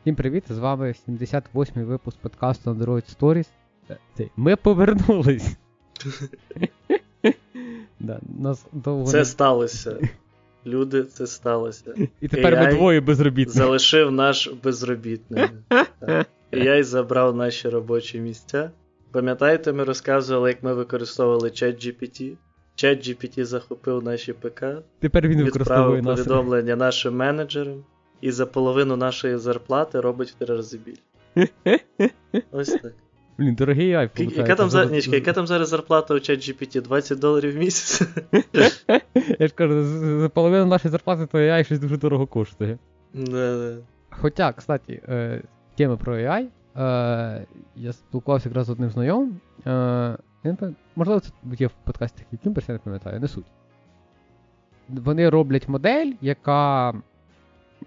Всім привіт! З вами 78-й випуск подкасту Android Stories. Ми повернулись. да, нас довго Це не... сталося. Люди, це сталося. І тепер AI ми двоє безробітні. Залишив наш безробітний. AI забрав наші робочі місця. Пам'ятаєте, ми розказували, як ми використовували ChatGPT? ChatGPT захопив наші ПК. Тепер він використовує нас. повідомлення нашим менеджерам і за половину нашої зарплати робить в три рази більше. Ось так. Блін, дорогий iPhone. Яка там за... Нічка, яка там зараз зарплата у ChatGPT? 20 доларів в місяць? Я ж кажу, за половину нашої зарплати то AI щось дуже дорого коштує. Да, да. Хоча, кстати, е, тема про AI. Е, я спілкувався якраз з одним знайомим. Е, можливо, це є в подкасті Кімберс, я не пам'ятаю, не суть. Вони роблять модель, яка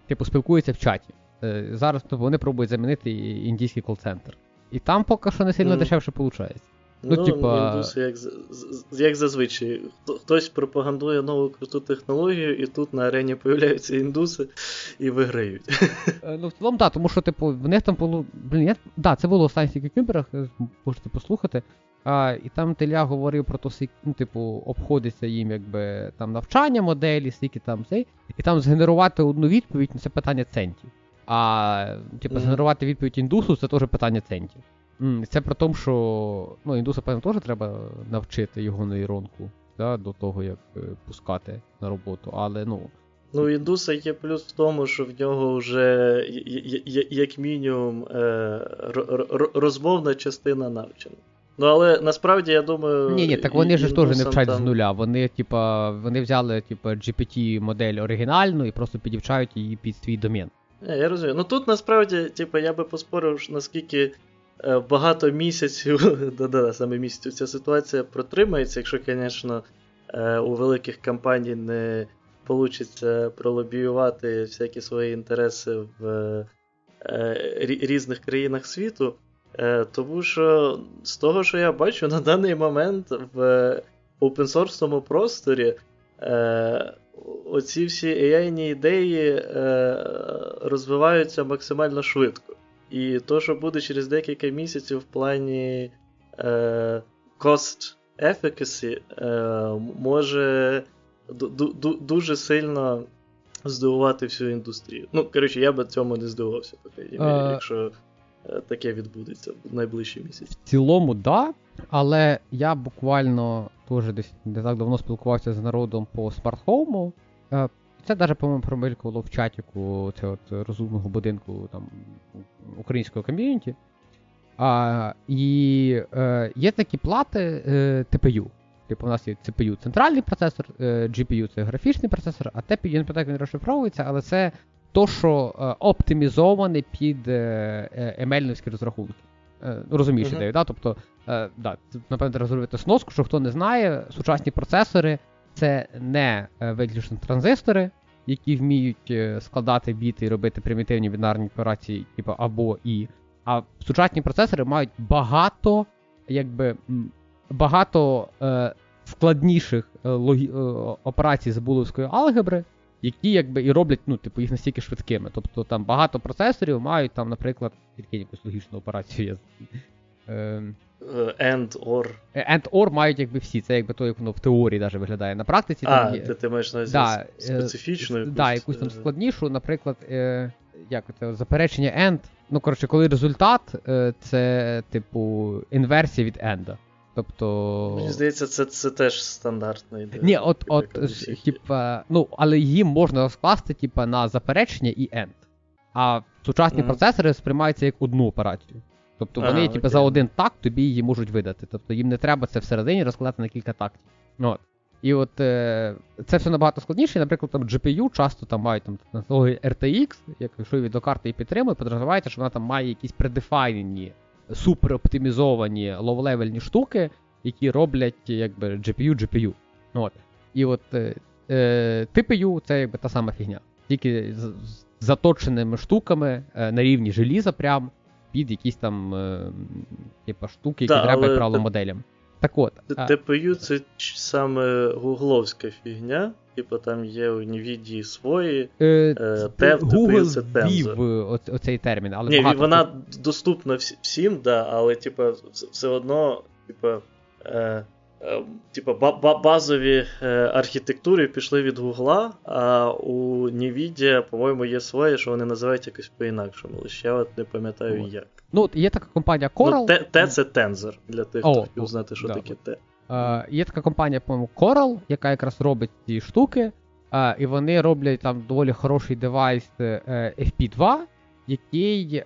типу, спілкується в чаті. Е, зараз тобто, вони пробують замінити індійський кол-центр. І там поки що не сильно mm. дешевше виходить. Ну, ну типа... індуси, як як зазвичай, хтось пропагандує нову круту технологію, і тут на арені появляються індуси і виграють. Е, ну, в цілому, так, тому що, типу, в них там було. Блін, я... да, це було в Science Cucumber, е, можете послухати. А, І там Теля говорив про те, ну, типу, обходиться їм якби там навчання моделі, скільки там цей. І там згенерувати одну відповідь це питання центів. А типу, mm-hmm. згенерувати відповідь індусу це теж питання центів. Mm, це про те, що ну, індуса, певно, теж треба навчити його нейронку да, до того, як е, пускати на роботу. Але ну. Ну, індуса є плюс в тому, що в нього вже як мінімум е, розмовна частина навчена. Ну, але насправді я думаю. Ні, ні, так вони ж теж не вчать там... з нуля. Вони, типа, вони взяли, типа, GPT-модель оригінальну і просто підівчають її під свій домен. Не, я розумію. Ну тут насправді, типа, я би поспорив, наскільки е, багато місяців, да-да, саме місяців ця ситуація протримається, якщо, звісно, е, у великих компаній не вийде пролобіювати всякі свої інтереси в е, різних країнах світу. Е, тому що з того, що я бачу на даний момент в опенсорсному просторі, е, оці всі AI ідеї е, розвиваються максимально швидко. І то, що буде через декілька місяців в плані cost efficacy, може дуже сильно здивувати всю індустрію. Ну, коротше, я би цьому не здивувався, поки, якщо Е, таке відбудеться в найближчі місяці. В цілому, да. Але я буквально теж десь не так давно спілкувався з народом по смарт-хоуму. Е, це навіть, по-моєму, промилькувало в чатіку от розумного будинку там, українського ком'юніті. А, І е, є такі плати е, TPU. Типу, у нас є CPU центральний процесор, е, GPU це графічний процесор, а TPU, я не пам'ятаю, як він розшифровується, але це то, що е, оптимізоване під е, е, емельновські розрахунки. Ну, Розумієш uh-huh. ідею, да? Тобто, да, напевно, треба зробити сноску, що хто не знає, сучасні процесори це не виключно транзистори, які вміють складати біти і робити примітивні бінарні операції, типу або і. А сучасні процесори мають багато, якби, багато е, складніших е, логі, е, операцій з буловської алгебри, які якби і роблять ну, типу, їх настільки швидкими. Тобто там багато процесорів мають, там, наприклад, тільки якусь логічну операцію. Ем, е, and or. Е, and or мають якби всі. Це якби то, як воно в теорії навіть виглядає. На практиці а, там є. ти, ти маєш на да, специфічну якусь. Да, якусь там складнішу, наприклад, як це, заперечення end. Ну, коротше, коли результат це, типу, інверсія від end. Тобто. Мені здається, це це теж стандартна ідея. Ні, от, от, типа, ну, але її можна розкласти, типа, на заперечення і end. А сучасні mm-hmm. процесори сприймаються як одну операцію. Тобто вони, типу, за один такт тобі її можуть видати. Тобто їм не треба це всередині розкладати на кілька тактів. От. І от е, це все набагато складніше. Наприклад, там GPU часто там мають там технології RTX, якщо її підтримує, подразумівається, що вона там має якісь предефайнені супероптимізовані low-level ні штуки, які роблять якби GPU, GPU. От. І от е, е, TPU це якби та сама фігня. Тільки з, з заточеними штуками е, на рівні желіза, прям під якісь там е, типу, штуки, які да, треба, як правило, моделям. Так от. TPU це саме гугловська фігня. Типу там є у NVIDIA свої. Е, е, Google це вів оцей термін. але Ні, багато Вона доступна всім, да, але типу, все одно, типу, е, е, типу, базові е, архітектури пішли від Гугла, а у NVIDIA, по-моєму, є своє, що вони називають якось по-інакшому. Лише я от не пам'ятаю як. Ну, є така компанія Coral. Ну, Т це Tensor, для тих, хто хотів знати, що да. таке Т. Е, Є така компанія, по-моєму, Coral, яка якраз робить ці штуки. Е, і вони роблять там доволі хороший девайс е, FP2, який е,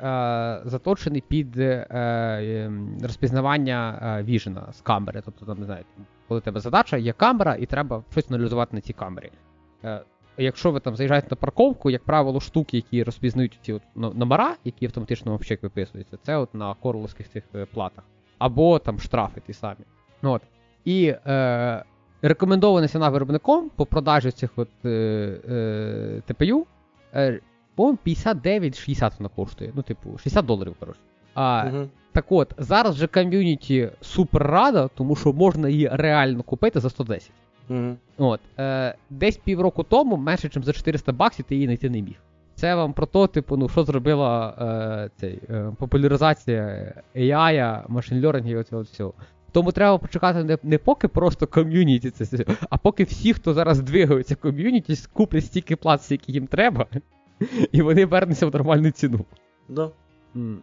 заточений під е, ем, розпізнавання е, віжена з камери. Тобто, там, не знаю, коли тебе задача, є камера, і треба щось аналізувати на цій камері. Е, Якщо ви там заїжджаєте на парковку, як правило, штуки, які розпізнають ці от номера, які автоматично в чек виписуються, це от на корловських цих е, платах. Або там штрафи ті самі. Ну, от. І е, рекомендована ціна виробником по продажі цих от е, е, ТПЮ, е, по-моєму, 59-60 вона коштує. Ну, типу, 60 доларів, коротше. А, угу. Так от, зараз же ком'юніті супер рада, тому що можна її реально купити за 110. Угу. От, е, Десь півроку тому, менше, ніж за 400 баксів, ти її знайти не міг. Це вам про то, типу, ну, що зробила е, цей, е, популяризація AI, машин лернінгу і оцього всього. Тому треба почекати не, не поки просто ком'юніті, це, а поки всі, хто зараз двигаються ком'юніті, куплять стільки плат, скільки їм треба, і вони вернуться в нормальну ціну. Да. Mm.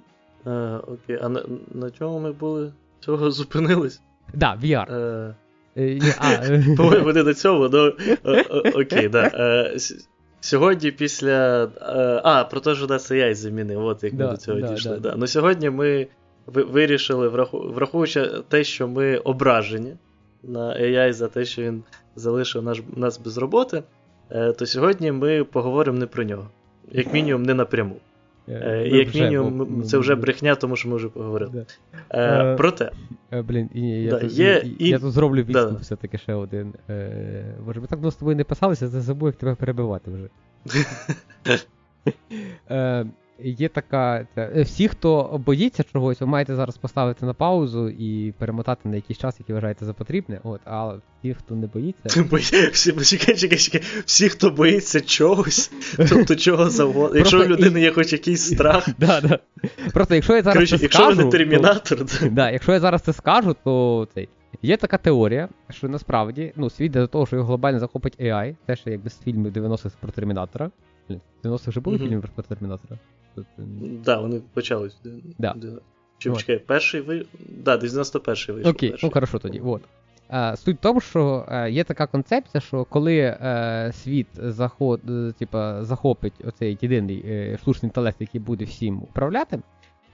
Е, Окей, а на, на чому ми були? Цього зупинились? Да, VR. Е, е, По-моєму, до цього, ну окей, да. Сьогодні після. А, про те, що нас AI замінив, от як ми до цього дійшли. Да. Ну сьогодні ми вирішили, враховуючи те, що ми ображені на AI за те, що він залишив нас без роботи, е, то сьогодні ми поговоримо не про нього. Як мінімум, не напряму. Е, і як мінімум, це вже брехня, тому що ми вже поговорили. Е, Проте. Блін, і я, да, тут, є, і... я тут зроблю відступ да. все-таки ще один. Боже, ми так давно з тобою не писалися, я забув, як тебе перебивати вже. Є така. Е, всі, хто боїться чогось, ви маєте зараз поставити на паузу і перемотати на якийсь час, який вважаєте за потрібне. От, а ті, хто не боїться. Всі, чекай, чекай, чекай. Всі, хто боїться чогось, тобто чого завгодно. Якщо у людини є хоч якийсь страх. Да, да. Просто якщо я зараз Короче, це якщо скажу, не термінатор, то... да, якщо я зараз це скажу, то цей. Є така теорія, що насправді ну, світ до того, що його глобально захопить AI, те, що якби з фільмів 90-х про Термінатора. В 90-х вже були mm-hmm. фільми про Термінатора? Так, да, вони почались. Да. Чи вот. чекай, перший ви. Да, 91-й вийшов. Окей, перший. ну хорошо тоді. От. А, Суть в тому, що а, є така концепція, що коли а, світ заход, типа, захопить оцей єдиний е, штучний інтелект, який буде всім управляти,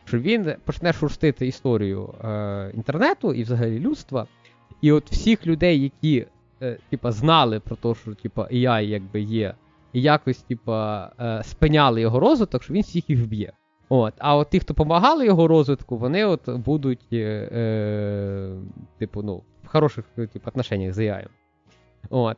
що він почне шурстити історію е, інтернету і взагалі людства. І от всіх людей, які е, типа, знали про те, що типа, AI якби є і якось, типа, е, спиняли його розвиток, що він всіх їх вб'є. От. А от ті, хто допомагали його розвитку, вони от будуть, е, е, типу, ну, в хороших типу, отношеннях з AI. От.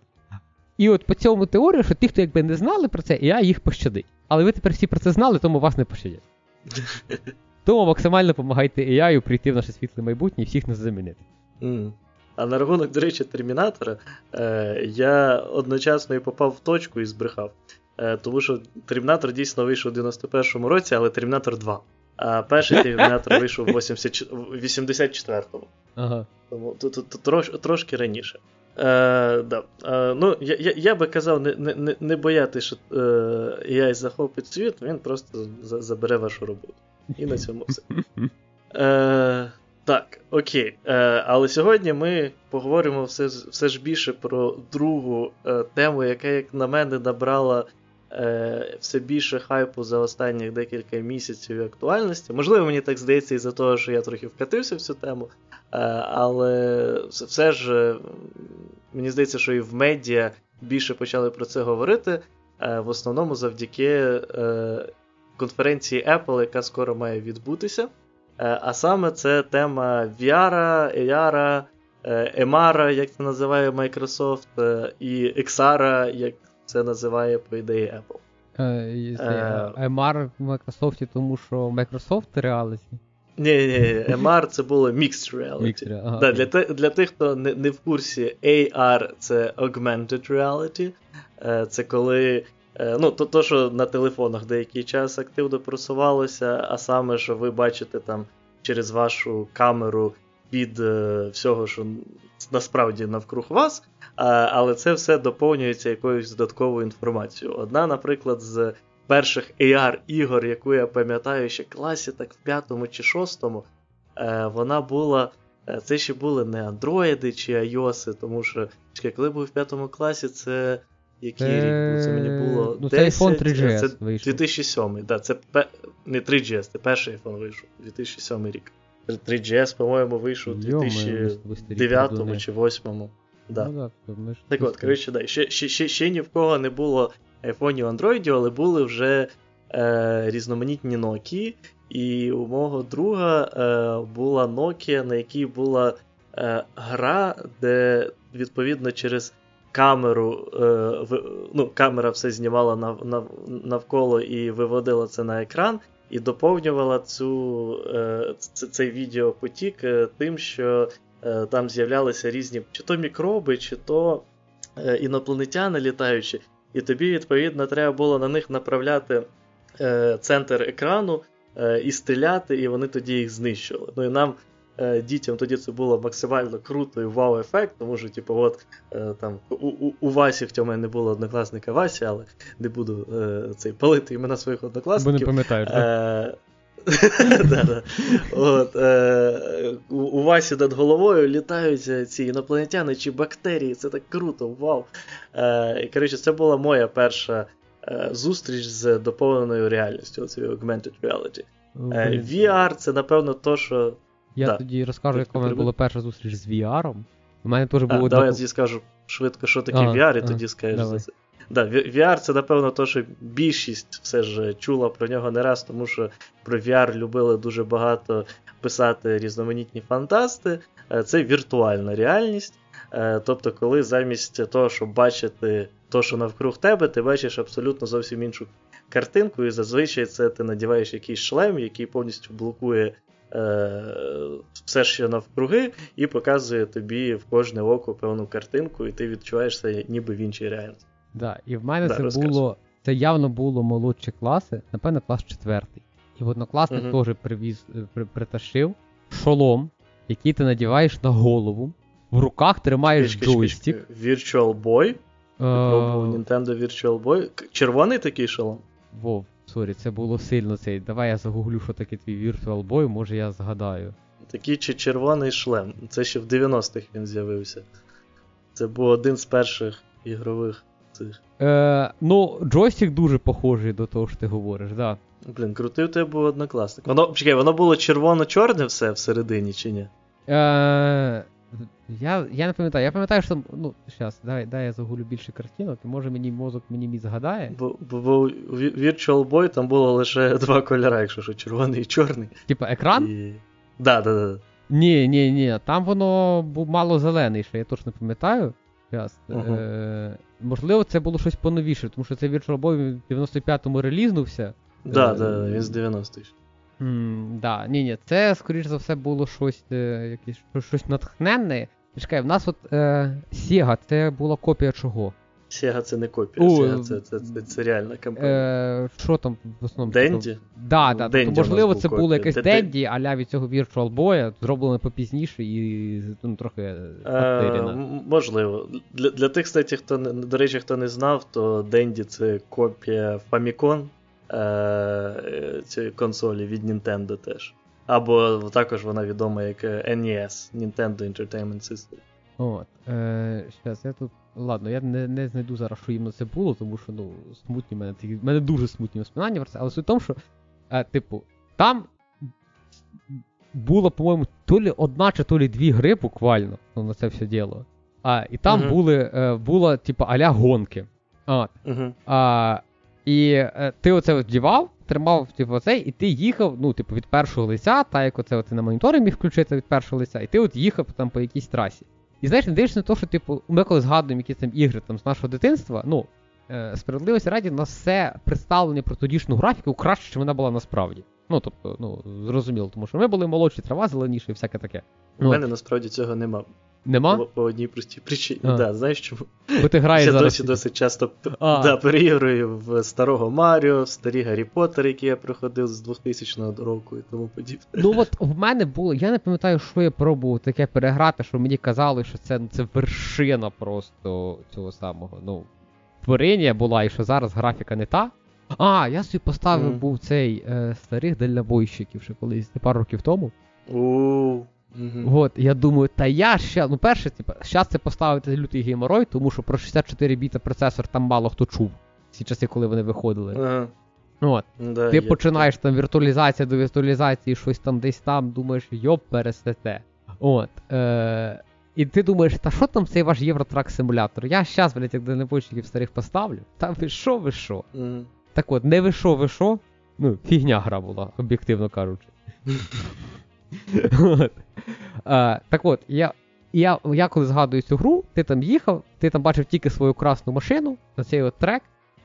І от по цьому теорію, що ті, хто якби не знали про це, AI їх пощадить. Але ви тепер всі про це знали, тому вас не пощадять. Тому максимально допомагайте AI прийти в наше світле майбутнє і всіх нас замінити. Mm. А на рахунок, до речі, Термінатора, е, я одночасно і попав в точку і збрехав. Е, тому що Термінатор дійсно вийшов у 91-му році, але Термінатор 2. А перший Термінатор вийшов в 84-му. Ага. Тому тут, тут, тут трош, трошки раніше. Е, да. е, ну, Я я, я би казав, не не, не боятися, що е, AI захопить світ, він просто забере вашу роботу. І на цьому все. Е, так, окей. Е, Але сьогодні ми поговоримо все все ж більше про другу е, тему, яка, як на мене, набрала е, все більше хайпу за останні декілька місяців актуальності. Можливо, мені так здається, із-за того, що я трохи вкатився в цю тему. Е, Але все ж е, мені здається, що і в медіа більше почали про це говорити. Е, в основному завдяки е, конференції Apple, яка скоро має відбутися. Е, а саме це тема VR, AR, MR, як це називає Microsoft, е, і XR, як це називає, по ідеї Apple. MR в Microsoft, тому що Microsoft Reality. Ні, ні, MR це було Mixed Reality. Mixed, ага. да, для, те, для тих, хто не, не в курсі, AR це Augmented Reality. Е, Це коли. Е, Ну, то, то, що на телефонах деякий час активно просувалося, а саме, що ви бачите там через вашу камеру від е, всього, що насправді навкруг вас, а, але це все доповнюється якоюсь додатковою інформацією. Одна, наприклад, з перших AR-ігор, яку я пам'ятаю ще класі, так в п'ятому чи шостому, е, вона була. е, Це ще були не андроїди чи iOS, тому що коли був в п'ятому класі, це який рік був? Це мені було. ну, це iPhone 3GS це вийшов. 2007, да, це не 3GS, це перший iPhone вийшов, 2007 рік. 3GS, по-моєму, вийшов у ми старі 2009 чи 2008. Да. Ну, да, ми ж Так от, коротше, да. ще, ще, ще, ще ні в кого не було айфонів андроїдів, але були вже е, різноманітні Nokia. І у мого друга е, була Nokia, на якій була е, гра, де відповідно через камеру, е, ну, камера все знімала нав, нав, навколо і виводила це на екран, і доповнювала цю, е, цей відеопотік е, тим, що там з'являлися різні чи то мікроби, чи то інопланетяни літаючі, і тобі, відповідно, треба було на них направляти центр екрану і стріляти, і вони тоді їх знищували. Ну і нам. Е, Дітям тоді це було максимально круто і вау-ефект, тому що, типу, от е, там у, у, у Васі, хоча в мене не було однокласника Васі, але не буду е, цей палити імена своїх Бо не однокласників. пам'ятаєш, так? Е. От, е, у, Васі над головою літають ці інопланетяни чи бактерії, це так круто, вау. Е, коротше, це була моя перша е, зустріч з доповненою реальністю, цією augmented reality. Е, VR це, напевно, то, що. Я да. тоді розкажу, яка в мене була перша зустріч з VR. У мене теж А, давай я тоді скажу швидко, що таке А, VR, і а, тоді скажеш давай. за це. Да, VR це, напевно, то, що більшість все ж чула про нього не раз, тому що про VR любили дуже багато писати різноманітні фантасти. Е, Це віртуальна реальність. Е, Тобто, коли замість того, щоб бачити то, що навкруг тебе, ти бачиш абсолютно зовсім іншу картинку, і зазвичай це ти надіваєш якийсь шлем, який повністю блокує все, що навкруги, і показує тобі в кожне око певну картинку, і ти відчуваєш це ніби в іншій реальності. Да, і в мене Да, це розкажи. було. Це явно було молодші класи, напевно, клас четвертий. І в однокласник Мгм. теж привіз, е, при, притащив шолом, який ти надіваєш на голову, в руках тримаєш чекай, джойстик. чекай. Virtual Boy. Е, Пробував Nintendo Virtual Boy. Червоний такий шолом? Вов, sorry, це було сильно цей. Давай я загуглю, що таке твій Virtual Boy, може я згадаю. Такий чи червоний шлем. Це ще в 90-х він з'явився. Це був один з перших ігрових цих. Е, ну, джойстик дуже похожий до того, що ти говориш, да. Блін, крутий у тебе був однокласник. Воно, чекай, воно було червоно-чорне все всередині, чи ні? Е, я, я не пам'ятаю. Я пам'ятаю, що. Ну, зараз, дай, дай я загулю більше картинок, і може мені мозок мені мій згадає. Бо, бо, бо у Virtual Boy там було лише два кольори, якщо що, червоний і чорний. Типа екран? І... Да, да, да. Ні, ні, ні. Там воно був мало зелений, що я точно пам'ятаю. Щас, Ага. е, можливо, це було щось поновіше, тому що цей Virtual Boy в 95-му релізнувся. Да, Е, да, він з 90-х. М, да, ні, ні, це, скоріш за все, було щось, е, якесь, щось- натхненне. Чекай, в нас от е, Sega, це була копія чого? Sega це не копія, О, Sega це, це, це, це реальна компанія. Е, що там в основному? Денді? Да, да, Денді тобто, можливо, це було якесь Де- Денді, аля від цього Virtual Boy, зроблено попізніше і ну, трохи Е, можливо. Для, для тих, кстати, хто до речі, хто не знав, то Денді це копія Famicom е, цієї консолі від Nintendo теж. Або також вона відома як е, NES, Nintendo Entertainment System. От, е, щас, я тут. Ладно, я не, не знайду зараз, що іменно це було, тому що ну, смутні мене такі. Мене дуже смутні воспоминання про це, але суть в тому, що, е, типу, там було, по-моєму, то лі одна чи то лі дві гри буквально ну, на це все діло. А, і там Мгм. були, е, було, типу, аля гонки. От. Угу. А, і е, ти оце вдівав, тримав типу, оцей, і ти їхав, ну, типу, від першого лиця, та як оце ти на моніторі міг включити від першого лиця, і ти от їхав там по якійсь трасі. І знаєш, не дивишся на те, що, типу, ми коли згадуємо якісь там ігри там, з нашого дитинства, ну, е, справедливості раді на все представлення про тодішню графіку краще, ніж вона була насправді. Ну, тобто, ну, зрозуміло, тому що ми були молодші, трава зеленіша і всяке таке. У мене насправді цього нема. Нема? По, по одній простій причині. А. Да, знаєш чому? Бо ти граєш Я зараз... досі досить часто да, переігрую в старого Маріо, в старі Гаррі Поттер, які я проходив з 2000 року і тому подібне. Ну от в мене було, я не пам'ятаю, що я пробував таке переграти, що мені казали, що це, це вершина просто цього самого. ну, Творення була, і що зараз графіка не та. А, я собі поставив mm. був цей е, старих дальнобойщиків ще колись пару років тому. У. Mm-hmm. От, я думаю, та я ще, ну перше, типу, зараз це поставити лютий гейморой, тому що про 64 біта процесор там мало хто чув ці часи, коли вони виходили. Uh-huh. От. Да, Ти починаєш там віртуалізація до віртуалізації, щось там десь там, думаєш, йоп, пересете. От. Е- І ти думаєш, та що там цей ваш Євротрак симулятор? Я щас, блядь, як дальнобойщиків старих поставлю. Там ви що, ви що? Mm-hmm. Так от, не ви що, ви що? Ну, фігня гра була, об'єктивно кажучи. Так от, я я, я коли згадую цю гру, ти там їхав, ти там бачив тільки свою красну машину на цей от трек.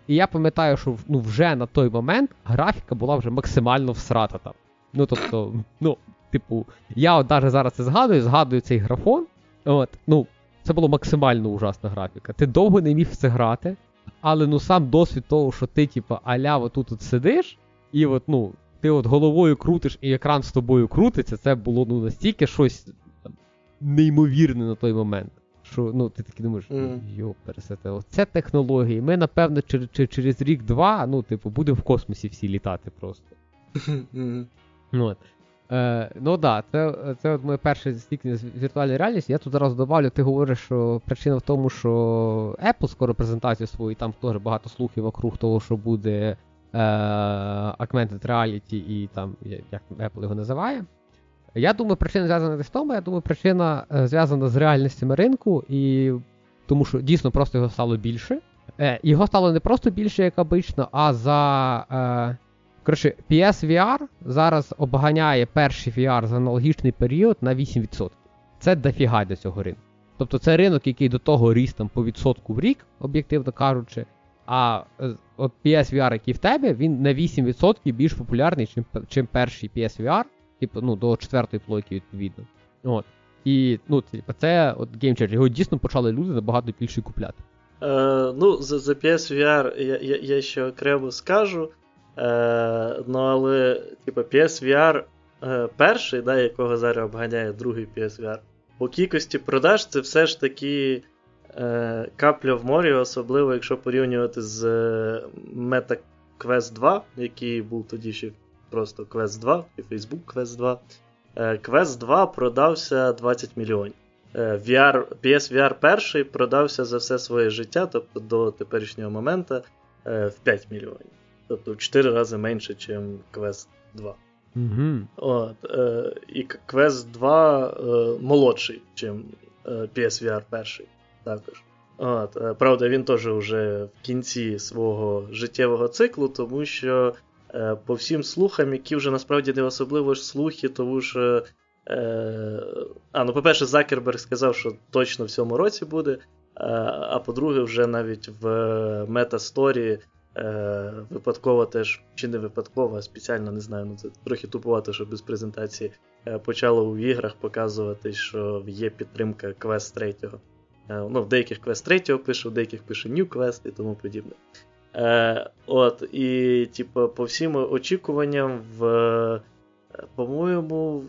І я пам'ятаю, що ну, вже на той момент графіка була вже максимально всрата там. Ну, тобто, ну, типу, я от навіть зараз це згадую, згадую цей графон. От, ну, Це була максимально ужасна графіка. Ти довго не міг це грати, але ну сам досвід того, що ти, типу, аля отут от сидиш, і от, ну, ти от головою крутиш і екран з тобою крутиться, це було ну, настільки щось там, неймовірне на той момент. Що ну, ти такий думаєш, mm. йо, пересете, оце технології. Ми, напевно, через, через рік-два, ну, типу, будемо в космосі всі літати просто. Mm. От. Е, Ну так, да, це це от моє перше стікнення з віртуальної реальності. Я тут зараз добавлю, ти говориш, що причина в тому, що Apple скоро презентацію свою, і там теж багато слухів вокруг того, що буде Augmented Reality і там, як Apple його називає. Я думаю, причина зв'язана з тому, я думаю, причина е, зв'язана з реальностями ринку, і тому що дійсно просто його стало більше. Е, Його стало не просто більше, як обично, а за. Е, Коротше, PSVR зараз обганяє перший VR за аналогічний період на 8%. Це дофіга для цього ринку. Тобто це ринок, який до того ріс там по відсотку в рік, об'єктивно кажучи. А е, от PSVR, який в тебе, він на 8% більш популярний, чим, чим перший PSVR, типу, ну, до четвертої плойки, відповідно. От. І ну, типу, це от геймчер. Його дійсно почали люди набагато більше купляти. Е, Ну, за за PSVR я, я, я ще окремо скажу. Е, Ну, але, типу, PSVR е, перший, да, якого зараз обганяє другий PSVR, по кількості продаж це все ж таки капля в морі, особливо якщо порівнювати з е, Meta Quest 2, який був тоді ще просто Quest 2 і Facebook Quest 2. Е, Quest 2 продався 20 мільйонів. Е, VR, PSVR перший продався за все своє життя, тобто до теперішнього моменту, в 5 мільйонів. Тобто в 4 рази менше, ніж Quest 2. Угу. От, е, І Quest 2 е, молодший, ніж е, PSVR перший. Також. От, е, Правда, він теж вже в кінці свого життєвого циклу, тому що е, по всім слухам, які вже насправді не особливо ж слухи, тому що. Е, а, ну, по-перше, Закерберг сказав, що точно в цьому році буде. А по-друге, вже навіть в Метасторі Е, Випадково теж, чи не випадково, а спеціально не знаю, ну це трохи тупувато, що без презентації е, почало у іграх показувати, що є підтримка Quest 3. Е, ну, В деяких Quest 3 пише, в деяких пише New Quest і тому подібне. Е, от, І, типу, по всім очікуванням, в, по-моєму,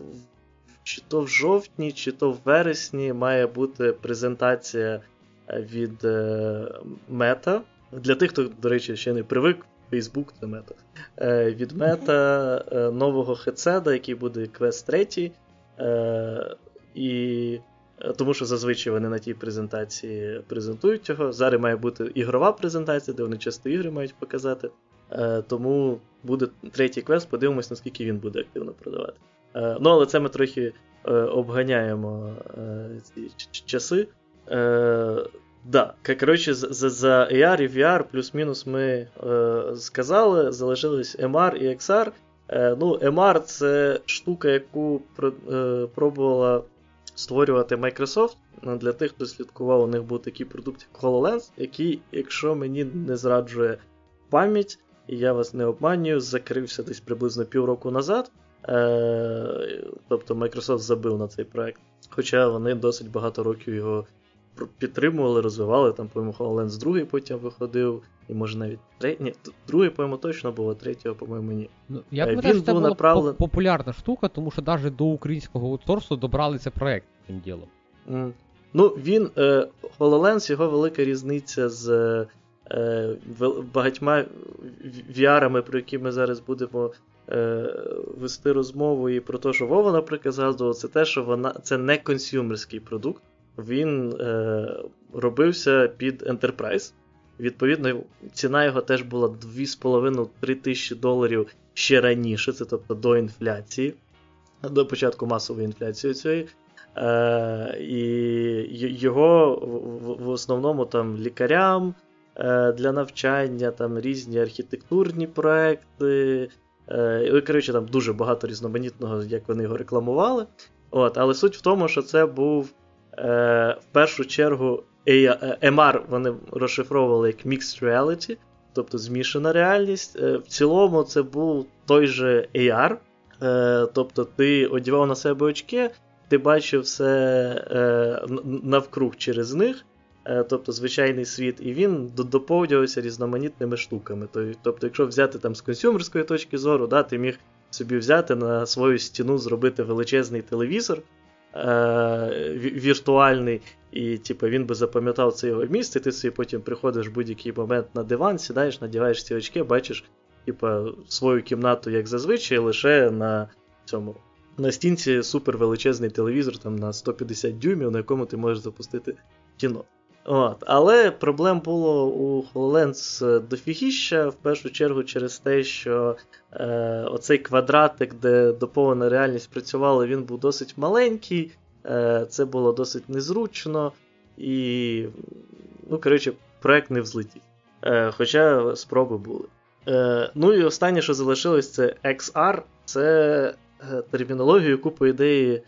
чи то в жовтні, чи то в вересні має бути презентація від Meta. Для тих, хто, до речі, ще не привик, Facebook це мета. Е, Від мета е, нового хедсета, який буде Quest 3. Е, і е, тому що зазвичай вони на тій презентації презентують його. Зараз має бути ігрова презентація, де вони часто ігри мають показати. Е, Тому буде третій квест, подивимось, наскільки він буде активно продавати. Е, Ну, але це ми трохи е, обганяємо е, ці часи. Е, Да, коротше, за за AR і VR плюс-мінус ми е, сказали, залишились MR і XR. Е, ну, MR це штука, яку е, пробувала створювати Microsoft. Для тих, хто слідкував, у них був такий продукт, як HoloLens, який, якщо мені не зраджує пам'ять, і я вас не обманюю, закрився десь приблизно півроку назад. Е, Тобто Microsoft забив на цей проект. Хоча вони досить багато років його підтримували, розвивали. Там, по-моєму, HoloLens 2 потім виходив, і може навіть третій. Ні, другий, по-моєму, точно було, третього, по-моєму, ні. Ну, Я думаю, що це була направлен... популярна штука, тому що навіть до українського аутсорсу добрали цей проект цим ділом. Mm. Ну, він. Е, HoloLens, його велика різниця з е, багатьма VR-ами, про які ми зараз будемо е, вести розмову, і про те, що Вова, наприклад, згадував, це те, що вона це не консюмерський продукт. Він е, робився під Enterprise. Відповідно, ціна його теж була 2,5-3 тисячі доларів ще раніше, це тобто до інфляції, до початку масової інфляції цієї. Е, І його в, в основному там лікарям е, для навчання, там різні архітектурні проекти. Е, коротше, там дуже багато різноманітного, як вони його рекламували. От, Але суть в тому, що це був в першу чергу MR вони розшифровували як Mixed Reality, тобто змішана реальність. Е, в цілому, це був той же AR. Е, тобто ти одягав на себе очки, ти бачив все е, навкруг через них. Тобто звичайний світ, і він доповнювався різноманітними штуками. Тобто, якщо взяти там з консюмерської точки зору, да, ти міг собі взяти на свою стіну, зробити величезний телевізор е- віртуальний, і типу, він би запам'ятав це його місце, ти собі потім приходиш в будь-який момент на диван, сідаєш, надіваєш ці очки, бачиш типу, свою кімнату, як зазвичай, лише на цьому. На стінці супер величезний телевізор там на 150 дюймів, на якому ти можеш запустити кіно. От. Але проблем було у HoloLens дофігіща, в першу чергу через те, що е, оцей квадратик, де доповнена реальність працювала, він був досить маленький, е, це було досить незручно і, ну, коротше, проект не взлетів. Е, Хоча спроби були. Е, Ну і останнє, що залишилось, це XR. Це е, термінологію, яку, по ідеї,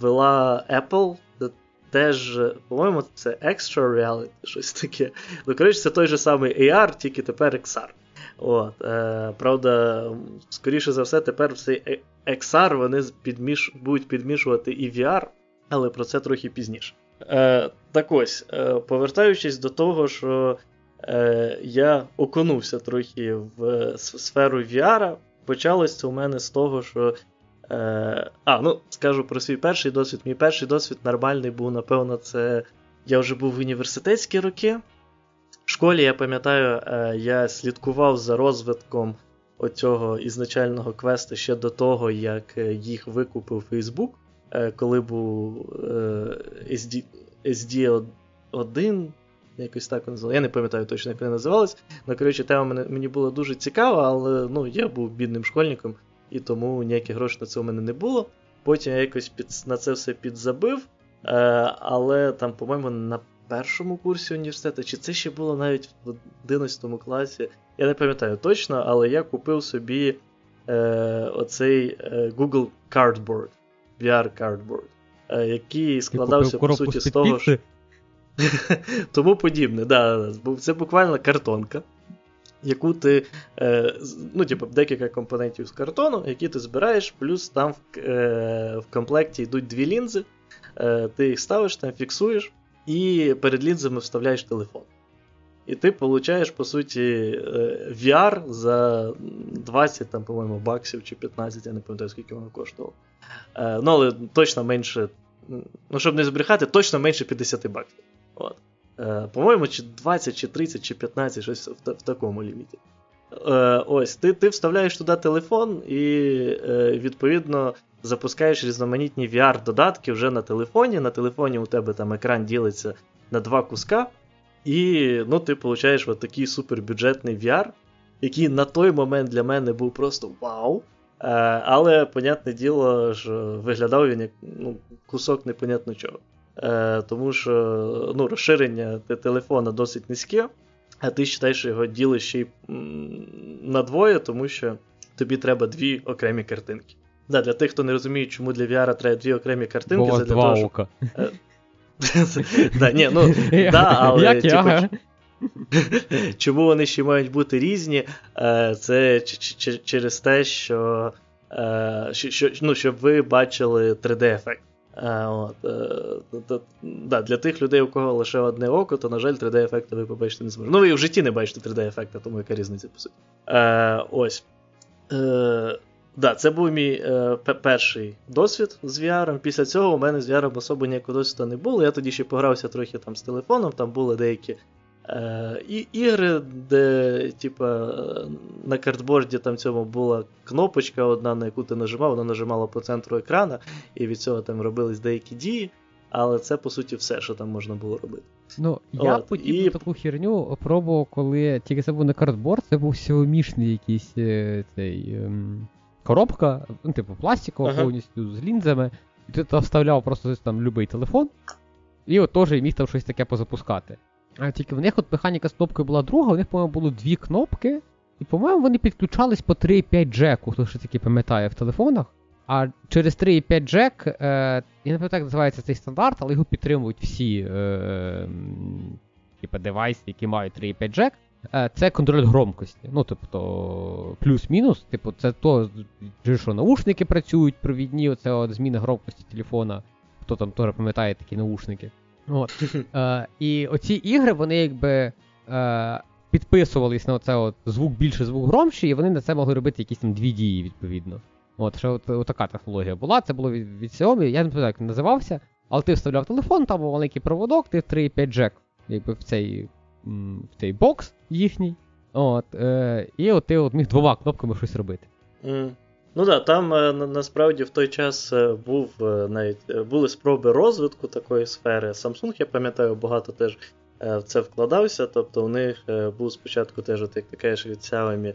ввела Apple теж, по-моєму, це Extra Reality, щось таке. Ну, коротше, це той же самий AR, тільки тепер XR. От, е, Правда, скоріше за все, тепер в цей XR вони підміш... будуть підмішувати і VR, але про це трохи пізніше. Е, Так ось, е, повертаючись до того, що е, я окунувся трохи в сферу VR, почалось це у мене з того, що Е, А, ну скажу про свій перший досвід. Мій перший досвід нормальний був, напевно, це я вже був в університетські роки. В школі, я пам'ятаю, е, я слідкував за розвитком оцього ізначального квесту ще до того, як е, їх викупив Facebook, коли був SD, SD1. Якось так називали. Я не пам'ятаю точно, як вони називалась. Ну, коротше, тема мені була дуже цікава, але ну, я був бідним школьником і тому ніяких грошей на це у мене не було. Потім я якось під, на це все підзабив. Е, Але там, по-моєму, на першому курсі університету, чи це ще було навіть в 11 класі, я не пам'ятаю точно, але я купив собі е, оцей е, Google Cardboard, VR Cardboard, е, який складався, по суті, з того, що. Тому подібне, да, це буквально картонка яку ти, е, ну, типу, декілька компонентів з картону, які ти збираєш, плюс там в, е, комплекті йдуть дві лінзи, е, ти їх ставиш, там фіксуєш, і перед лінзами вставляєш телефон. І ти получаєш, по суті, VR за 20, там, по-моєму, баксів чи 15, я не пам'ятаю, скільки воно коштувало. Ну, але точно менше, ну, щоб не збрехати, точно менше 50 баксів. От. Е, по-моєму, чи 20, чи 30, чи 15, щось в, в такому ліміті. Е, ось, ти ти вставляєш туди телефон і, е, відповідно, запускаєш різноманітні VR-додатки вже на телефоні. На телефоні у тебе там екран ділиться на два куска, і ну, ти получаєш от такий супербюджетний VR, який на той момент для мене був просто вау. Але, понятне діло, що виглядав він як ну, кусок непонятно чого. Е, Тому що ну, розширення телефона досить низьке, а ти вважаєш, що його ділиш ще й на двоє, тому що тобі треба дві окремі картинки. Да, Для тих, хто не розуміє, чому для VR треба дві окремі картинки. Бо для два того, щоб... ока. да, ні, ну, да, але, типу? Чому вони ще мають бути різні? Е, Це через те, що, е, що, ну, щоб ви бачили 3D-ефект. От, е, да, Для тих людей, у кого лише одне око, то, на жаль, 3D-ефекти ви побачити не зможете. Ну, ви в житті не бачите 3D-ефекта, тому яка різниця, по суті. Е, Ось. Е, да, Це був мій е, перший досвід з VR. Після цього у мене з VR особо ніякого досвіду не було. Я тоді ще погрався трохи там з телефоном, там були деякі Е, І ігри, де, типа, на картборді там цьому була кнопочка одна, на яку ти нажимав, вона нажимала по центру екрана, і від цього там робились деякі дії. Але це, по суті, все, що там можна було робити. Ну, я От, подібну і... таку херню пробував, коли тільки це був не картборд, це був сіомішний якийсь е, цей ем, коробка, ну, типу, пластикова ага. повністю з лінзами. І ти там вставляв просто там будь-який телефон, і от теж міг там щось таке позапускати. А тільки в них от механіка з кнопкою була друга, у них, по-моєму, було дві кнопки. І, по-моєму, вони підключались по 3,5 джеку, хто ще таки пам'ятає в телефонах. А через 3,5 джек, е, я не пам'ятаю, як називається цей стандарт, але його підтримують всі е, типу, девайси, які мають 3,5 джек. Е, це контроль громкості. Ну, тобто, плюс-мінус, типу, це то, що наушники працюють, провідні, оце от зміна громкості телефона. Хто там теж пам'ятає такі наушники. От. Е, І оці ігри, вони якби е, підписувались на оце от звук більше, звук громче, і вони на це могли робити якісь там дві дії, відповідно. От, що от, от така технологія була, це було від, від Xiaomi, я не пам'ятаю, як він називався, але ти вставляв телефон, там був маленький проводок, ти 3,5 джек якби в цей в цей бокс їхній. От, е, І от ти от міг двома кнопками щось робити. Mm. Ну да, там е, насправді в той час е, був е, навіть були спроби розвитку такої сфери. Samsung, я пам'ятаю, багато теж в це вкладався. Тобто у них був спочатку теж, от, як ти кажеш, від Xiaomi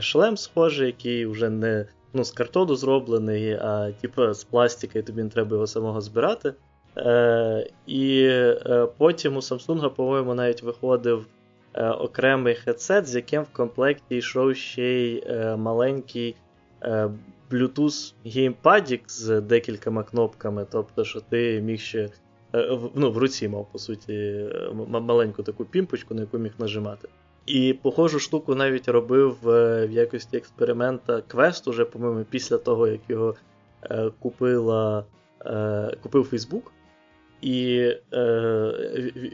шлем схожий, який вже не ну, з картону зроблений, а типу з пластика, і тобі не треба його самого збирати. Е, І потім у Samsung, по-моєму, навіть виходив окремий хедсет, з яким в комплекті йшов ще й маленький. Е, Bluetooth геймпадік з декількома кнопками, тобто, що ти міг ще е, ну, в руці мав, по суті, маленьку таку пімпочку, на яку міг нажимати. І похожу штуку навіть робив в якості експеримента Quest, уже, по-моєму, після того, як його е, купила, купив Facebook. І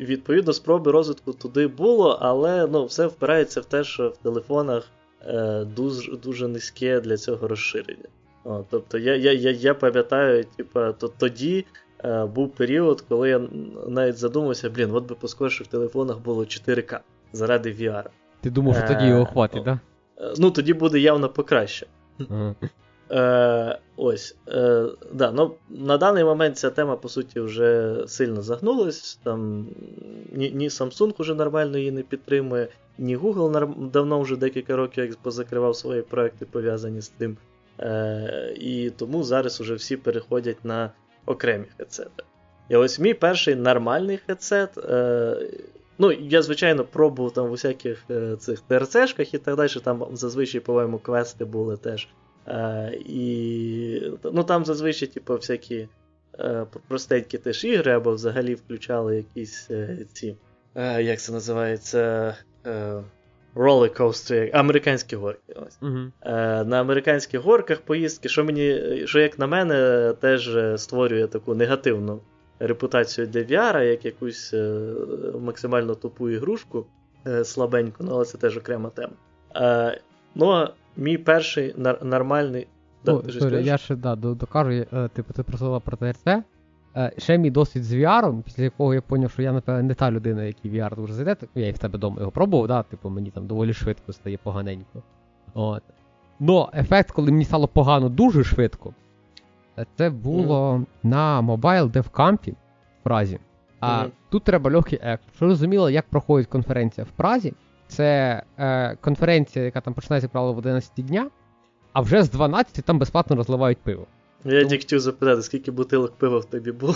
відповідно спроби розвитку туди було, але ну, все впирається в те, що в телефонах Е, дуже дуже низьке для цього розширення. О, Тобто я я, я, я пам'ятаю, типу, то, тоді е, був період, коли я навіть задумався, блін, от би поскорше в телефонах було 4К заради VR. Ти думав, що тоді його хватить, так? Да? Ну, тоді буде явно покраще. Е, Ось. Е, да, ну, На даний момент ця тема, по суті, вже сильно загнулась. Там Ні ні Samsung вже нормально її не підтримує, ні Google давно вже декілька років позакривав свої проекти, пов'язані з тим. Е, І тому зараз вже всі переходять на окремі хедсети. І ось мій перший нормальний хедсет. Е, Ну, я, звичайно, пробував там в усяких е, цих ТРЦшках і так далі. Там зазвичай, по-моєму, квести були теж. Е, і ну, Там зазвичай типу, всякі е, простенькі теж ігри, або взагалі включали якісь е, ці. Е, як це називається? Роликостери, американські горки. Ось. Uh-huh. Е, На американських горках поїздки, що мені, що як на мене, теж створює таку негативну репутацію для VR, як якусь е, максимально тупу ігрушку е, слабеньку, ну, але це теж окрема тема. Ну, мій перший нар- нормальний. Да, О, sorry, я ще да, докажу, е, типу, ти просила про ТРЦ. Е, ще мій досвід з VR, після якого я зрозумів, що я, напевно, не та людина, який VR дуже зайде. Я і в тебе вдома його пробував, да, типу, мені там доволі швидко стає поганенько. От. Но ефект, коли мені стало погано дуже швидко, е, це було mm. на Mobile Dev Camp в Празі. А mm-hmm. тут треба легкий ект. Що розуміло, як проходить конференція в Празі. Це е, конференція, яка там починається правило в 11 дня, а вже з 12 там безплатно розливають пиво. Я тільки хотів запитати, скільки бутилок пива в тобі було?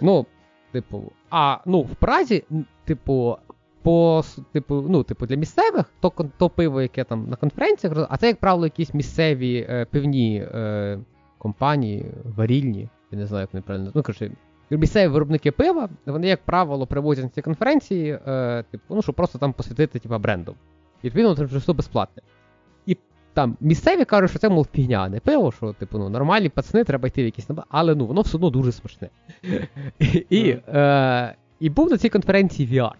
Ну, типу, а ну, в Празі, типу, по типу, ну, типу, для місцевих, то то пиво, яке там на конференціях, а це, як правило, якісь місцеві е, пивні е, компанії, варільні, я не знаю, як вони правильно. Ну, коротше, місцеві виробники пива, вони, як правило, привозять на ці конференції, е, типу, ну, щоб просто там посвятити типу, брендом. І відповідно, це все безплатне. І там місцеві кажуть, що це, мов, фігня, а не пиво, що, типу, ну, нормальні пацани, треба йти в якісь наба, але ну, воно все одно дуже смачне. І е, і був на цій конференції VR.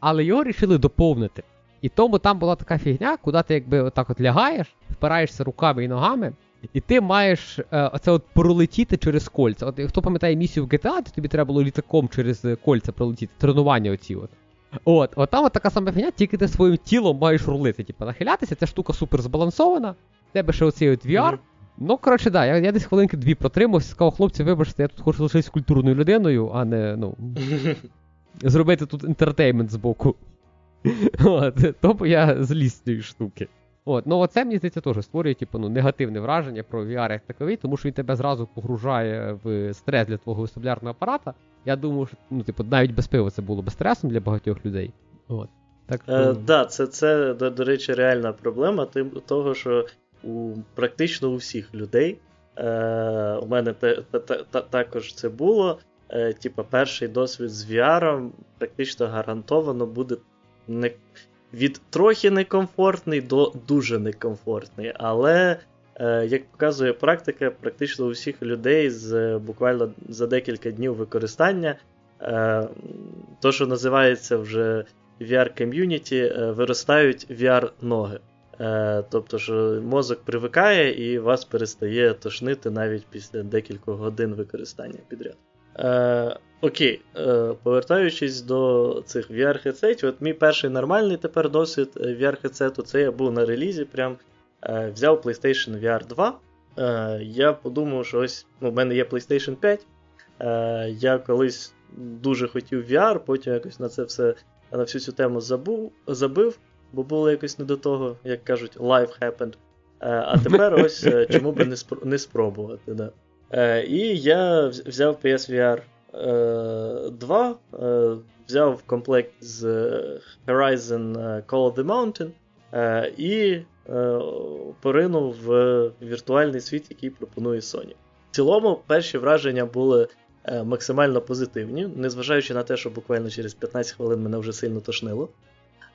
Але його вирішили доповнити. І тому там була така фігня, куди ти якби отак от лягаєш, впираєшся руками і ногами, і ти маєш е, оце от пролетіти через кольця. От хто пам'ятає місію в GTA, то тобі треба було літаком через кольця пролетіти, тренування оці от. От, от там от така сама фігня, тільки ти своїм тілом маєш рулити, типу, нахилятися, ця штука супер збалансована, в тебе ще оцей от VR. Mm-hmm. Ну, коротше, да, я я десь хвилинки дві протримався, сказав, хлопці, вибачте, я тут хочу лишитися культурною людиною, а не, ну. Зробити тут інтертеймент з боку. От, Тобто я зліз цієї штуки. От, ну оце, мені здається, теж створює типу, ну, негативне враження про VR як таковий, тому що він тебе зразу погружає в стрес для твого вестибулярного апарата. Я думаю, що ну, типу, навіть без пива це було би стресом для багатьох людей. От. Так, е, да, це, це, до, до речі, реальна проблема тим, того, що у практично у всіх людей. Е, У мене те, та, та, також це було. Е, Типа, перший досвід з VR практично гарантовано буде не, від трохи некомфортний до дуже некомфортний. Але, е, як показує практика, практично у всіх людей з буквально за декілька днів використання, е, то, що називається вже VR-ком'юніті, е, виростають VR-ноги. Е, тобто, що мозок привикає і вас перестає тошнити навіть після декількох годин використання підряд. Окей, е, повертаючись до цих VR-хедсетів, от мій перший нормальний тепер досвід е, VR-хедсету, це я був на релізі, прям е, взяв PlayStation VR 2. Е, Я подумав, що ось ну, в мене є PlayStation 5. Е, Я колись дуже хотів VR, потім якось на це все на всю цю тему забув, забив бо було якось не до того, як кажуть, life happened. А тепер ось чому би не спробувати. Да. І я взяв PSVR 2, взяв в комплект з Horizon Call of the Mountain і поринув в віртуальний світ, який пропонує Sony. В цілому, перші враження були максимально позитивні, незважаючи на те, що буквально через 15 хвилин мене вже сильно тошнило.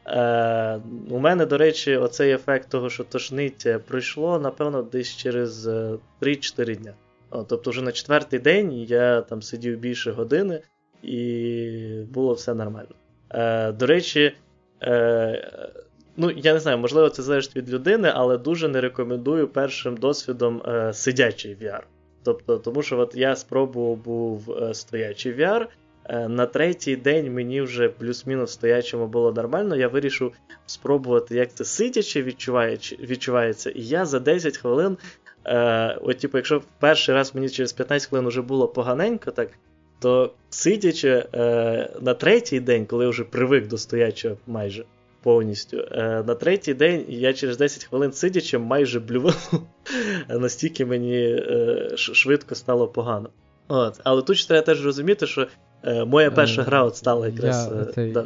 Е, У мене, до речі, оцей ефект того, що тошнить, пройшло, напевно, десь через 3-4 е, дня. О, тобто, вже на четвертий день я там сидів більше години, і було все нормально. Е, До речі, е, ну, я не знаю, можливо, це залежить від людини, але дуже не рекомендую першим досвідом е, сидячий VR. Тобто, Тому що от я спробував був е, стоячий VR. Е, на третій день мені вже плюс-мінус стоячому було нормально. Я вирішив спробувати, як це сидячи відчувається. І я за 10 хвилин, е, от, типу, якщо перший раз мені через 15 хвилин вже було поганенько, так, то сидячи е, на третій день, коли я вже привик до стоячого майже повністю, е, на третій день я через 10 хвилин сидячи, майже блював, настільки мені е, швидко стало погано. От. Але тут треба теж розуміти, що Е, моя перша гра от стала якраз. Я, е, цей, да.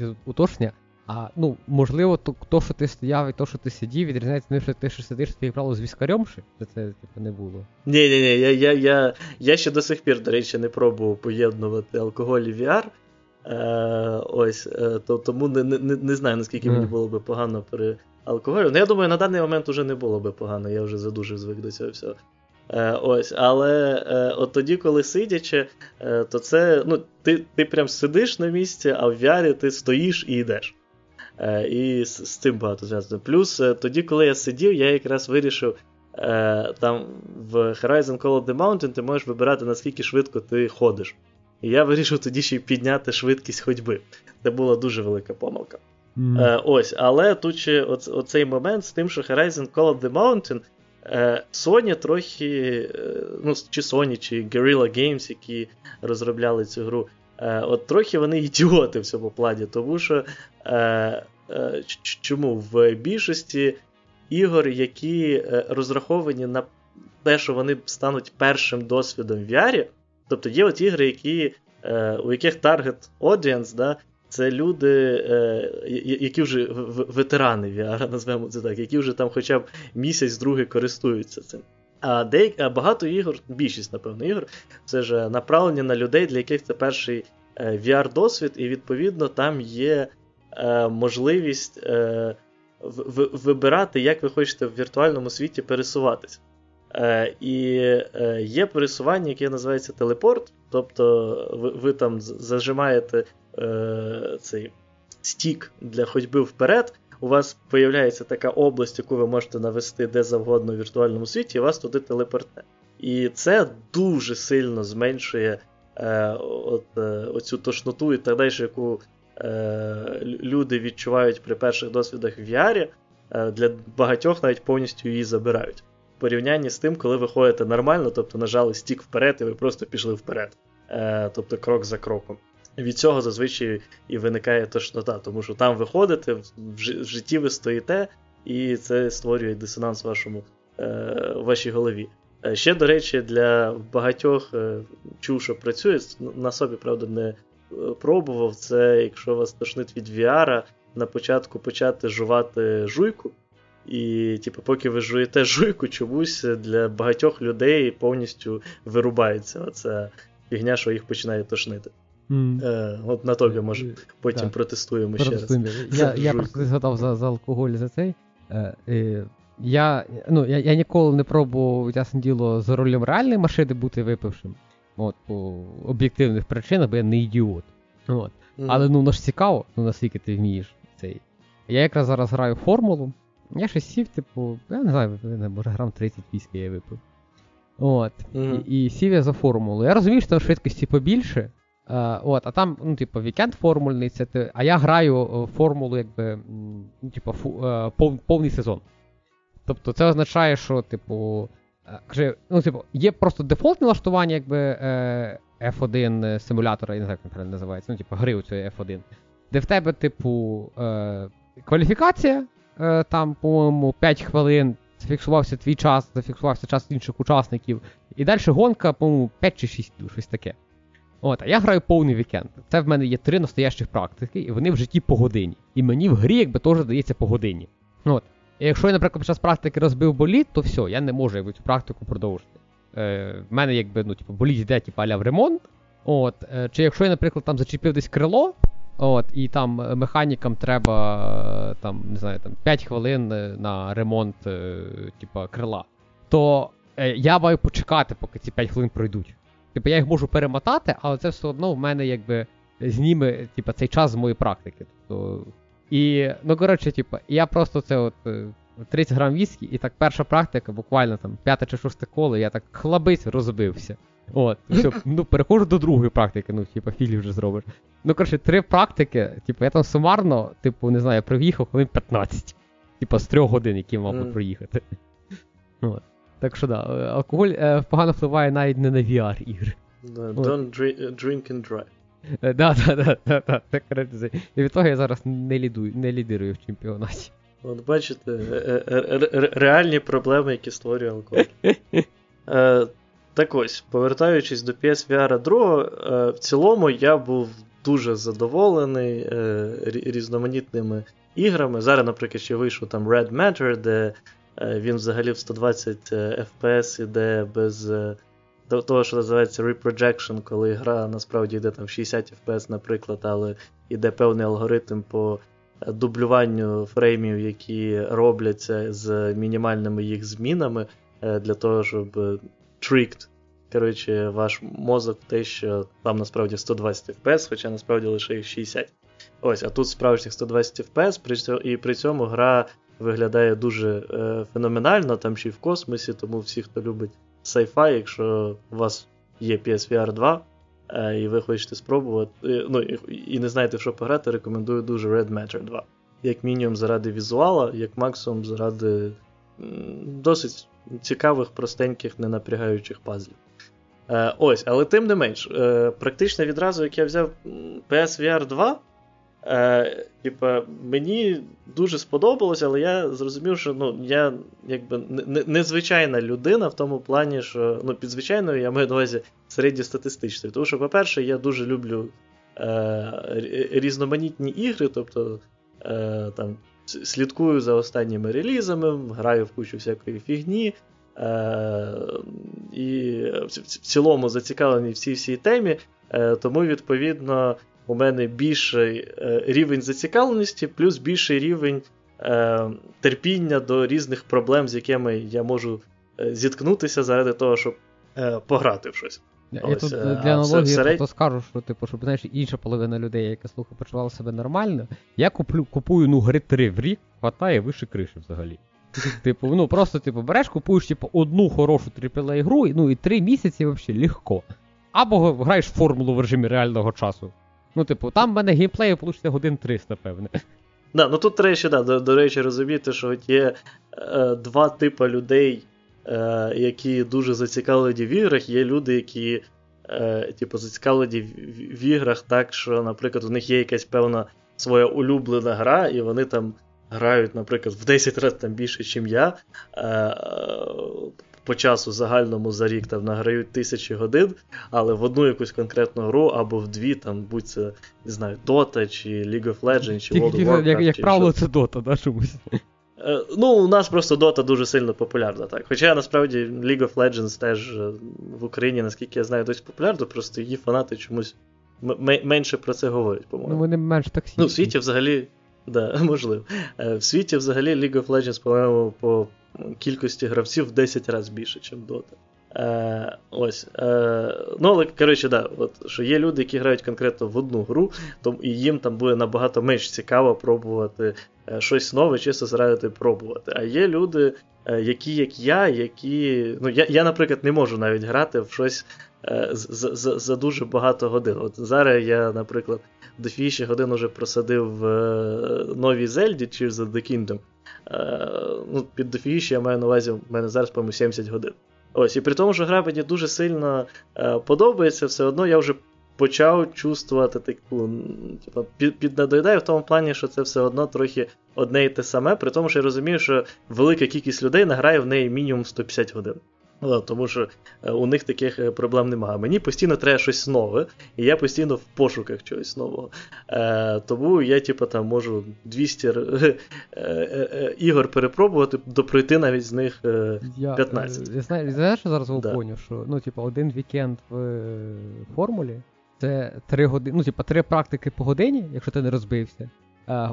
Е, уточнення. А ну, можливо, то, то, що ти стояв і то, що ти сидів, відрізняється тим, що ти що сидиш, ти грало з віскарем, що це типу, не було. Ні, ні, ні, я я, я, я ще до сих пір, до речі, не пробував поєднувати алкоголь і VR. Е, Ось, е, то, тому не не, не знаю, наскільки mm. мені було би погано при алкоголю. Ну, я думаю, на даний момент вже не було би погано, я вже задуже звик до цього всього. Е, ось, Але е, от тоді, коли сидячи, е, то це ну, ти ти прям сидиш на місці, а в VR ти стоїш і йдеш. І з, з цим багато зв'язано. Плюс тоді, коли я сидів, я якраз вирішив. Там в Horizon Call of the Mountain ти можеш вибирати, наскільки швидко ти ходиш. І я вирішив тоді ще й підняти швидкість ходьби. Це була дуже велика помилка. Mm. Ось, Але тут ще оц, оцей момент з тим, що Horizon Call of the Mountain Е, Sony трохи, е, ну, чи Sony, чи Guerrilla Games, які розробляли цю гру, е, от трохи вони ідіоти в цьому плані, тому що чому в більшості ігор, які розраховані на те, що вони стануть першим досвідом в VR, тобто є от ігри, які, у яких таргет audience, да, це люди, е, які вже ветерани VR, назвемо це так, які вже там хоча б місяць-другий користуються цим. А а багато ігор, більшість, напевно, ігор, це ж направлені на людей, для яких це перший е, VR-досвід, і відповідно там є е, можливість е, в, вибирати, як ви хочете в віртуальному світі пересуватись. Е, І е, є пересування, яке називається телепорт. Тобто ви, ви там зажимаєте е, цей стік для ходьби вперед. У вас з'являється така область, яку ви можете навести де завгодно в віртуальному світі, і вас туди телепортне. І це дуже сильно зменшує е, от, е, оцю тошноту і так далі, яку е, люди відчувають при перших досвідах в VR. Е, для багатьох навіть повністю її забирають порівнянні з тим, коли ви ходите нормально, тобто нажали стік вперед, і ви просто пішли вперед. Е, Тобто крок за кроком. Від цього зазвичай і виникає тошнота, тому що там ви ходите, в житті ви стоїте, і це створює дисонанс в вашому, вашій голові. Ще, до речі, для багатьох чув, що працює, на собі, правда, не пробував. Це якщо вас тошнить від VR, на початку почати жувати жуйку. І, типу, поки ви жуєте жуйку, чомусь для багатьох людей повністю вирубається оця фігня, що їх починає тошнити. Mm. Е, От на тобі, може, потім так. протестуємо ще раз. Я я просто згадав за за алкоголь за цей. Е, е, Я ну, я, я ніколи не пробував, ясне діло, за рулем реальної машини бути випившим. От, По об'єктивних причинах, бо я не ідіот. От. Mm. Але ну, ж цікаво, ну наскільки ти вмієш цей. Я якраз зараз граю формулу. Я щось сів, типу, я не знаю, може грам 30 віскі я випив. От. Mm-hmm. І, і сів я за формулу. Я розумію, що там швидкості побільше. А, от, а там, ну, типу, вікенд формульний, це, а я граю формулу, якби, ну, типу, фу, пов, повний сезон. Тобто це означає, що, типу, каже, ну, типу, є просто дефолтне налаштування, якби F1 симулятора, я не знаю, як він називається, ну, типу, гри у цієї F1, де в тебе, типу, кваліфікація. Е, там, по-моєму, 5 хвилин зафіксувався твій час, зафіксувався час інших учасників. І далі гонка, по-моєму, 5 чи 6 щось таке. От, а я граю повний вікенд. Це в мене є три настоящих практики, і вони в житті по годині. І мені в грі якби теж дається по годині. От. І якщо я, наприклад, під час практики розбив боліт, то все, я не можу якби, цю практику продовжити. Е, В мене якби, ну, типу, боліт йде типу, аля в ремонт. От, е, Чи якщо я, наприклад, там зачепив десь крило, От, І там е, механікам треба е, там, не знаю, там 5 хвилин е, на ремонт типа, крила. То е, я маю почекати, поки ці 5 хвилин пройдуть. Типу я їх можу перемотати, але це все одно в мене якби зніме типу, цей час з моєї практики. Тобто, І, ну, коротше, типу, я просто це от 30 грам віскі, і так перша практика, буквально там п'яте чи шосте коло, я так хлабись розбився. От, все, ну переходжу до другої практики, ну, типа, філі вже зробиш. Ну, коротше, три практики, типу, я там сумарно, типу, не знаю, приїхав хвилин 15. Типа з трьох годин, які мав би mm. проїхати. От. Так що да, алкоголь е, погано впливає навіть не на VR-ігри. Don't drink and drive. Да, да, да, да, да, так І від того я зараз не лідую, не лідирую в чемпіонаті. От бачите, е, е, реальні проблеми, які створює алкоголь. Так ось, повертаючись до PSVR 2, е, в цілому я був дуже задоволений е, різноманітними іграми. Зараз, наприклад, ще вийшов там Red Matter, де е, він взагалі в 120 FPS іде без того, що називається reprojection, коли гра насправді йде там 60 FPS, наприклад, але йде певний алгоритм по дублюванню фреймів, які робляться з мінімальними їх змінами, для того, щоб tricked, коротше, ваш мозок те, що там насправді 120 FPS, хоча насправді лише їх 60. Ось, а тут справжніх 120 FPS, і при цьому гра виглядає дуже е, феноменально, там ще й в космосі, тому всі, хто любить sci-fi, якщо у вас є PSVR 2, е, і ви хочете спробувати, е, ну, і, не знаєте, в що пограти, рекомендую дуже Red Matter 2. Як мінімум заради візуала, як максимум заради досить цікавих, простеньких, ненапрягаючих пазлів. Е, Ось, але тим не менш, практично відразу, як я взяв PSVR 2, е, типа, мені дуже сподобалось, але я зрозумів, що ну, я якби незвичайна людина в тому плані, що ну, під звичайною я маю на увазі середньостатистичною. Тому що, по-перше, я дуже люблю е, різноманітні ігри, тобто е, там слідкую за останніми релізами, граю в кучу всякої фігні. Е, І в цілому зацікавлений всій всій темі, е, тому, відповідно, у мене більший е, рівень зацікавленості, плюс більший рівень е, терпіння до різних проблем, з якими я можу е, зіткнутися заради того, щоб пограти в щось. Я Ось, тут для аналогії серед... просто скажу, що типу, щоб знаєш, інша половина людей, яка слухає, почувала себе нормально. Я куплю, купую ну, гри 3 в рік, хватає вище криші взагалі. Типу, ну просто типу, береш, купуєш типу, одну хорошу AAA гру, ну і три місяці взагалі легко. Або граєш формулу в режимі реального часу. Ну, типу, там в мене геймплею вийде годин 300, певне. Да, ну тут треба ще, да, до, до речі, розуміти, що є е, два типи людей, е, які дуже зацікавлені в іграх. Є люди, які е, типу, зацікавлені в, іграх так, що, наприклад, у них є якась певна своя улюблена гра, і вони там грають, наприклад, в 10 разів більше, ніж я. Е, по часу загальному за рік там награють тисячі годин, але в одну якусь конкретну гру або в дві, там будь це не знаю, Dota, чи League of Legends, чи World of Warcraft. Як, як правило, це Dota, да, чомусь. Е, ну, у нас просто Dota дуже сильно популярна, так. Хоча насправді League of Legends теж е, в Україні, наскільки я знаю, досить популярна, просто її фанати чомусь м- менше про це говорять, по-моєму. Ну, вони менш токсичні. Ну, в світі взагалі. Да, можливо. Е, в світі взагалі League of Legends, по-моєму, по кількості гравців в 10 разів більше, ніж Dota. Е, ось. Е, Ну, але, коротше, да, от, що є люди, які грають конкретно в одну гру, то і їм там буде набагато менш цікаво пробувати е, щось нове, чисто заради пробувати. А є люди, е, які, як я, які. Ну, я, я, наприклад, не можу навіть грати в щось е, за, за, за дуже багато годин. От зараз я, наприклад, до фіші годин вже просадив в новій Зельді чи за The Kingdom. Е, ну, Під дофігіще я маю на увазі, в мене зараз, по-моєму, 70 годин. Ось, І при тому, що гра мені дуже сильно е, подобається, все одно я вже почав чувствувати таку, типу, під, піднадоїдаю в тому плані, що це все одно трохи одне і те саме, при тому, що я розумію, що велика кількість людей награє в неї мінімум 150 годин. Ну, тому що е, у них таких е, проблем немає. Мені постійно треба щось нове, і я постійно в пошуках чогось нового. Е, Тому я, типу, там можу 200 е, е, ігор перепробувати, допройти навіть з них 15. Я, я знаєш, що зараз да. поняв, що ну, типу, один вікенд в формулі це 3 години, ну, типу, 3 практики по годині, якщо ти не розбився.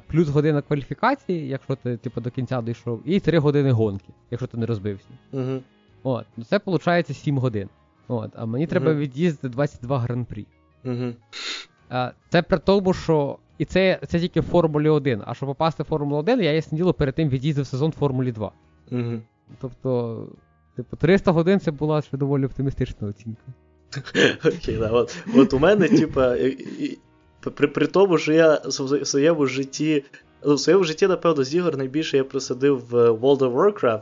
Плюс година кваліфікації, якщо ти типу, до кінця дійшов, і 3 години гонки, якщо ти не розбився. Угу. От, ну Це виходить 7 годин. От, А мені треба uh-huh. від'їздити 22 гран-прі. Uh-huh. Це при тому, що. І це це тільки в Формулі 1. А щоб попасти в Формулу 1, я ясне діло перед тим від'їздив сезон в Формулі 2. Uh-huh. Тобто, типу, 300 годин це була ще доволі оптимістична оцінка. Окей, да, от, от у мене, типа, при при тому, що я в своєму житті. Ну, в своєму житті, напевно, з ігор найбільше я присадив в World of Warcraft.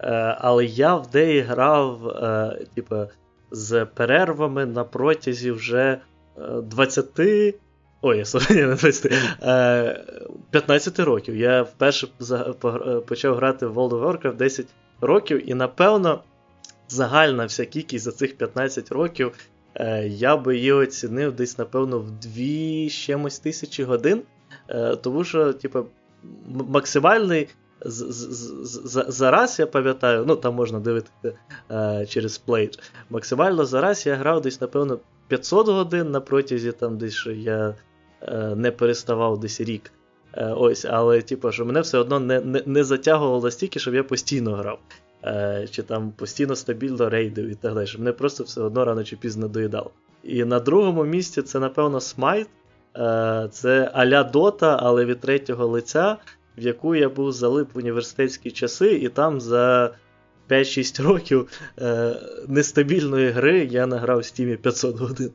Е, але я в неї грав, е, типу, з перервами на протязі вже 20. Е, ой, sorry, не 20, 15 років. Я вперше почав грати в World of Warcraft 10 років, і напевно, загальна вся кількість за цих 15 років я би її оцінив десь, напевно, в 2 чимось тисячі годин. Тому що, типу, максимальний зараз я пам'ятаю, ну там можна дивитися е, через Play, Максимально зараз я грав десь, напевно, 500 годин на протязі там десь що я е, не переставав десь рік. Е, ось, Але, типу, що мене все одно не не, не затягувало настільки, щоб я постійно грав. Чи там постійно стабільно рейдив і так далі. Мене просто все одно рано чи пізно доїдав. І на другому місці це, напевно, Smite. Це Аля Дота, але від третього лиця в яку я був залип в університетські часи, і там за 5-6 років е, нестабільної гри я награв в стімі 500 годин.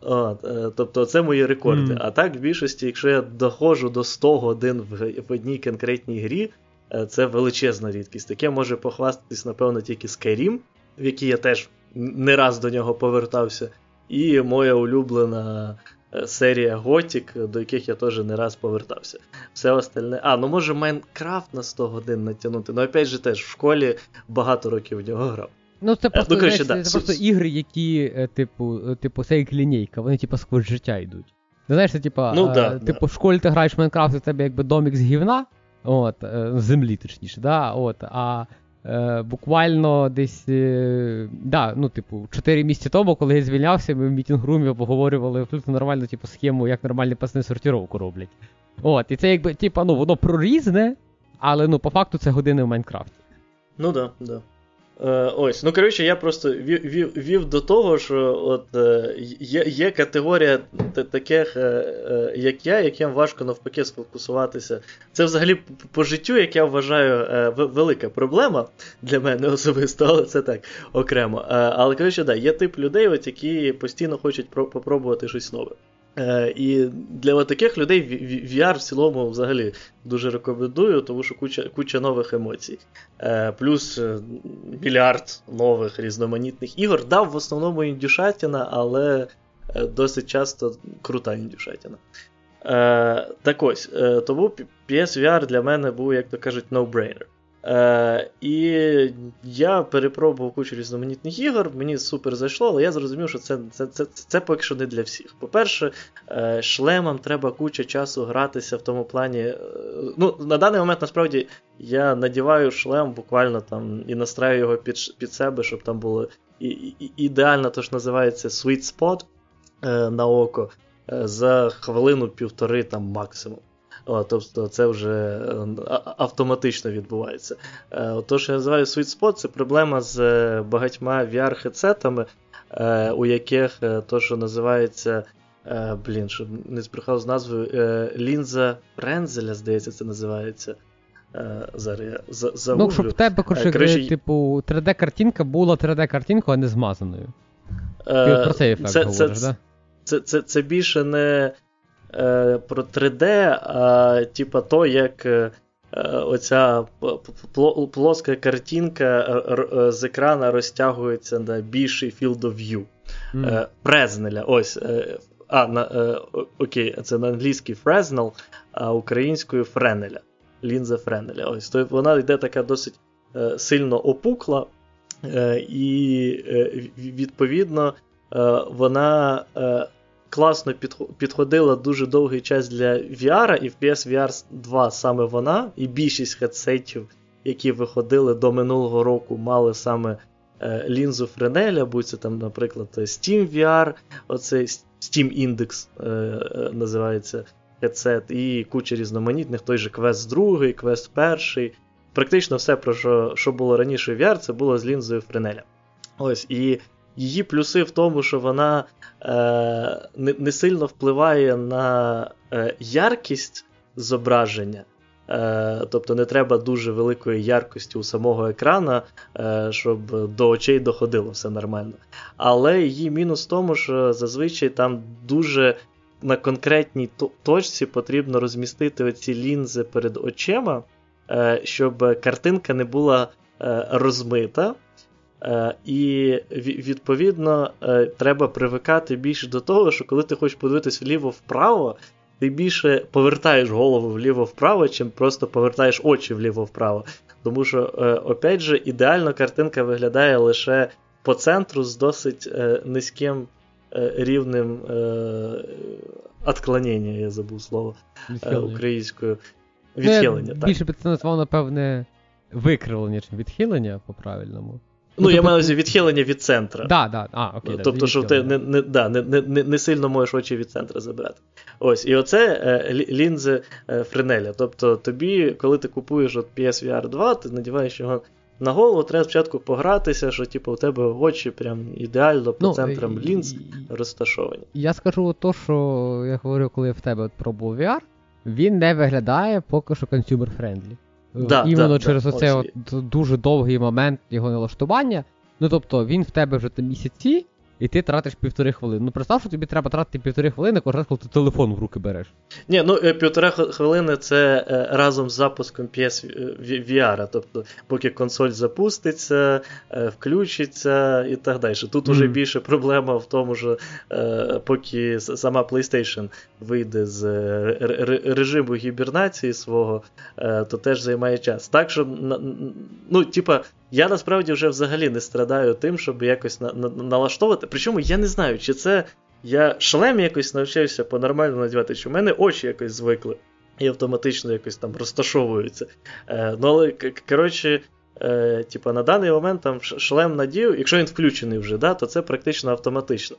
От, е, Тобто це мої рекорди. Mm. А так, в більшості, якщо я доходжу до 100 годин в, в одній конкретній грі, е, це величезна рідкість. Таке може похвастатись, напевно, тільки Skyrim, в який я теж не раз до нього повертався. І моя улюблена серія Готік, до яких я теж не раз повертався. Все остальне. А, ну може Майнкрафт на 100 годин натягнути. Ну, опять же, теж в школі багато років в нього грав. Ну, це е, просто ну, коротше, да. це просто ігри, які, е, типу, типу, це як лінійка, вони типу сквозь життя йдуть. Знаєш, це типа, ну, е, да, типу, да. в школі ти граєш в Майнкрафт, у тебе якби домик з гівна, от, е, землі, точніше, да, от, а е, буквально десь, е, да, ну, типу, 4 місяці тому, коли я звільнявся, ми в мітінг-румі обговорювали абсолютно нормальну типу, схему, як нормальні пасни сортировку роблять. От, і це якби, типу, ну, воно прорізне, але ну, по факту це години в Майнкрафті. Ну да, да. Е, ось, ну коротше, я просто вів, вів, вів до того, що от е, є є категорія таких, е, як я, яким важко навпаки сфокусуватися. Це взагалі по, життю, як я вважаю, велика проблема для мене особисто, але це так окремо. Але коротше, да, є тип людей, от, які постійно хочуть про- попробувати щось нове. Е, і для таких людей VR в цілому взагалі дуже рекомендую, тому що куча, куча нових емоцій. Е, плюс е, мільярд нових різноманітних ігор. Дав в основному індюшатіна, але е, досить часто крута індюшатіна. Е, так ось, е, тому PSVR для мене був, як то кажуть, no-brainer. Е, і я перепробував кучу різноманітних ігор, мені супер зайшло, але я зрозумів, що це це, це, це поки що не для всіх. По-перше, е, шлемам треба куча часу гратися в тому плані. е, ну, На даний момент насправді я надіваю шлем буквально там і настраю його під, під себе, щоб там було і, і, ідеально, то що називається sweet spot е, на око е, за хвилину-півтори там максимум. О, тобто це вже е, автоматично відбувається. Е, То, що я називаю sweet spot, це проблема з е, багатьма VR-хедсетами, у яких то, що називається. Блін, щоб не збрехав з назвою лінза Френзеля, здається, це називається. Зараз я за- Ну, щоб в тебе, коротше, Е, типу, 3D-картинка була 3D-картинкою, а не змазаною. Ти про цей ефект це, говориш, це, да? це, більше не про 3D, а типа то, як е, е, оця плоска картинка е, е, з екрана розтягується на більший field of view. Е, Фрезнеля. Ось. е, А, на, е, окей, це на англійській Фрезнел, а українською Френеля. Лінза Френеля. Ось. То вона йде така досить е, сильно опукла, е, і е, відповідно е, вона е, класно підходила дуже довгий час для VR, і в PSVR 2 саме вона, і більшість хедсетів, які виходили до минулого року, мали саме е, лінзу Френеля, будь це там, наприклад, Steam VR, оцей Steam Index е, е, називається хедсет, і куча різноманітних, той же Quest 2, Quest 1. Практично все, про що, що було раніше в VR, це було з лінзою Френеля. Ось, і її плюси в тому, що вона е, не, не сильно впливає на е, яркість зображення. Е, тобто не треба дуже великої яркості у самого екрана, е, щоб до очей доходило все нормально. Але її мінус в тому, що зазвичай там дуже на конкретній точці потрібно розмістити оці лінзи перед очима, е, щоб картинка не була е, розмита. Е, І відповідно е, треба привикати більше до того, що коли ти хочеш подивитись вліво-вправо, ти більше повертаєш голову вліво-вправо, чим просто повертаєш очі вліво-вправо. Тому що, е, опять же, ідеально картинка виглядає лише по центру з досить низьким рівнем отклонення, я забув слово Відхилення. українською. Ну, Відхилення, так. Більше це назвав, напевне, викривлення, чим відхилення по-правильному. Ну, я тобто- маю увазі відхилення від центра. Да, да, а, окей, да, тобто, що ти не, не, да, не, не, не, сильно можеш очі від центра забирати. Ось, і оце е, лінзи е, Френеля. Тобто, тобі, коли ти купуєш от PSVR 2, ти надіваєш його на голову, треба спочатку погратися, що типу, у тебе очі прям ідеально по Ну, центрам лінз розташовані. Я скажу то, що я говорив, коли я в тебе пробував VR, він не виглядає поки що consumer friendly. Да, Іменно да, через да, оце от дуже довгий момент його налаштування. Ну тобто він в тебе вже там місяці, і ти тратиш півтори хвилини. Ну представ, що тобі треба тратити півтори хвилини кожен раз, коли ти телефон в руки береш. Ні, ну е, півтора хвилини це е, разом з запуском PS VR, тобто, поки консоль запуститься, е, включиться і так далі. Тут уже Мгм. більше проблема в тому, що е, поки сама PlayStation вийде з е, ре- ре- режиму гібернації свого, е, то теж займає час. Так що, ну, типа, я насправді вже взагалі не страдаю тим, щоб якось на, на- налаштовувати. Причому я не знаю, чи це я шлем якось навчився по-нормальному надівати, що в мене очі якось звикли і автоматично якось там розташовуються. Е, Ну, але, коротше, е, типа, на даний момент там шлем надів, якщо він включений вже, да, то це практично автоматично.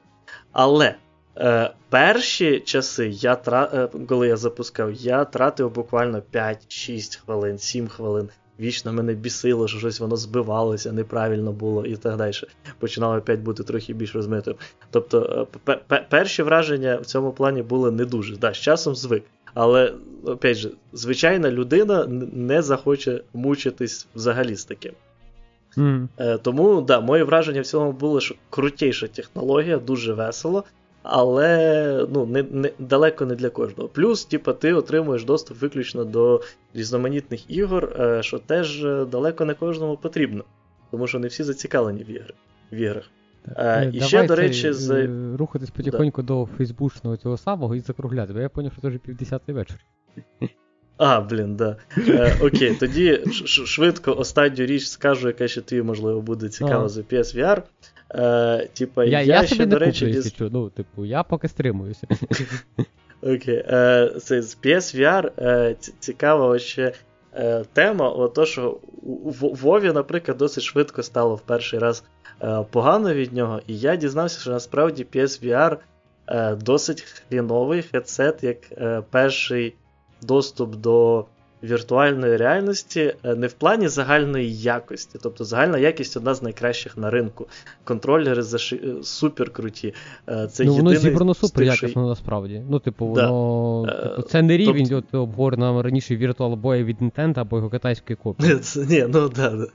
Але е, перші часи, я е, коли я запускав, я тратив буквально 5-6 хвилин, 7 хвилин. Вічно мене бісило, що щось воно збивалося, неправильно було і так далі. Починало опять бути трохи більш розмитим. Тобто, е, перші враження в цьому плані були не дуже. Да, З часом звик. Але, опять же, звичайна людина не захоче мучитись взагалі з таким. Mm. Тому, да, моє враження в цілому було, що крутіша технологія, дуже весело, але ну, не, не, далеко не для кожного. Плюс, типа, ти отримуєш доступ виключно до різноманітних ігор, е, що теж е, далеко не кожному потрібно. Тому що не всі зацікавлені в ігри, в іграх. А, І ще, до речі, з... рухатись потихоньку да. до фейсбучного цього самого і закругляти, бо я зрозумів, що це вже півдесятий вечір. А, блін, да. Е, Окей, тоді швидко останню річ скажу, яка ще тобі, можливо, буде цікава за PSVR. Е, Типа, я, я, я ще, до речі, куплю, діз... ну, типу, я поки стримуюся. Окей. Е, це з PSVR е, цікава ще е, тема, ото, що Вові, наприклад, досить швидко стало в перший раз е, погано від нього, і я дізнався, що насправді PSVR досить хріновий хедсет, як перший доступ до віртуальної реальності е, не в плані загальної якості. Тобто загальна якість одна з найкращих на ринку. Контролери заши... Е, супер круті. Е, це ну, Воно зібрано супер якісно насправді. Ну, типу, воно. Да. Типу, це не рівень тобто... обговорено раніше Virtual Boy від Nintendo або його китайської копії. Ні, ну да, да.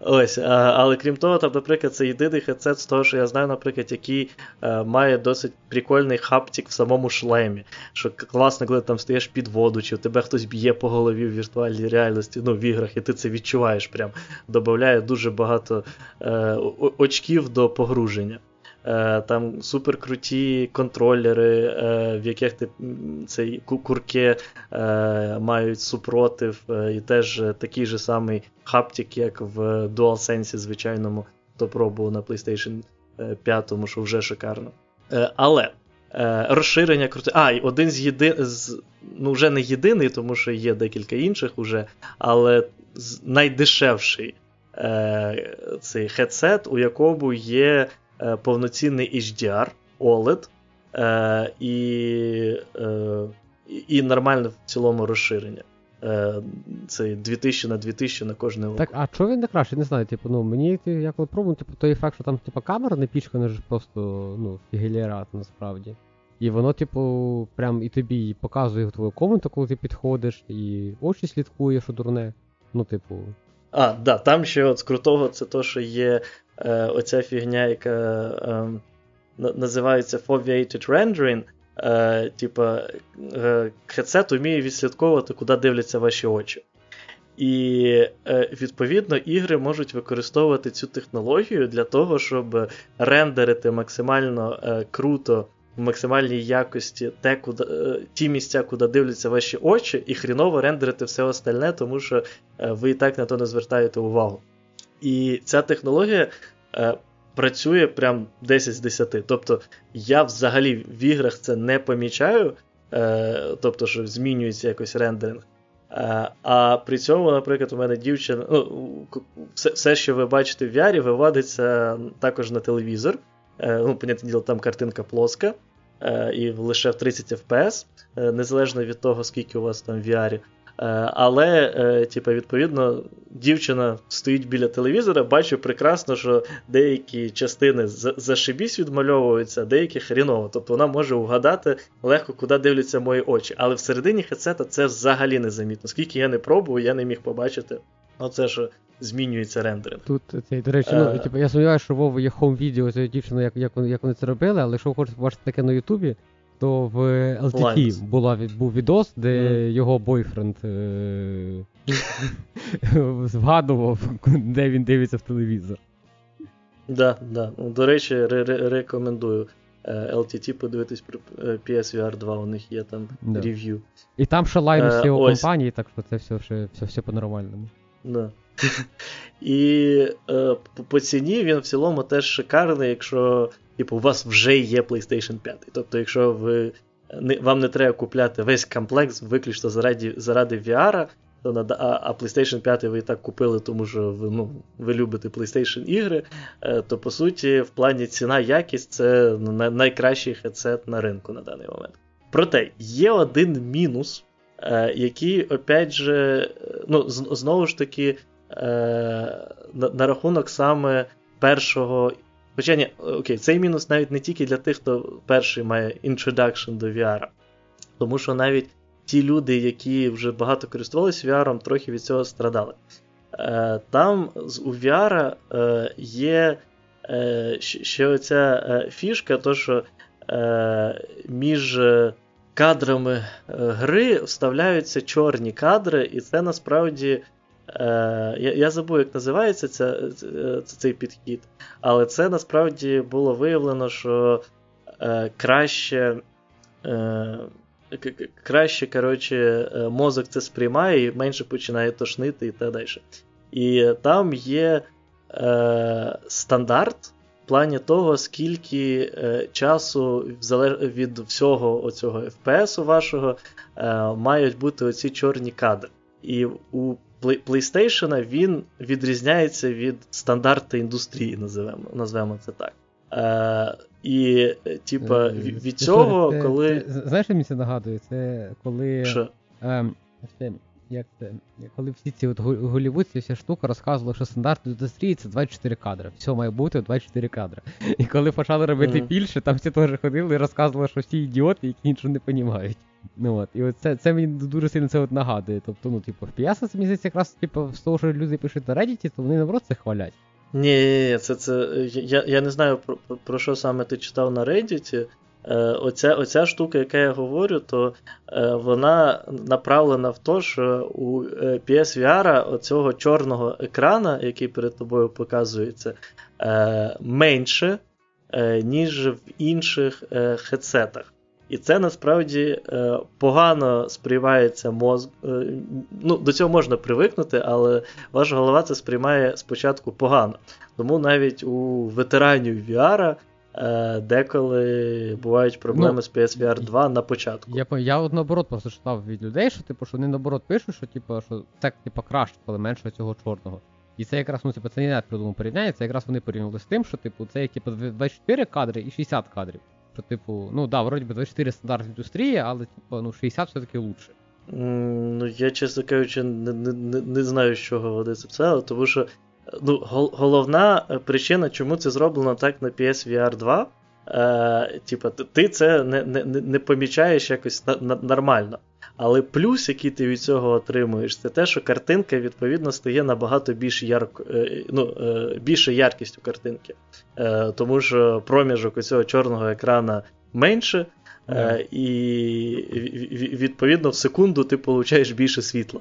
Ось, а, Але крім того, там, наприклад, це єдиний хедсет з того, що я знаю, наприклад, який а, має досить прикольний хаптик в самому шлемі. Що класно, коли ти там стоїш під воду, чи тебе хтось б'є по голові в віртуальній реальності, ну, в іграх, і ти це відчуваєш прям. Додає дуже багато е, очків до погруження. Е, там суперкруті контролери, е, в яких ти цей курки е, мають супротив, і теж такий же самий хаптик, як в DualSense звичайному, хто пробував на PlayStation 5, що вже шикарно. Але розширення крути. А, і один з єди... з ну вже не єдиний, тому що є декілька інших уже, але найдешевший цей хедсет, у якому є Е, повноцінний HDR OLED е, і е, і нормальне в цілому розширення. Це 2000 на 2000 на кожне око. Так, а чого він не краще? Не знаю, типу, ну мені я коли пробую, типу, той ефект, що там типу, камера не пічкана, ж просто ну, фігелірат насправді. І воно, типу, прям і тобі показує твою комнату, коли ти підходиш, і очі слідкує, що дурне. Ну, типу. А, да, там ще от з крутого це то, що є е, оця фігня, яка е, називається Foveated Rendering. Е, Типа, е, хедсет вміє відслідковувати, куди дивляться ваші очі. І, е, відповідно, ігри можуть використовувати цю технологію для того, щоб рендерити максимально е, круто в максимальній якості те, куди, е, ті місця, куди дивляться ваші очі, і хріново рендерити все остальне, тому що е, ви і так на то не звертаєте увагу. І ця технологія е, працює прям 10 з 10. Тобто я взагалі в іграх це не помічаю, е, тобто, що змінюється якось рендеринг. Е, а при цьому, наприклад, у мене дівчина. ну, Все, все що ви бачите в VR, виводиться також на телевізор. Е, ну, понятне діло, там картинка плоска. Е, і лише в 30 FPS, е, незалежно від того, скільки у вас там в VR. Е, але, е, типу, відповідно, дівчина стоїть біля телевізора, бачу прекрасно, що деякі частини зашибісь відмальовуються, а деякі хріново. Тобто вона може угадати легко, куди дивляться мої очі. Але всередині хедсета це взагалі незамітно. Скільки я не пробував, я не міг побачити. Оце що змінюється рендеринг. Тут цей, до речі, ну, е. типу, я сподіваюся, що Вова є хоум відео цієї дівчини, як, як, як вони це робили, але якщо ви хочете побачити таке на Ютубі то в LTT була, був відос, де mm. його бойфренд е- згадував, де він дивиться в телевізор. Да, да. Ну, До речі, рекомендую. LTT е, подивитись про е, PSVR 2, у них є там да. рев'ю. І там ще лайнус uh, його компанії, так що це все все, все, все по-нормальному. Да. І е, по ціні він в цілому теж шикарний, якщо типу, у вас вже є PlayStation 5. Тобто, якщо ви, не, вам не треба купляти весь комплекс виключно заради заради VR, то на, а, а PlayStation 5 ви і так купили, тому що ви ну, ви любите PlayStation ігри, е, то по суті, в плані ціна якість це найкращий хедсет на ринку на даний момент. Проте є один мінус, е, який, опять же, ну, знову ж таки, е, на рахунок саме першого. Ні, окей, цей мінус навіть не тільки для тих, хто перший має introduction до VR. Тому що навіть ті люди, які вже багато користувалися VR, трохи від цього страдали. Е, там у VR е, є ще оця фішка, то що між кадрами гри вставляються чорні кадри, і це насправді Е, Я забув, як називається ця, цей підхід, але це насправді було виявлено, що е, краще е, краще коротше, е, мозок це сприймає і менше починає тошнити і так далі. І там є е, стандарт в плані того, скільки е, часу від всього оцього FPS вашого е, мають бути оці чорні кадри. І у PlayStation він відрізняється від стандарту індустрії, називаємо, називаємо це так. Е, І, типа, е, від цього, це, коли. Це, знаєш, що мені це нагадує? Це коли. Що? Е, це, як це? Коли всі ці от голівудці, вся штука розказувала, що стандарт індустрії це 24 кадри. Все має бути 24 кадри. І коли почали робити mm-hmm. більше, там всі теж ходили і розказували, що всі ідіоти, які нічого не розуміють. Ну от, І от це мені дуже сильно це от нагадує. Тобто, ну, типу, FPS, це здається, якраз типу, з того, що люди пишуть на Reddit, то вони наоборот це хвалять. Ні, це це. Я я не знаю, про, про що саме ти читав на Reddit. Е, оця оця штука, яка я говорю, то е, вона направлена в те, що у е, PSVR оцього чорного екрана, який перед тобою показується, е, менше, е, ніж в інших е, хедсетах. І це насправді е, погано сприймається мозк. Е, ну, До цього можна привикнути, але ваша голова це сприймає спочатку погано. Тому навіть у ветеранів VR е, деколи бувають проблеми ну, з PSVR 2 на початку. Я я от наоборот просто читав від людей, що типу, що вони наоборот пишуть, що типу, що це типу, краще, коли менше цього чорного. І це якраз ну, типу, це не навіть придумав порівняння, це якраз вони порівняли з тим, що типу, це як, типу, 24 кадри і 60 кадрів. Що, типу, ну да, вроді би 24 стандарт індустрії, але типу, ну 60 все-таки лучше. Ну, я, чесно кажучи, не не, не знаю, з чого вони це писали, тому що ну, головна е, причина, чому це зроблено так на PSVR 2. Е, Типа, ти це не не, не помічаєш якось на, на, нормально. Але плюс, який ти від цього отримуєш, це те, що картинка, відповідно, стає набагато більш ярко, е, ну, е, більше яркістю картинки. Е, тому що проміжок у цього чорного екрана менше, yeah. і відповідно в секунду ти получаєш більше світла.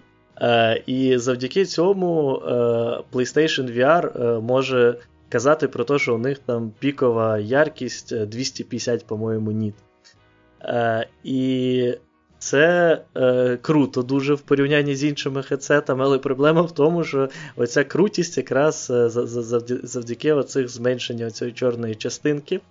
І завдяки цьому PlayStation VR може казати про те, що у них там пікова яркість 250, по-моєму, ніт. І це е, круто дуже в порівнянні з іншими хедсетами, але проблема в тому, що оця крутість якраз е, завдяки оцих зменшення цієї чорної частинки.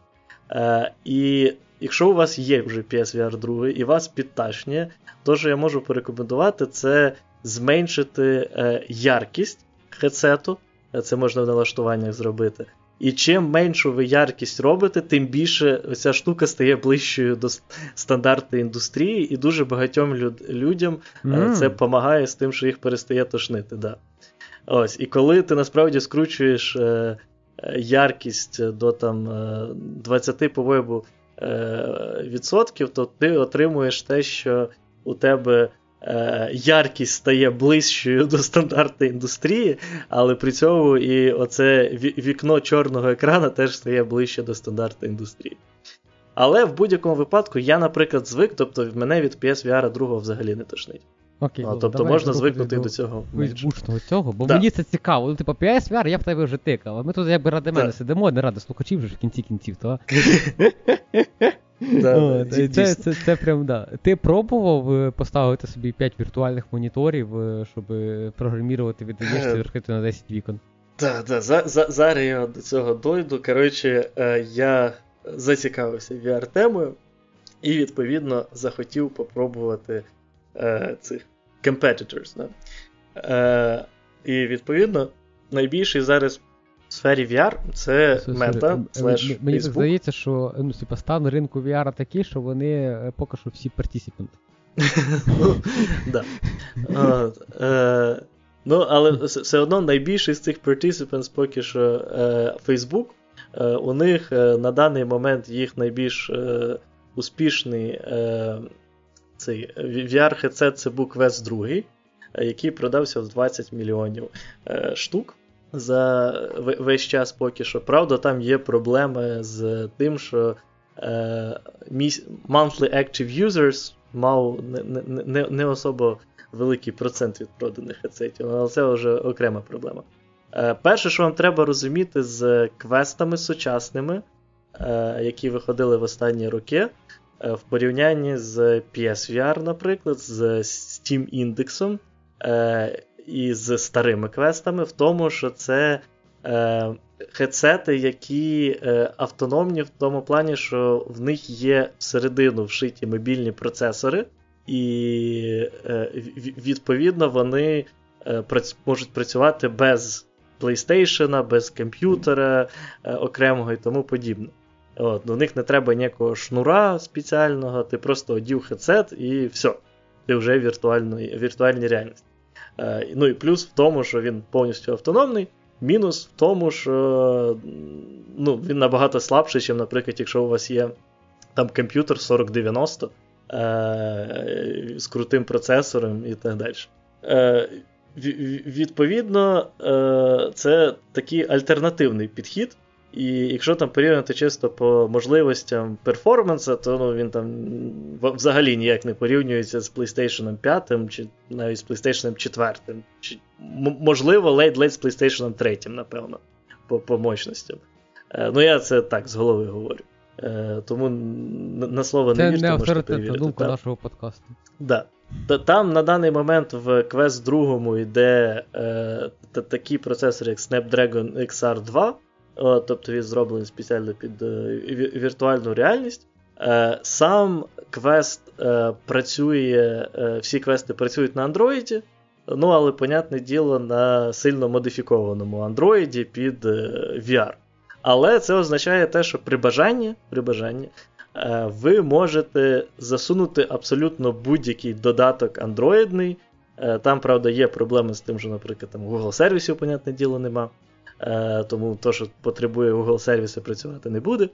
Е, І якщо у вас є вже PSVR 2 і вас підташнює, то що я можу порекомендувати, це зменшити е, яркість хедсету. Це можна в налаштуваннях зробити. І чим меншу ви яркість робите, тим більше ця штука стає ближчою до стандарту індустрії, і дуже багатьом люд, людям mm. це допомагає з тим, що їх перестає тошнити. Да. Ось, І коли ти насправді скручуєш е, яркість до там 20 по-моєму, е, відсотків, то ти отримуєш те, що у тебе Е, яркість стає ближчою до стандарту індустрії, але при цьому і оце вікно чорного екрана теж стає ближче до стандарту індустрії. Але в будь-якому випадку я, наприклад, звик, тобто мене від PSVR 2 взагалі не тошнить. Окей, а, Тобто можна звикнути до, до цього. Бушного цього, бо да. мені це цікаво. Ну, типу, PSVR я в тебе вже тикав, а ми тут якби ради мене сидимо, не ради слухачів вже в кінці кінців, то. Да, це, це, це, це прям, да. Ти пробував е, поставити собі 5 віртуальних моніторів, е, щоб програмірувати віддаєшся відкрити на 10 вікон? Так, да, да. Зараз я до цього дойду. Коротше, е, я зацікавився VR-темою і, відповідно, захотів попробувати е, цих competitors. Да? Е, І, відповідно, найбільший зараз в сфері VR це мета. слеш Мені так здається, що ну, типа, стан ринку VR такий, що вони е, поки що всі партісіпенти. Ну, але все одно найбільший з цих participants поки що е, Facebook. Е, у них е, на даний момент їх найбільш е, успішний е, цей VR-хедсет це був Quest 2, який продався в 20 мільйонів е, штук за весь час поки що. Правда, там є проблеми з тим, що е, monthly active users мав не, не, не особо великий процент від проданих хедсетів, але це вже окрема проблема. Е, перше, що вам треба розуміти з квестами сучасними, е, які виходили в останні роки, е, в порівнянні з PSVR, наприклад, з Steam індексом з старими квестами, в тому, що це хедсети, які автономні в тому плані, що в них є всередину вшиті мобільні процесори, і відповідно вони можуть працювати без PlayStation, без комп'ютера е, окремого і тому подібне. От, До них не треба ніякого шнура спеціального, ти просто одів хедсет і все. Ти вже в віртуальній реальності. Е, ну і плюс в тому, що він повністю автономний. Мінус в тому, що ну, він набагато слабший, ніж, наприклад, якщо у вас є там комп'ютер 4090 е- з крутим процесором і так далі. Е- Відповідно, е, це такий альтернативний підхід. І якщо там порівняти чисто по можливостям перформанса, то ну, він там взагалі ніяк не порівнюється з PlayStation 5 чи навіть з PlayStation 4. Чи, Можливо, ледь-ледь з PlayStation 3, напевно, по по мощностям. Е, ну, я це так з голови говорю. Е, тому на слово не вірте, Це не авторитетна думка так? нашого подкасту. Да. Там на даний момент в Quest 2 йде е, такий процесор, як Snapdragon XR2, о, тобто він зроблений спеціально під е, віртуальну реальність. Е, Сам е, працює, е, всі квести працюють на Android, ну але, понятне діло, на сильно модифікованому Android під е, VR. Але це означає те, що при бажанні, при бажанні Е, ви можете засунути абсолютно будь-який додаток андроїдний. Е, там, правда, є проблеми з тим, що, наприклад, там Google сервісів, понятне діло, нема. Е, тому то, що потребує Google сервіси, працювати не буде.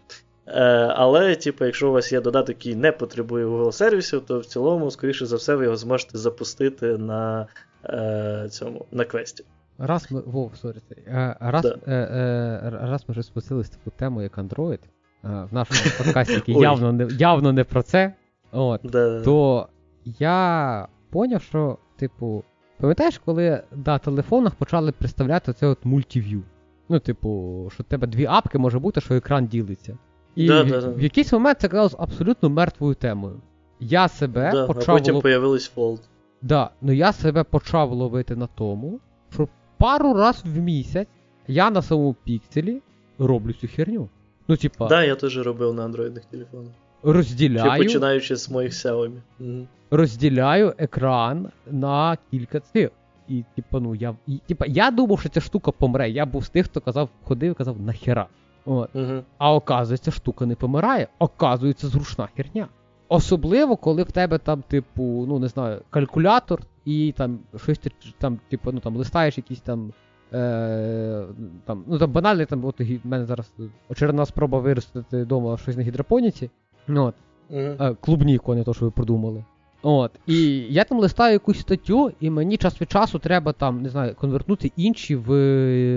Але, типу, якщо у вас є додаток, який не потребує Google сервісів, то в цілому, скоріше за все, ви його зможете запустити на цьому на квесті. Раз ми Вов, sorry, раз, да. е, е, раз ми вже спустились таку тему, як Android, в нашому подкасті, який явно не явно не про це, от, да. то я поняв, що, типу, пам'ятаєш, коли на телефонах почали представляти оце от multi-view? Ну, типу, що в тебе дві апки може бути, що екран ділиться. І да, в, да, в якийсь момент це казалось абсолютно мертвою темою. Я себе да, почав. А потім лов... появились Fold. Да, ну я себе почав ловити на тому, що пару раз в місяць я на самому пікселі роблю цю херню. Ну, типа. Да, я теж робив на андроїдних телефонах. Розділяю. Ще починаючи з моїх Xiaomi. Угу. Розділяю екран на кілька цих. І, типа, ну, я і, типа, я думав, що ця штука помре. Я був з тих, хто казав, ходив і казав, нахера. От. Угу. А оказується, штука не помирає, оказується, зручна херня. Особливо, коли в тебе там, типу, ну не знаю, калькулятор, і там щось там, типу, ну там листаєш якісь там Е, там, ну там банальний, там, от в мене зараз очередна спроба виростити вдома щось на гідропоніці. Ну, от. Mm-hmm. Клубніку, не то, що ви продумали. От. І я там листаю якусь статтю, і мені час від часу треба там, не знаю, конвертнути інші в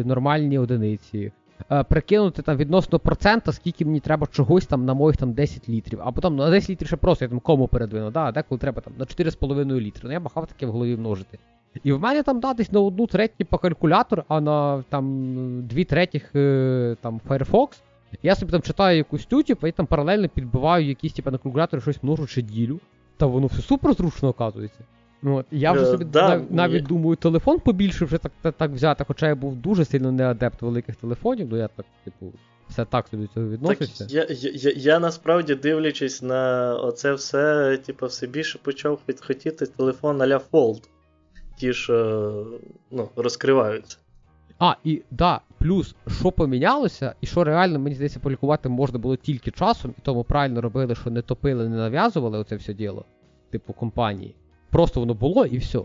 нормальні одиниці. Е, прикинути там відносно процента, скільки мені треба чогось там на моїх там 10 літрів. Або там на 10 літрів ще просто я там кому передвину, да, деколи треба там на 4,5 літри. Ну я бахав таке в голові множити. І в мене там датись на одну третю по калькулятор, а на там дві третіх е, там Firefox. Я собі там читаю якусь тю, типу, і там паралельно підбиваю якісь типу, на калькуляторі щось множу чи ділю. Та воно все супер зручно оказується. Ну, от. Я вже е, собі да, нав, навіть думаю, телефон побільше вже так так, так взяти, хоча я був дуже сильно не адепт великих телефонів, ну я так, типу, все так собі до цього відносишся. Так, я, я, я, я насправді дивлячись на оце все, типу, все більше почав хотіти телефон а-ля Fold. Ті, що ну, розкриваються. А, і да, плюс, що помінялося, і що реально, мені здається, полікувати можна було тільки часом, і тому правильно робили, що не топили, не нав'язували оце все діло, типу компанії. Просто воно було і все.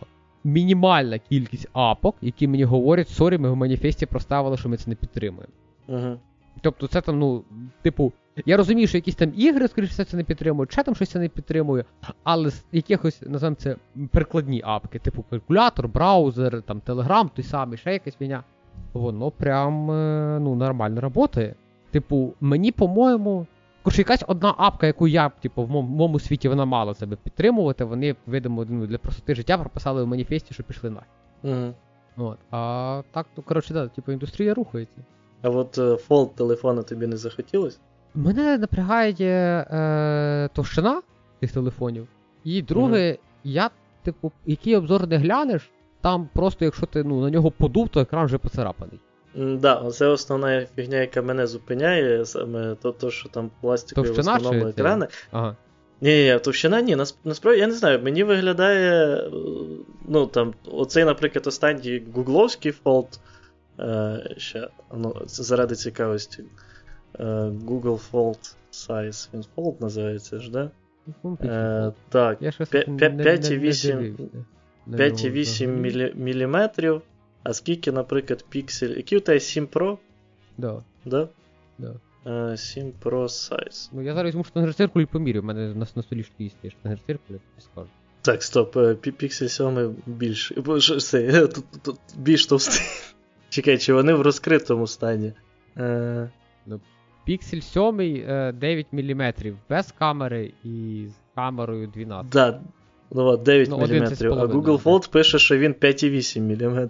Мінімальна кількість апок, які мені говорять, sorry, ми в маніфесті проставили, що ми це не підтримуємо. Угу. Тобто, це там, ну, типу, я розумію, що якісь там ігри, скоріше все, це не підтримують, ще там щось це не підтримує, але з якихось, називаємо це, прикладні апки, типу калькулятор, браузер, там, Telegram, той самий, ще якась фігня воно прям е, ну, нормально працює. Типу, мені, по-моєму, коротше, якась одна апка, яку я, типу, в моєму світі вона мала себе підтримувати, вони, видимо, ну, для простоти життя прописали в маніфесті, що пішли на. Угу. От. А так, ну, коротше, да, типу, індустрія рухається. А от Fold е, телефона тобі не захотілось? Мене напрягає е, товщина цих телефонів. І друге, угу. я, типу, який обзор не глянеш, там просто, якщо ти ну, на нього подув, то екран вже поцарапаний. Так, да, це основна фігня, яка мене зупиняє, саме то, то що там пластикові в основному екрани. Ага. Ні, ні, товщина ні. Насправді, я не знаю, мені виглядає. Ну, там, оцей, наприклад, останній гугловський фолд. Е, ще, ну, заради цікавості. Е, Google Fold Size. Він Fold називається ж, да? Е, так, 5,8 5,8 мм. А скільки, наприклад, піксель. Який у тебе 7 Pro? Да. Да? Да. Uh, 7 Pro Size. Ну я зараз візьму штангерциркуль і помірю, у мене на, на столі ж є штангерциркуль, я скажу. Так, стоп, Pixel 7 більш. Тут, тут, більш товстий. Чекай, чи вони в розкритому стані? Uh... Ну, Pixel 7 9 мм без камери і з камерою 12. Да, Ну от 9 ну, мм. А Google Fold пише, що він 5,8 мм.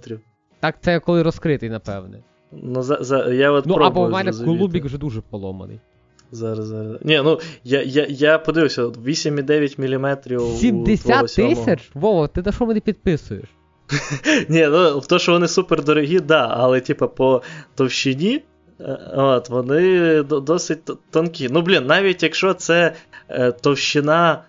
Так це коли розкритий, напевне. Ну, за, за, я от Ну, або в мене Колубік вже дуже поломаний. Зараз, зараз. Ні, ну я я, я подивився, 8,9 мм. 70 тисяч? Вова, ти на що мене підписуєш? Ні, ну в то, що вони супер дорогі, да, але типа по товщині. Е, от, Вони досить тонкі. Ну, блін, навіть якщо це е, товщина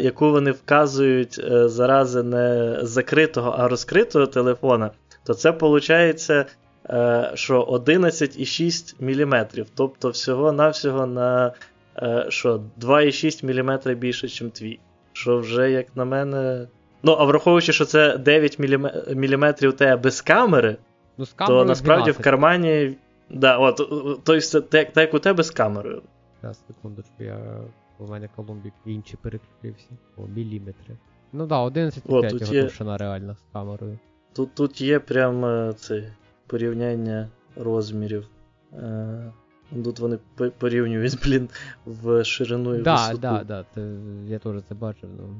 яку вони вказують е, зарази не закритого, а розкритого телефона, то це виходить, е, що 11,6 мм. Тобто всього-навсього на е, що 2,6 мм більше, ніж твій. Що вже, як на мене. Ну, а враховуючи, що це 9 мм у тебе без камери, ну, то насправді 12. в кармані. Да, от, Тобто, так, як у тебе з камерою. Зараз, секундочку, я у мене Колумбік інші переключився. О, міліметри. Ну да, 11,5 його є... товщина реальна з камерою. Тут тут є прям е, це порівняння розмірів. Е, Тут вони порівнюють, блін, в ширину і да, висоту. Так, да, да, я теж це бачив. Ну,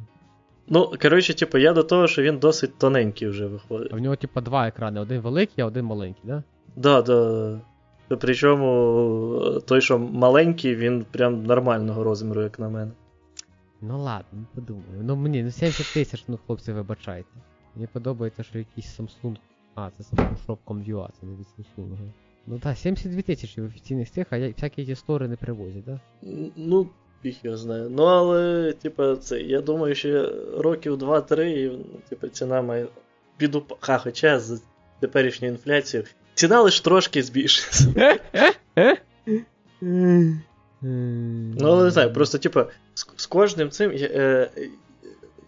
Ну, коротше, типу, я до того, що він досить тоненький вже виходить. А в нього, типу, два екрани: один великий, а один маленький, да? Да, да. Причому той, що маленький, він прям нормального розміру, як на мене. Ну ладно, подумаю. Ну мені, ну 70 тисяч, ну хлопці, вибачайте. Мені подобається, що якийсь Samsung. А, це Samsung Shop.com.ua, це не від Samsung. Ну так, 72 тисячі в офіційних цих, а всякі ті стори не привозять, да? Ну, їх я знаю. Ну, але, типа, це, я думаю, що років 2-3, і типа, ціна має підупа. Ха, хоча з теперішньою інфляцією ціна лише трошки збільшиться. Ну, але не знаю, просто, типа, з, з кожним цим. Я, е,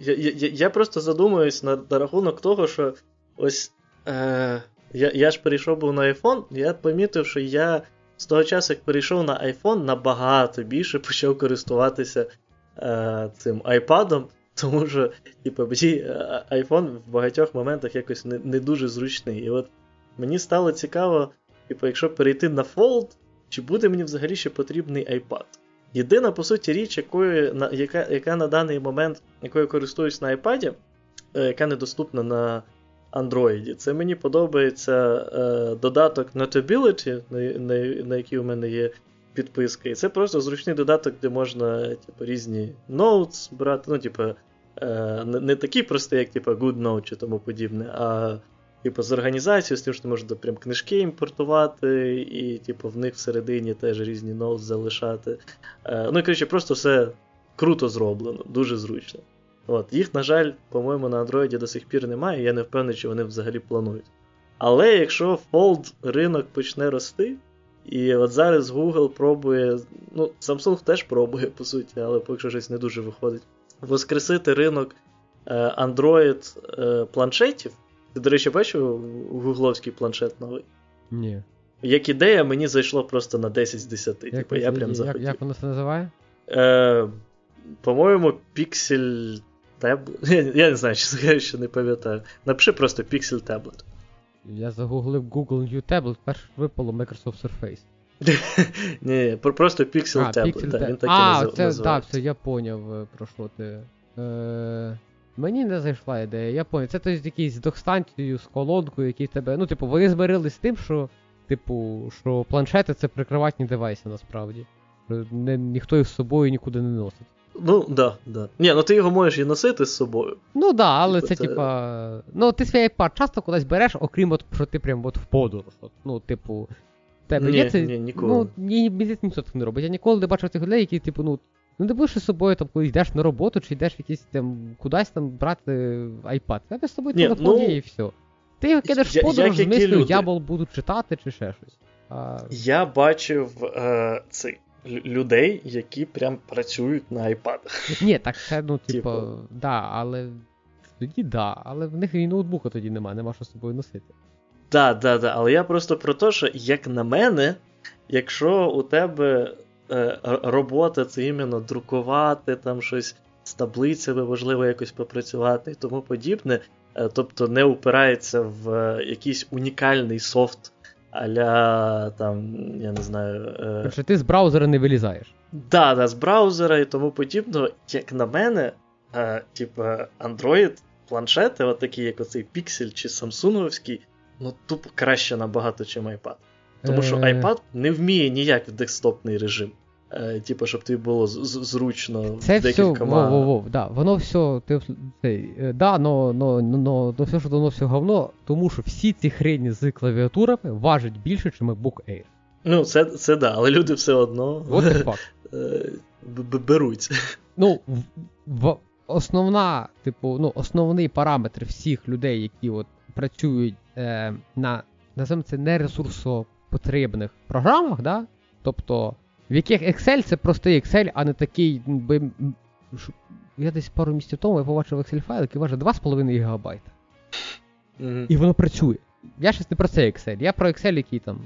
я, я, я просто задумуюсь на, на рахунок того, що ось. Е, я я ж перейшов був на iPhone, я помітив, що я з того часу, як перейшов на iPhone, набагато більше почав користуватися е, цим iPad, тому що, типу, iPhone в багатьох моментах якось не не дуже зручний. І от мені стало цікаво, типу, якщо перейти на Fold, чи буде мені взагалі ще потрібний iPad. Єдина, по суті, річ, якою, на, яка яка на даний момент, якою користуюсь на iPad, е, яка недоступна на Android, це мені подобається е, додаток Notability, на, на, на який у мене є підписка. І це просто зручний додаток, де можна типу, різні notes брати. Ну, типу, е, не, не такі прості, як типу, GoodNote чи тому подібне, а типу, з організацією, з тим, що ти можеш прям книжки імпортувати, і, типу, в них всередині теж різні ноут залишати. Е, ну і коротше, просто все круто зроблено, дуже зручно. От, Їх, на жаль, по-моєму, на Android до сих пір немає, я не впевнений, чи вони взагалі планують. Але якщо Fold ринок почне рости, і от зараз Google пробує, ну, Samsung теж пробує, по суті, але поки що щось не дуже виходить. Воскресити ринок е, Android е, планшетів. Ти, до речі, бачив гугловський планшет новий? Ні. Як ідея, мені зайшло просто на 10 з 10. Як, типу, я прям як, як воно це називає? Е, По-моєму, Pixel Tablet. Я не знаю, чи що не пам'ятаю. Напиши просто Pixel Tablet. Я загуглив Google New Tablet, перш випало Microsoft Surface. Ні, просто Pixel а, Tablet. Pixel він так а, це, так, все, я поняв, е, про що ти. Е, Мені не зайшла ідея, я поняв. Це тобто якийсь з докстанцією, з колонкою, який в тебе. Ну, типу, вони змирились з тим, що, типу, що планшети це прикриватні девайси насправді. Не, Ніхто їх з собою нікуди не носить. Ну, да, да. Ні, ну ти його можеш і носити з собою. Ну да, але це, це типа. Ну, ти свій iPad часто кудись береш, окрім от, що ти прям от в подорож. Ну, типу, тебе ні, є це. Ні, ніколи. Ну, ні, ні, ніхто так не робить. Я ніколи не бачив тих людей, які, типу, ну. Ну, ти будеш з собою, там, коли йдеш на роботу, чи йдеш в якийсь там кудись там брати iPad. Тебе з собою телефон ну, є і все. Ти його кидаєш в подорож з мислю, я буду читати чи ще щось. А... Я бачив е, цей людей, які прям працюють на iPad. Ні, так це, ну, типу, да, але. Тоді да, але в них і ноутбука тоді немає, нема що з собою носити. Так, так, так, але я просто про те, що, як на мене, якщо у тебе робота це іменно друкувати там щось з таблицями, можливо, якось попрацювати і тому подібне, е, тобто не упирається в е, якийсь унікальний софт аля там, я не знаю. Е... Тобто ти з браузера не вилізаєш. Да, да, з браузера і тому подібного, як на мене, е, типа Android планшети, от такі, як оцей Pixel чи Samsung, ну тупо краще набагато, ніж iPad. Тому що iPad не вміє ніяк в десктопний режим. Е, Типу, щоб тобі було зручно Це декількома... все, во, во, во, да, воно все, ти, ти, да, но, но, но, но все, що воно все говно, тому що всі ці хрені з клавіатурами важать більше, ніж MacBook Air. Ну, це це да, але люди все одно. Е, беруть. Ну, в, в, основна, типу, ну, основний параметр всіх людей, які от працюють е, на, називаємо це не ресурсопотребних програмах, да? тобто в яких Excel це простий Excel, а не такий. би. Я десь пару місяців тому я побачив Excel файл, який важить 2,5 ГБ. Mm-hmm. І воно працює. Я щось не про цей Excel, я про Excel, який там.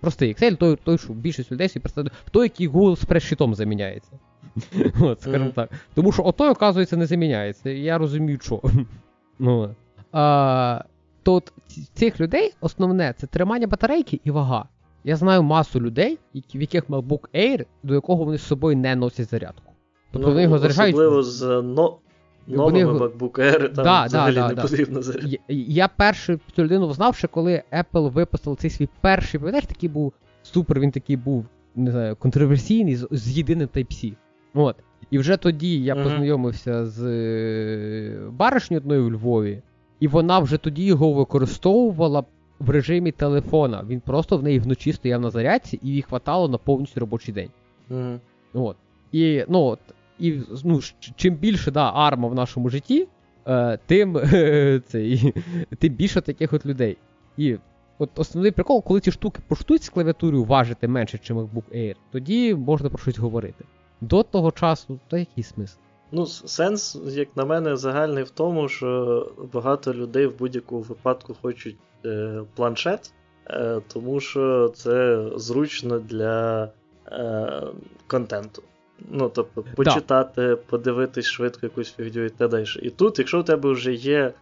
Простий Excel, той, той що більшість людей представляє, той, який Google спредшитом заміняється. От, скажімо так. Тому що отой, оказується, не заміняється. Я розумію, що. ну, а, То от цих людей основне це тримання батарейки і вага. Я знаю масу людей, в яких MacBook Air, до якого вони з собою не носять зарядку. Тобто ну, вони його заряджають. Особливо з но... новими його... MacBook Air, там да, взагалі да, не да, потрібно зарядку. Я, я першу цю людину знав, ще коли Apple випустив цей свій перший, пам'ятаєш, такий був супер, він такий був, не знаю, контроверсійний з, з єдиним Type-C. От. І вже тоді я uh-huh. познайомився з е, баришнею одною у Львові, і вона вже тоді його використовувала в режимі телефона. Він просто в неї вночі стояв на зарядці і їй хватало на повністю робочий день. Mm-hmm. От. І ну, от, і, ну, чим більше да, арма в нашому житті, е, тим е, цей, тим більше таких от людей. І от основний прикол, коли ці штуки поштують з клавіатурою важити менше, ніж MacBook Air, тоді можна про щось говорити. До того часу, то який смисл? Ну, сенс, як на мене, загальний в тому, що багато людей в будь-якому випадку хочуть е, планшет, е, тому що це зручно для е, контенту. Ну, тобто, почитати, да. подивитись швидко якусь фігню і так далі. І тут, якщо у тебе вже є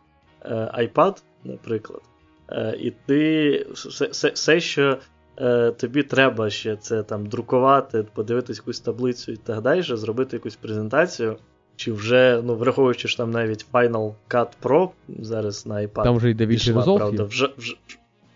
е, iPad, наприклад, е, і ти все, все, все що е, тобі треба ще це там друкувати, подивитись якусь таблицю і так далі, зробити якусь презентацію. Чи вже, ну, враховуючи, що там навіть Final Cut Pro зараз на iPad. Там вже і DaVinci Resolve правда, є. Вже, вже,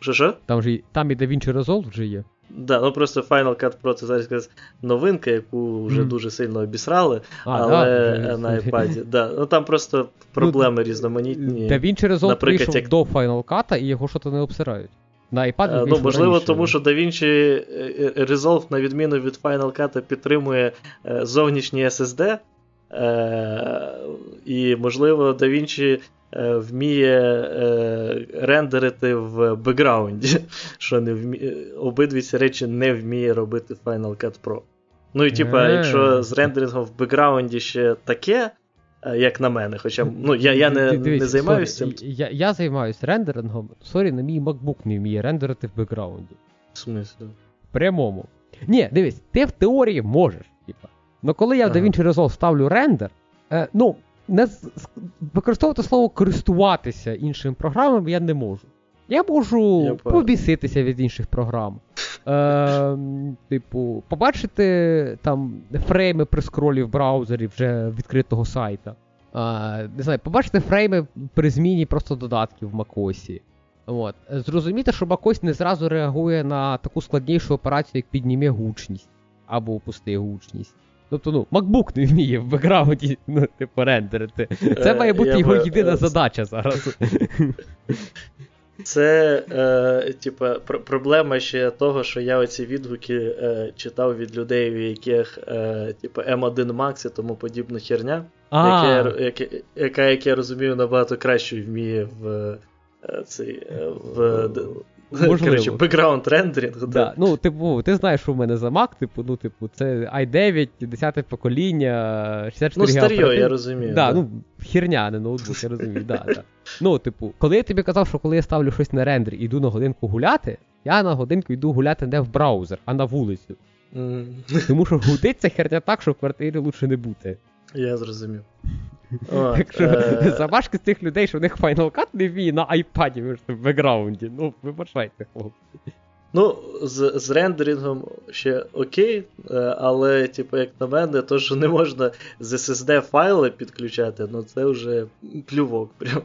вже, вже? Там же там і DaVinci Resolve вже є. Да, ну просто Final Cut Pro це зараз якась новинка, яку вже mm. дуже сильно обісрали, а, але да, на iPad. Да. Ну Там просто проблеми ну, різноманітні. DaVinci Resolve наприклад, як... до Final Cut, і його що-то не обсирають. На iPad а, ну, Можливо, раніше. тому що DaVinci е, е, Resolve, на відміну від Final Cut, підтримує е, зовнішній SSD. Е, І, можливо, DaVinci Е, вміє е, рендерити в бекграунді, що не вміє, обидві ці речі не вміє робити Final Cut Pro. Ну і типа, якщо з рендерингом в бекграунді ще таке, е, як на мене, хоча ну, я я не не займаюся цим. Я я займаюся рендерингом, sorry, на мій MacBook не вміє рендерити в бекграунді. В смислі? В прямому. Ні, дивись, ти в теорії можеш, типа. Но коли я в. DaVinci Resolve ставлю рендер, е, ну, не використовувати слово користуватися іншими програмами я не можу. Я можу я побіситися від інших програм. Е, Типу, побачити там фрейми при скролі в браузері вже відкритого сайта. Е, не знаю, Побачити фрейми при зміні просто додатків в macOS. От. Зрозуміти, що macOS не зразу реагує на таку складнішу операцію, як підніме гучність або опусти гучність. Тобто, ну, MacBook не вміє в бекграунді ну, типу, рендерити. Це має бути е, його би... єдина задача зараз. Це, е, типа, пр- проблема ще того, що я оці відгуки е, читав від людей, у яких е, типа M1 Max і тому подібна херня, яка, яка, яка, як я розумію, набагато краще вміє в е, цей, е, в Можливо. Коротше, background rendering. Да. Ну, типу, ти знаєш, що в мене за Mac, типу, ну, типу, це i9, 10 покоління, 64 Ну, старьо, я розумію. Да, да. Ну, херня, не ноутбук, я розумію. да, да. Ну, типу, коли я тобі казав, що коли я ставлю щось на рендер і йду на годинку гуляти, я на годинку йду гуляти не в браузер, а на вулицю. Mm. Тому що гудиться херня так, що в квартирі лучше не бути. Я зрозумів. Так що е... Забажки з тих людей, що в них Final Cut не вміє на iPad в бекграунді. Ну, вибачайте, хлопці. Ну, з з рендерингом ще окей, е, але, типу, як на мене, то, що не можна з SSD файли підключати, ну це вже плювок прям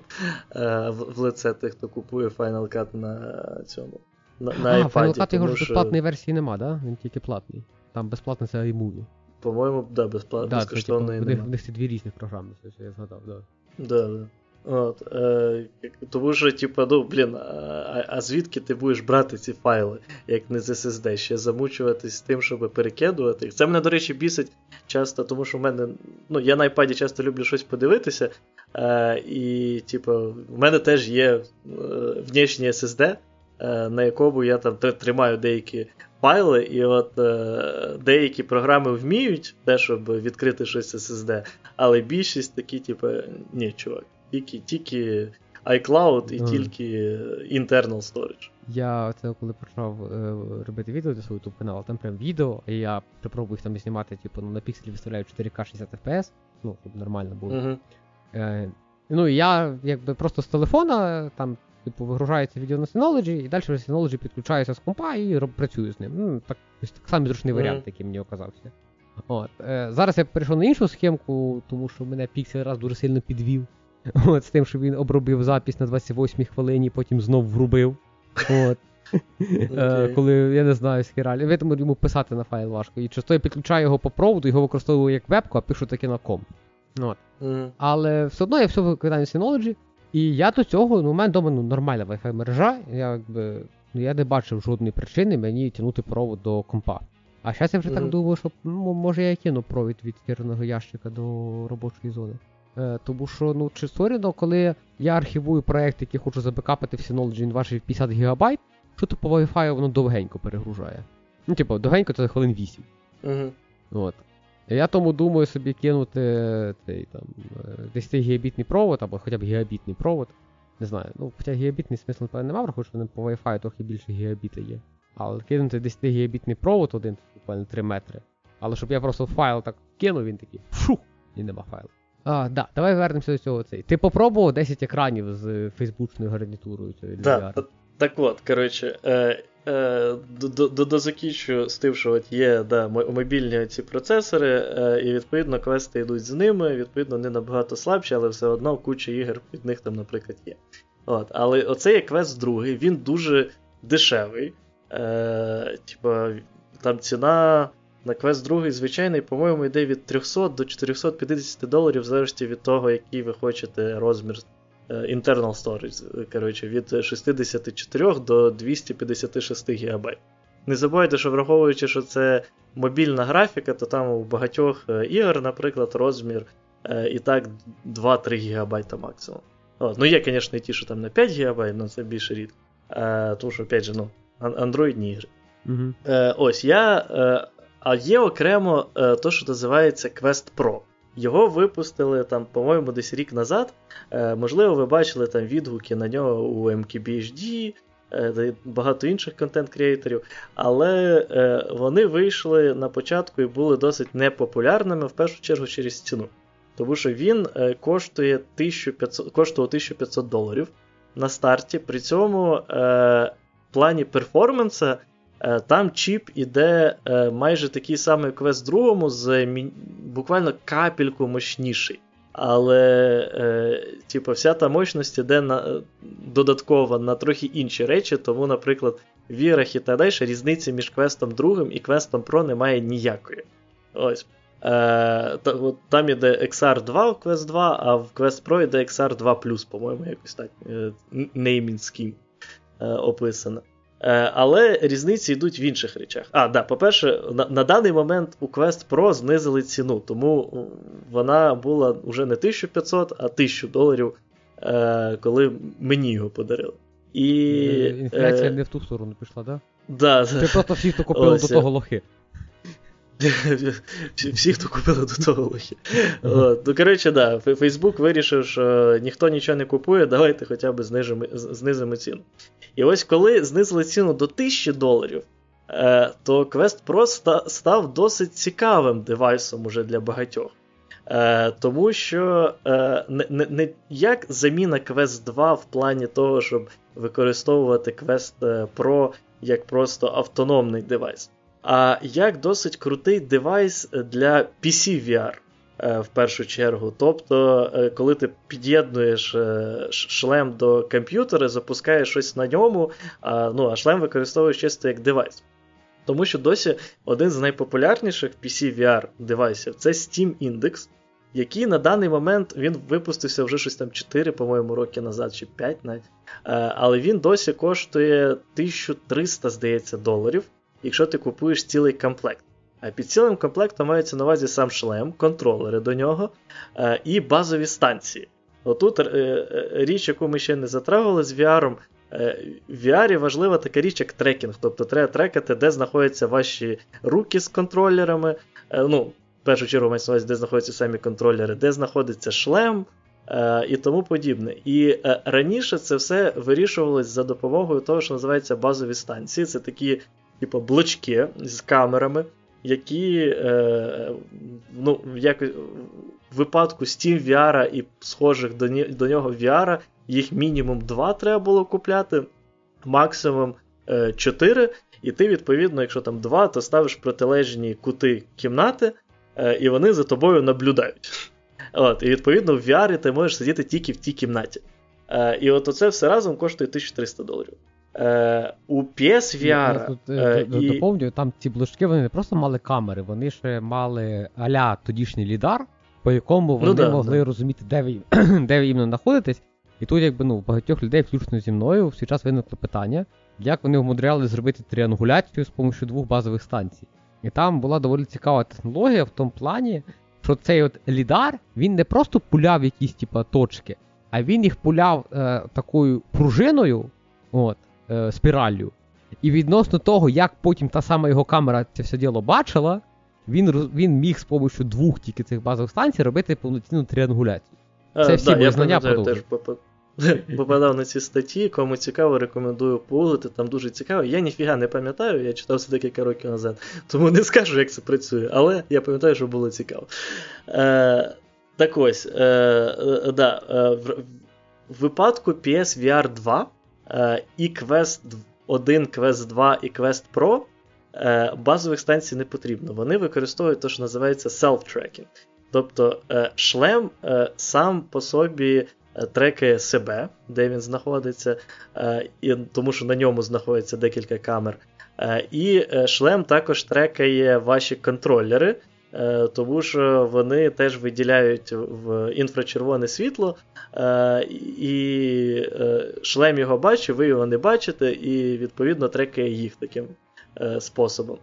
е, в, в лице тих, хто купує Final Cut на цьому. На, на а, iPad. Final Cut його ж безплатної версії нема, да? Він тільки платний. Там безплатно це iMovie. По-моєму, да, безплатно, да, безкоштовної типу. У них це дві різні програми, це я згадав, да. Да, да. От, е, Тому що, типу, ну, блін, а, а звідки ти будеш брати ці файли, як не з SSD, ще замучуватись тим, щоб перекидувати їх. Це мене, до речі, бісить часто, тому що в мене, ну, я на iPad часто люблю щось подивитися, е, і, типу, в мене теж є е, внешній SSD, е, на якому я там тримаю деякі файли, і от е, деякі програми вміють те, щоб відкрити щось SSD, але більшість такі, типу, ні, чувак, тільки тільки iCloud і mm. тільки internal storage. Я це коли почав е, робити відео для свого YouTube каналу, там прям відео, і я спробую там знімати, типу, ну, на пікселі виставляю 4К 60 FPS, ну, щоб нормально було. Mm-hmm. Е, Ну і я якби просто з телефона там Типу, вигружається відео на Synology, і далі Synology підключається з компа і роб, працюю з ним. Ну, Так так самий зручний варіант, mm. який мені оказався. От. Е, Зараз я перейшов на іншу схемку, тому що мене Pixel раз дуже сильно підвів. От, З тим, що він обробив запись на 28 хвилині, потім знов врубив. От. Okay. Е, коли я не знаю, скіралі. Ви тому йому писати на файл важко. І часто я підключаю його по проводу, його використовую як вебку, а пишу таки на комп. От. Mm. Але все одно я все викидаю Synology. І я до цього, ну, у мене вдома ну, нормальна Wi-Fi мережа, я якби, ну, я не бачив жодної причини мені тягнути провод до компа. А зараз я вже mm-hmm. так думаю, що ну, може я кину провід від керного ящика до робочої зони. Е, Тому що, ну, чи соріно, коли я архівую проект, який хочу забекапити в Synology, він важить 50 ГБ, що то по Wi-Fi воно довгенько перегружає. Ну, типу, довгенько це хвилин 8. Mm-hmm. От. Я тому думаю собі кинути цей там 10 гігабітний провод або хоча б гігабітний провод. Не знаю. Ну, хоча гігабітний смисл, напевно, немає, враховую, що по Wi-Fi трохи більше гігабіта є. Але кинути 10 гігабітний провод один, буквально 3 метри. Але щоб я просто файл так кинув, він такий фух, і нема файлу. А, да, давай вернемося до цього. цей. Ти попробував 10 екранів з фейсбучною гарнітурою цієї да, Так от, коротше, е, Е, Дозакінчу з тим, що от є да, мобільні ці процесори, е, і відповідно квести йдуть з ними, відповідно, вони набагато слабші, але все одно куча ігор від них там, наприклад, є. От, Але оцей квест другий, він дуже дешевий. Е, Типа, там ціна на квест 2 звичайний, по-моєму, йде від 300 до 450 доларів, в залежності від того, який ви хочете розмір е, internal storage, коротше, від 64 до 256 ГБ. Не забувайте, що враховуючи, що це мобільна графіка, то там у багатьох е, ігор, наприклад, розмір е, і так 2-3 ГБ максимум. От. Ну, є, звісно, і ті, що там на 5 ГБ, але це більше рідко. Е, тому що, опять же, ну, андроїдні ігри. Угу. Е, Ось я. Е, а є окремо е, то, що називається Quest Pro. Його випустили там, по-моєму, десь рік назад. Е, Можливо, ви бачили там відгуки на нього у MKBHD, е, багато інших контент-креаторів. Але е, вони вийшли на початку і були досить непопулярними, в першу чергу через ціну. Тому що він коштує 1500, коштував 1500 доларів на старті. При цьому в плані перформанса. Е, там чіп іде е, майже такий самий квест другому, з буквально капельку мощніший. Але, е, типу, вся та мощність іде на, додатково на трохи інші речі, тому, наприклад, в іграх і так далі різниці між квестом другим і квестом Pro немає ніякої. Ось. Е, Там іде XR2 в Quest 2, а в Quest Pro іде XR2, по-моєму, якось так. Naming scheme описано. Але різниці йдуть в інших речах. А, да, по-перше, на, на даний момент у Quest Pro знизили ціну, тому вона була вже не 1500, а 1000 доларів, е, коли мені його подарили. І, Інфляція е... не в ту сторону пішла, так? Да? Чи просто всі, хто купили до того лохи? Всі, хто купили до того лохи. Ну, коротше, да, Фейсбук вирішив, що ніхто нічого не купує, давайте хоча б знижимо, знизимо ціну. І ось коли знизили ціну до 1000 доларів, е, то Quest Pro став досить цікавим девайсом уже для багатьох. Е, тому що е, не, не, не як заміна Quest 2 в плані того, щоб використовувати Quest Pro як просто автономний девайс а як досить крутий девайс для PC VR. Е, в першу чергу. Тобто, е, коли ти під'єднуєш е, шлем до комп'ютера, запускаєш щось на ньому, а ну, а шлем використовуєш чисто як девайс. Тому що досі один з найпопулярніших PC VR девайсів це Steam Index, який на даний момент він випустився вже щось там 4, по-моєму, роки назад, чи 5 навіть. Але він досі коштує 1300, здається, доларів якщо ти купуєш цілий комплект. А під цілим комплектом мається на увазі сам шлем, контролери до нього е, і базові станції. Отут е, е, річ, яку ми ще не затрагували з VR. В VR важлива така річ, як трекінг. Тобто треба трекати, де знаходяться ваші руки з контролерами. Ну, В першу чергу мається на увазі, де знаходяться самі контролери, де знаходиться шлем і тому подібне. І раніше це все вирішувалось за допомогою того, що називається базові станції. Це такі типу, блочки з камерами, які е, ну, як, в випадку Steam VR і схожих до до нього VR, їх мінімум 2 треба було купляти, максимум е, 4. І ти, відповідно, якщо там 2, то ставиш протилежні кути кімнати, е, і вони за тобою наблюдають. От, І відповідно в VR ти можеш сидіти тільки в тій кімнаті. Е, І от оце все разом коштує 1300 доларів. Е, У PSVR. Я е, і... доповнюю, там ці блочки вони не просто мали камери, вони ще мали аля тодішній лідар, по якому вони ну, да, могли да. розуміти, де ви де ви іменно знаходитесь. І тут, якби ну, багатьох людей, включно зі мною, в свій час виникло питання, як вони вмудряли зробити тріангуляцію з допомогою двох базових станцій. І там була доволі цікава технологія в тому плані, що цей от лідар він не просто пуляв якісь типа, точки, а він їх пуляв е, такою пружиною. от, е, спіраллю. І відносно того, як потім та сама його камера це все діло бачила, він він міг з допомогою двох тільки цих базових станцій робити повноцінну тріангуляцію. Це а, всі да, мої знання продовжують. Попадав на ці статті, кому цікаво, рекомендую погуглити, там дуже цікаво. Я ніфіга не пам'ятаю, я читав це декілька років назад, тому не скажу, як це працює, але я пам'ятаю, що було цікаво. Е, Так ось, е, е, да, е, в, випадку PSVR 2 Е, і Quest 1, Quest 2 і Quest Pro е, базових станцій не потрібно. Вони використовують те, що називається self-tracking. Тобто е, шлем сам по собі трекає себе, де він знаходиться, тому що на ньому знаходиться декілька камер. І шлем також трекає ваші контролери. Тому що вони теж виділяють в інфрачервоне світло, і шлем його бачить, ви його не бачите, і відповідно трекає їх таким способом.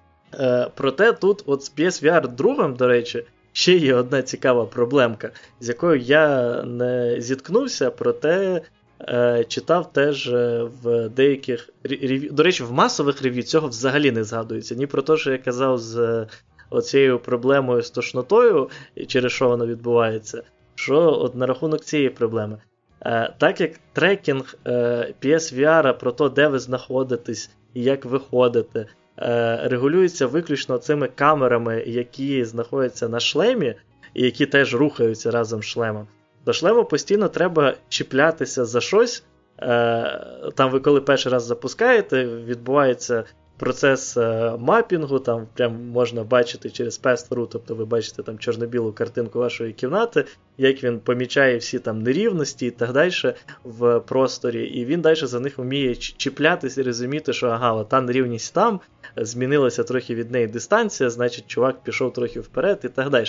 Проте тут, от з PSVR 2, до речі, ще є одна цікава проблемка, з якою я не зіткнувся, проте е, читав теж е, в деяких рев'ю. До речі, в масових рев'ю цього взагалі не згадується. Ні про те, що я казав з е, оцією проблемою з тошнотою, через що воно відбувається. Що от на рахунок цієї проблеми. Е, так як трекінг е, PSVR про те, де ви знаходитесь і як виходите, Е, регулюється виключно цими камерами, які знаходяться на шлемі, і які теж рухаються разом з шлемом. До шлему постійно треба чіплятися за щось. Е, там ви коли перший раз запускаєте, відбувається процес е, мапінгу, там прям можна бачити через pass тобто ви бачите там чорно-білу картинку вашої кімнати, як він помічає всі там нерівності і так далі в просторі, і він далі за них вміє чіплятися і розуміти, що ага, та нерівність там, змінилася трохи від неї дистанція, значить, чувак пішов трохи вперед і так далі.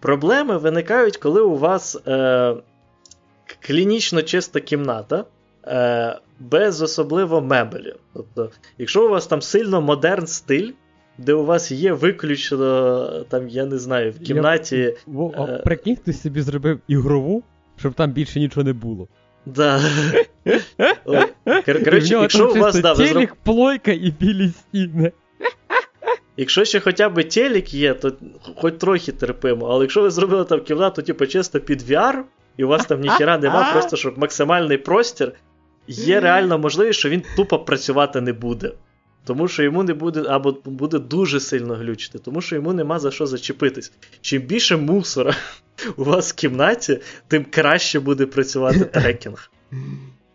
Проблеми виникають, коли у вас е, клінічно чиста кімната. Е, без особливо мебелі. Тобто, якщо у вас там сильно модерн стиль, де у вас є виключно, там, я не знаю, в кімнаті. Я... Е, Прикинь, ти собі зробив ігрову, щоб там більше нічого не було. Да. Коротше, якщо у вас да, телек, плойка і білі стіни. Якщо ще хоча б телек є, то хоч трохи терпимо, але якщо ви зробили там кімнату, типу, чисто під VR, і у вас там ніхіра нема, просто щоб максимальний простір, є реальна можливість, що він тупо працювати не буде. Тому що йому не буде, або буде дуже сильно глючити, тому що йому нема за що зачепитись. Чим більше мусора у вас в кімнаті, тим краще буде працювати трекінг.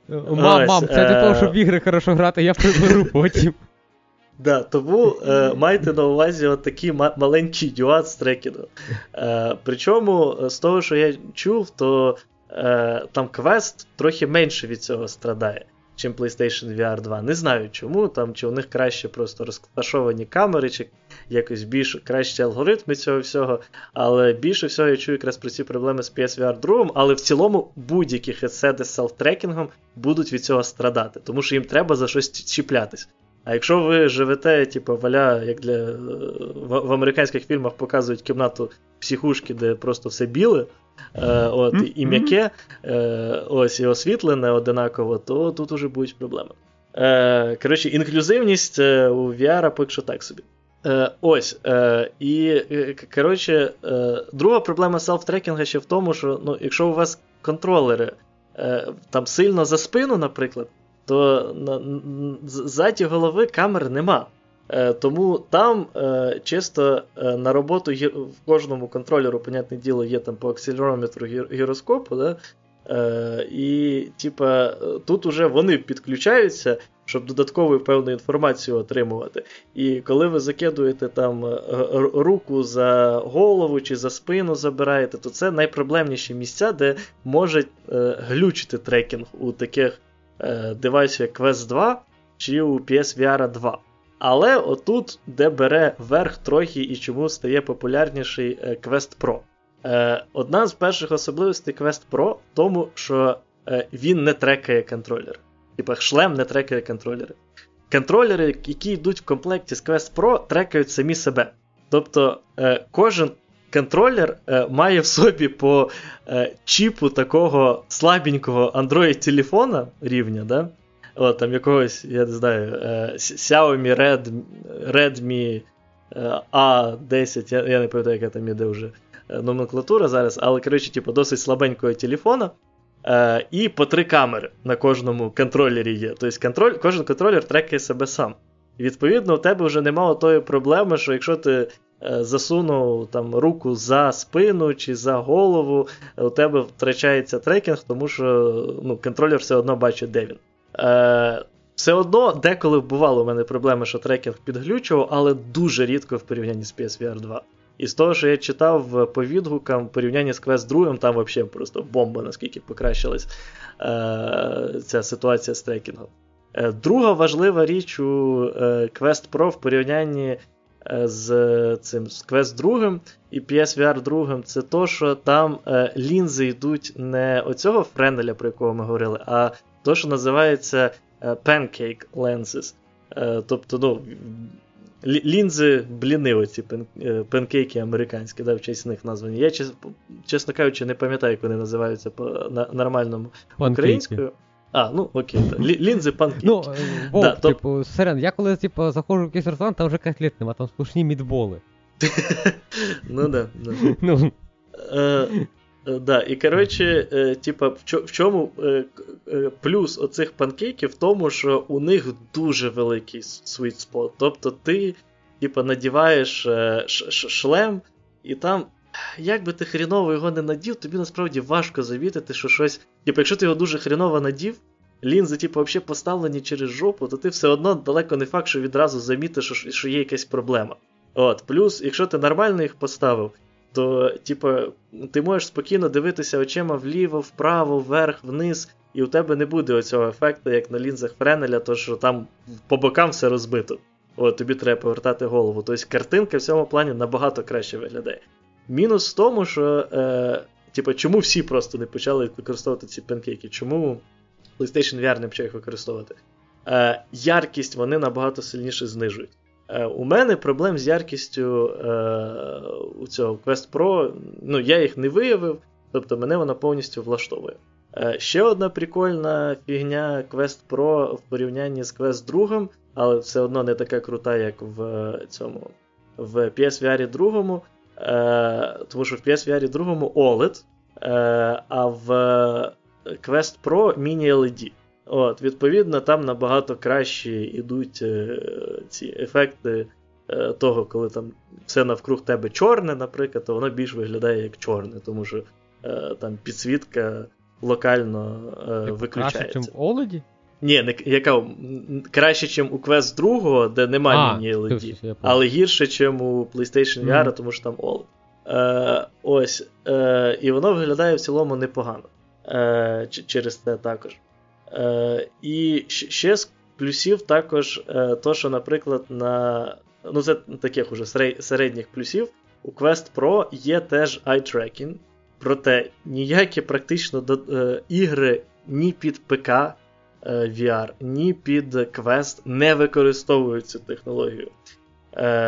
Мам, мам, це для того, щоб в ігри хорошо грати, я приберу потім. Да, Тому е, майте на увазі от такий ма- маленький нюанс з трекінгу. Е, Причому, з того, що я чув, то е, там квест трохи менше від цього страдає, чим PlayStation VR 2. Не знаю чому, там чи у них краще просто розташовані камери, чи якось більш кращі алгоритми цього всього. Але більше всього я чую якраз про ці проблеми з PSVR 2, але в цілому будь-які хедсети з селф-трекінгом будуть від цього страдати, тому що їм треба за щось чіплятись. А якщо ви живете, типу, валя, як для в, в американських фільмах показують кімнату психушки, де просто все біле, е, от, і м'яке, е, ось і освітлене одинаково, то тут уже будуть проблеми. Е, Коротше, інклюзивність е, у VR поки що так собі. Е, Ось. Е, І е, коротше, е, друга проблема селф-трекінга ще в тому, що ну, якщо у вас контролери е, там сильно за спину, наприклад то на, ззаді голови камер нема. Е, Тому там е, чисто е, на роботу в кожному контролеру, понятне діло, є там по акселерометру гіроскопу. Да? І типа, тут уже вони підключаються, щоб додаткову певну інформацію отримувати. І коли ви закидуєте там руку за голову чи за спину забираєте, то це найпроблемніші місця, де може глючити трекінг у таких девайсів як Quest 2 чи у PSVR 2. Але отут, де бере верх трохи і чому стає популярніший е, Quest Pro. Е, Одна з перших особливостей Quest Pro в тому, що е, він не трекає контролер. Типа шлем не трекає контролери. Контролери, які йдуть в комплекті з Quest Pro, трекають самі себе. Тобто кожен контролер має в собі по чіпу такого слабенького Android-телефона рівня, да? От, там якогось, я не знаю, е, Xiaomi Red, Redmi е, A10, я, я не пам'ятаю, яка там іде вже е, номенклатура зараз, але, коротше, типу, досить слабенького телефона. І по три камери на кожному контролері є. Тобто контроль, кожен контролер трекає себе сам. Відповідно, у тебе вже немає тої проблеми, що якщо ти засунув там руку за спину чи за голову, у тебе втрачається трекінг, тому що ну, контролер все одно бачить, де він. Е, Все одно деколи бувало у мене проблеми, що трекінг підглючував, але дуже рідко в порівнянні з PSVR 2. І з того, що я читав по відгукам в порівнянні з Quest 2, там взагалі просто бомба, наскільки покращилась е, ця ситуація з трекінгом. Е, друга важлива річ у е, Quest Pro в порівнянні е, з цим з Quest 2 і PSVR 2 це то, що там лінзи йдуть не оцього френеля, про якого ми говорили, а то, що називається Pancake Lenses. Тобто, ну, лінзи бліни, оці пенкейки американські, да, в честь них названі. Я, чесно кажучи, не пам'ятаю, як вони називаються по нормальному українською. А, ну окей, так. лінзи панкейки. Ну, е, Вов, да, типу, то... Сирен, я коли типу, заходжу в якийсь ресторан, там вже котлет нема, там сплошні мідболи. Ну да, да. Е, е, да, І коротше, типа, в чому плюс оцих панкейків в тому, що у них дуже великий sweet spot. Тобто ти, типа, надіваєш шлем, і там як би ти хріново його не надів, тобі насправді важко завітити, що щось. Типу, якщо ти його дуже хріново надів, лінзи, типу, взагалі поставлені через жопу, то ти все одно далеко не факт, що відразу замітиш, що, що є якась проблема. От, Плюс, якщо ти нормально їх поставив, то, типу, ти можеш спокійно дивитися очима вліво, вправо, вверх, вниз, і у тебе не буде оцього ефекту, як на лінзах Френеля, то що там по бокам все розбито. От, тобі треба повертати голову. Тобто картинка в цьому плані набагато краще виглядає. Мінус в тому, що е, типу, чому всі просто не почали використовувати ці панкейки? Чому PlayStation VR не почав їх використовувати? Е, Яркість вони набагато сильніше знижують. Е, У мене проблем з яркістю е, у цього Quest Pro, ну, я їх не виявив, тобто мене вона повністю влаштовує. Е, Ще одна прикольна фігня Quest Pro в порівнянні з Quest 2, але все одно не така крута, як в цьому в PSVR 2. Е, Тому що в PSVR 2 OLED, е, а в Quest Pro Mini LED. От, Відповідно, там набагато краще йдуть е, ці ефекти е, того, коли там все навкруг тебе чорне, наприклад, то воно більш виглядає як чорне, тому що е, там підсвітка локально е, виключається. Краще, ніж в OLED? Ні, не, яка краще, ніж у Quest 2, де немає міні LED, але гірше, ніж у PlayStation VR, mm. тому що там OLED. Е, Ось. Е, І воно виглядає в цілому непогано. Е, Через це також. Е, І ще з плюсів також е, то, що, наприклад, на. Ну, це таких уже середніх плюсів. У Quest Pro є теж eye tracking, проте ніякі практично е, ігри ні під ПК VR, ні під Quest не використовують цю технологію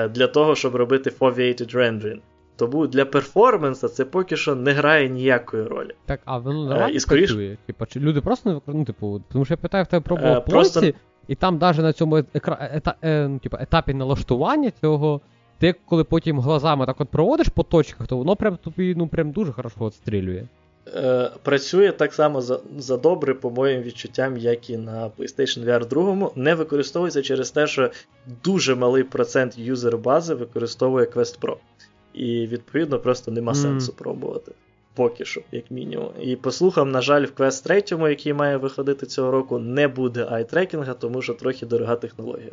для того, щоб робити foveated rendering. Тому для перформанса це поки що не грає ніякої ролі. Так, а воно нормально і скоріш... працює? Типа, чи люди просто не використовують, ну, типу, тому що я питаю в тебе пробував е, просто... плойці, і там навіть на цьому екра... ета... е, ну, типу, етапі налаштування цього, ти коли потім глазами так от проводиш по точках, то воно прям тобі ну, прям дуже хорошо відстрілює. Е, працює так само за за добре, по моїм відчуттям, як і на PlayStation VR 2. Не використовується через те, що дуже малий процент user бази використовує Quest Pro. І відповідно просто нема mm. сенсу пробувати. Поки що, як мінімум. І по слухам, на жаль, в Quest 3, який має виходити цього року, не буде eye tracking а, тому що трохи дорога технологія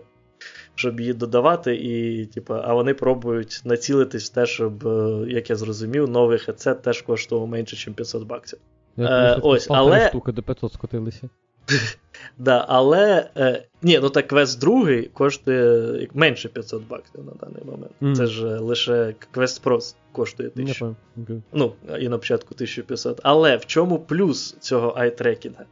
щоб її додавати, і, типу, а вони пробують націлитись в те, щоб, е, як я зрозумів, новий headset теж коштував менше, ніж 500 баксів. Е, ось, але... штуки до 500 скотилися. Да, але е, ні, ну так Quest 2 коштує менше 500 баксів на даний момент. Mm. Це ж лише Quest Pro коштує 1000. Okay. Ну, і на початку 1500. Але в чому плюс цього eye tracking а?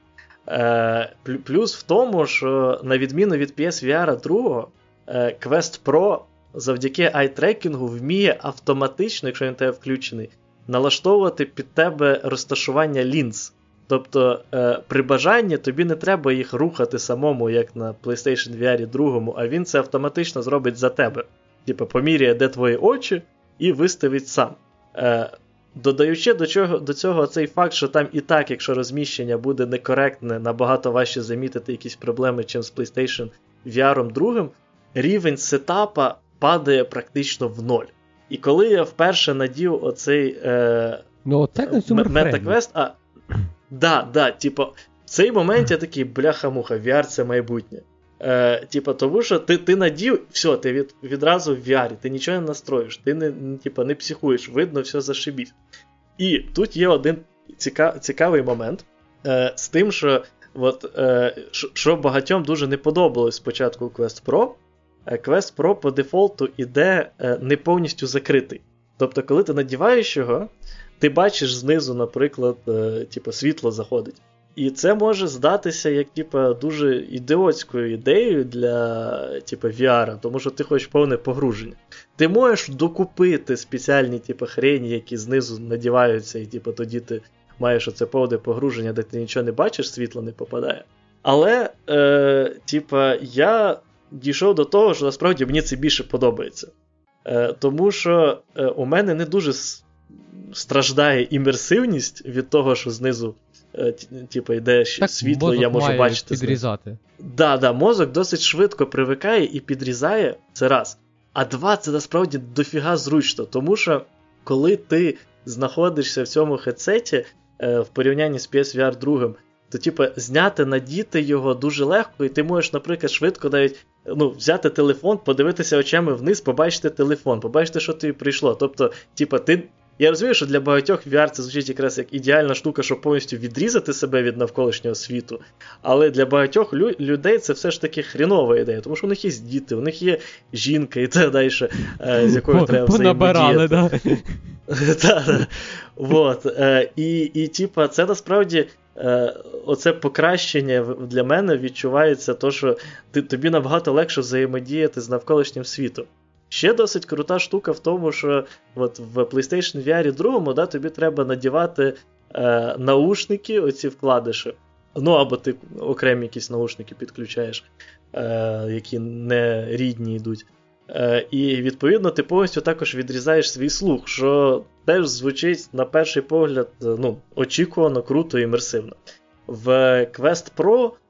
Е, Плюс в тому, що на відміну від PSVR 2, Е, Quest Pro завдяки айтрекінгу вміє автоматично, якщо він тебе включений, налаштовувати під тебе розташування лінз. Тобто, е, при бажанні тобі не треба їх рухати самому, як на PlayStation VR 2, а він це автоматично зробить за тебе. Типу, поміряє, де твої очі, і виставить сам. Е, Додаючи до цього до цього цей факт, що там і так, якщо розміщення буде некоректне, набагато важче замітити якісь проблеми, чим з PlayStation VR 2, рівень сетапа падає практично в ноль. І коли я вперше надів оцей е, ну, MetaQuest, а да, да, типу, в цей момент я такий, бляха-муха, VR це майбутнє. Е, Типа, тому що ти ти надів, все, ти від, відразу в VR, ти нічого не настроїш, ти не типа, не психуєш, видно, все зашибіть. І тут є один ціка, цікавий момент е, з тим, що от, е, що багатьом дуже не подобалось спочатку Quest Pro, е, Quest Pro по дефолту іде е, не повністю закритий. Тобто, коли ти надіваєш його, ти бачиш знизу, наприклад, е, типу, світло заходить. І це може здатися як типу, дуже ідіотською ідеєю для типу, VR, тому що ти хочеш повне погруження. Ти можеш докупити спеціальні типу, хрені, які знизу надіваються, і типу, тоді ти маєш оце повне погруження, де ти нічого не бачиш, світло не попадає. Але, е, типа, я дійшов до того, що насправді мені це більше подобається. Е, Тому що е, у мене не дуже страждає імерсивність від того, що знизу е, типу, йде так, світло, я можу має бачити. підрізати. Да, да, мозок досить швидко привикає і підрізає це раз. А два, це насправді дофіга зручно, тому що коли ти знаходишся в цьому хедсеті е, в порівнянні з PSVR 2, то, типу, зняти, надіти його дуже легко, і ти можеш, наприклад, швидко навіть ну, взяти телефон, подивитися очами вниз, побачити телефон, побачити, що тобі прийшло. Тобто, типу, ти я розумію, що для багатьох VR це звучить якраз як ідеальна штука, щоб повністю відрізати себе від навколишнього світу. Але для багатьох лю- людей це все ж таки хрінова ідея, тому що у них є діти, у них є жінка і так далі, е, з якою треба взаємодіяти. да? Вот. Е, і, і, типа, це насправді. Е, оце покращення для мене відчувається, то, що ти, тобі набагато легше взаємодіяти з навколишнім світом. Ще досить крута штука в тому, що от в PlayStation VR 2 да, тобі треба надівати е, наушники, оці вкладиші. Ну, або ти окремі якісь наушники підключаєш, е, які не рідні йдуть. Е, І відповідно ти повністю також відрізаєш свій слух, що теж звучить на перший погляд ну, очікувано, круто і імерсивно. В Quest Pro Е,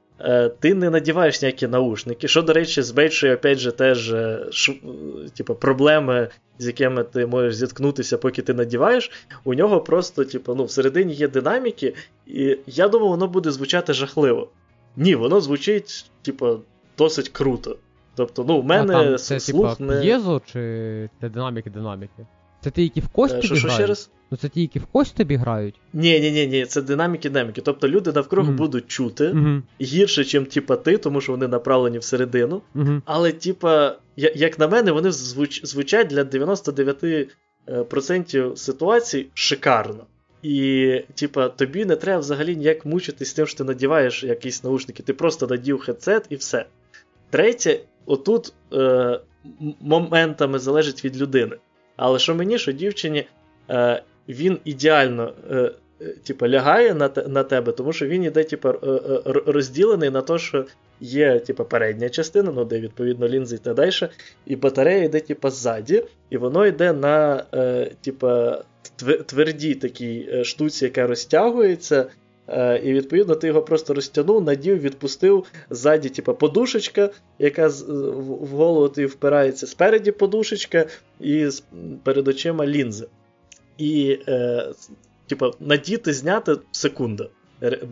ти не надіваєш ніякі наушники, що, до речі, збільшує опять же, теж е, ш, типу, проблеми, з якими ти можеш зіткнутися, поки ти надіваєш. У нього просто, типу, ну, всередині є динаміки, і я думав, воно буде звучати жахливо. Ні, воно звучить, типу, досить круто. Тобто, ну, в мене а там це, слух типа, не... п'єзо чи це динаміки-динаміки? Це ті, які в кость е, що, що ще раз? Ну це ті, які в кость тобі грають? Ні, ні, ні, ні, це динаміки-динаміки. Тобто люди навкруг mm. будуть чути mm-hmm. гірше, ніж типа ти, тому що вони направлені всередину. Mm-hmm. Але, типа, як на мене, вони звуч... звучать для 99% ситуацій шикарно. І, типа, тобі не треба взагалі ніяк мучитись з тим, що ти надіваєш якісь наушники, ти просто надів хедсет і все. Третє, отут е, моментами залежить від людини. Але що мені, що дівчині, е, він ідеально е, е типу, лягає на на тебе, тому що він іде типу, розділений на те, що є типу, передня частина, ну, де відповідно лінзи і так далі, і батарея йде типу, ззаді, і воно йде на е, типу, твердій такій штуці, яка розтягується. І відповідно ти його просто розтягнув, надів, відпустив ззаді, типу, подушечка, яка в голову ти впирається спереді подушечка, і перед очима лінзи. І, е, типу, надіти, зняти секунда.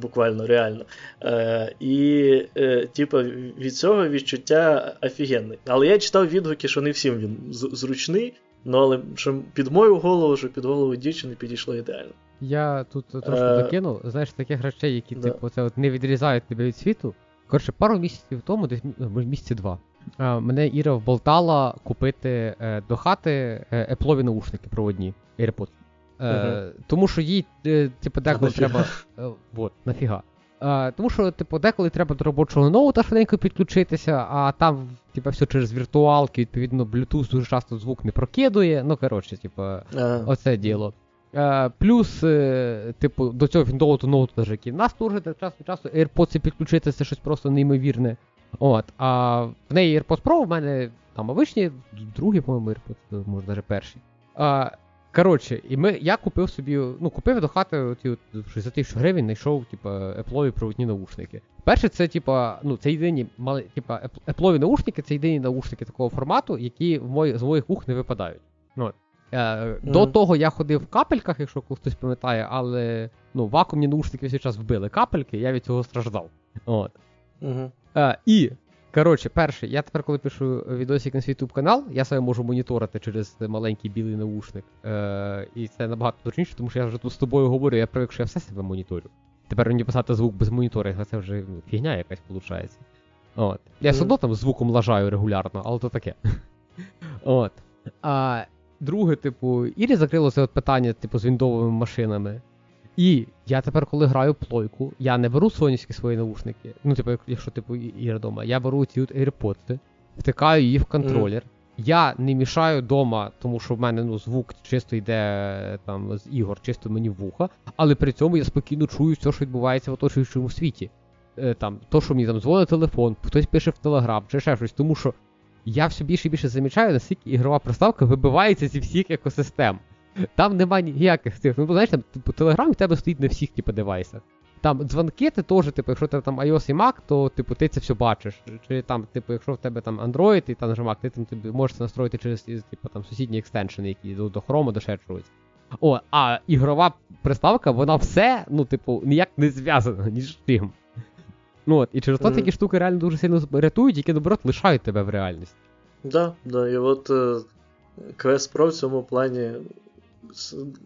Буквально реально. Е, І, е, типу, від цього відчуття офігенне. Але я читав відгуки, що не всім він зручний, ну, але що під мою голову, що під голову дівчини підійшло ідеально. Я тут трошки е... закинув, знаєш, таких речей, які да. типу, це от не відрізають тебе від світу. Коротше, пару місяців тому, десь місяці два. Е, мене Іра вболтала купити е, до хати еплові наушники проводні AirPods. Uh-huh. Тому що їй, типу, деколи треба. Вот, нафіга. Тому що, типу, деколи треба до робочого ноута швиденько підключитися, а там, типу, все через віртуалки, відповідно, Bluetooth дуже часто звук не прокидує. Ну, коротше, типу, uh-huh. оце діло. Плюс, типу, до цього Windows ноуту, який нас теж час від часу AirPods підключити, це щось просто неймовірне. От, А в неї AirPods Pro, в мене там обичні, другі, по-моєму, AirPods, може навіть перші. А, Коротше, і ми, я купив собі, ну, купив до хати оті, от, за тисячу гривень, знайшов, типу, Apple проводні наушники. Перше, це, типа, ну, це єдині мали, типа, Apple наушники, це єдині наушники такого формату, які в мої, з моїх вух не випадають. Ну, е, mm-hmm. До того я ходив в капельках, якщо хтось пам'ятає, але ну, вакуумні наушники весь час вбили капельки, я від цього страждав. От. Mm-hmm. Е, і, коротше, перше, я тепер, коли пишу відосик на свій YouTube канал, я себе можу моніторити через маленький білий наушник. Е, І це набагато точніше, тому що я вже тут з тобою говорю, я привик, що я все себе моніторю. Тепер мені писати звук без моніторинга, це вже ну, фігня якась виходить. От. Я все одно там звуком лажаю регулярно, але то таке. От. А друге, типу, Ірі закрило це от питання, типу, з віндовими машинами. І я тепер, коли граю плойку, я не беру сонячні свої наушники. Ну, типу, якщо типу Іра вдома, я беру ці от AirPods, втикаю її в контролер. Mm. Я не мішаю вдома, тому що в мене ну, звук чисто йде там з ігор, чисто мені в вуха, але при цьому я спокійно чую все, що відбувається в оточуючому світі. Е, там, То, що мені там дзвонить телефон, хтось пише в Телеграм чи ще щось, тому що я все більше і більше замічаю, наскільки ігрова приставка вибивається зі всіх екосистем. Там немає ніяких цих. Ну, знаєш, там, типу, Телеграм в тебе стоїть на всіх, типу, девайсах. Там дзвонки ти теж, типу, якщо тебе там iOS і Mac, то типу, ти це все бачиш. Чи там, типу, якщо в тебе там Android і там Mac, ти там тобі можеш це настроїти через типу, там, сусідні екстеншени, які до, до Chrome, до. О, а ігрова приставка, вона все, ну, типу, ніяк не зв'язана ні з чим. Ну от, І через то такі штуки реально дуже сильно рятують, які наоборот лишають тебе в реальності. Да, да, і от е, Quest Pro в цьому плані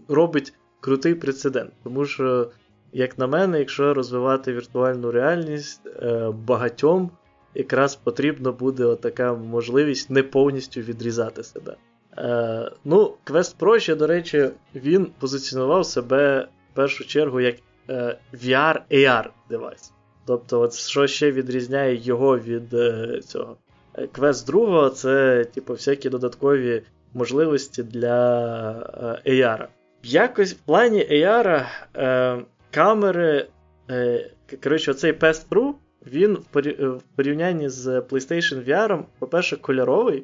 робить крутий прецедент. Тому що, як на мене, якщо розвивати віртуальну реальність, е, багатьом якраз потрібна буде така можливість не повністю відрізати себе. Е, ну, Quest Pro ще, до речі, він позиціонував себе в першу чергу як е, VR-AR девайс. Тобто, от що ще відрізняє його від цього. Квест другого це, типу, всякі додаткові можливості для е, AR. Якось в плані AR е, камери. Е, коротше, оцей Pro, він в порівнянні з PlayStation VR, по-перше, кольоровий.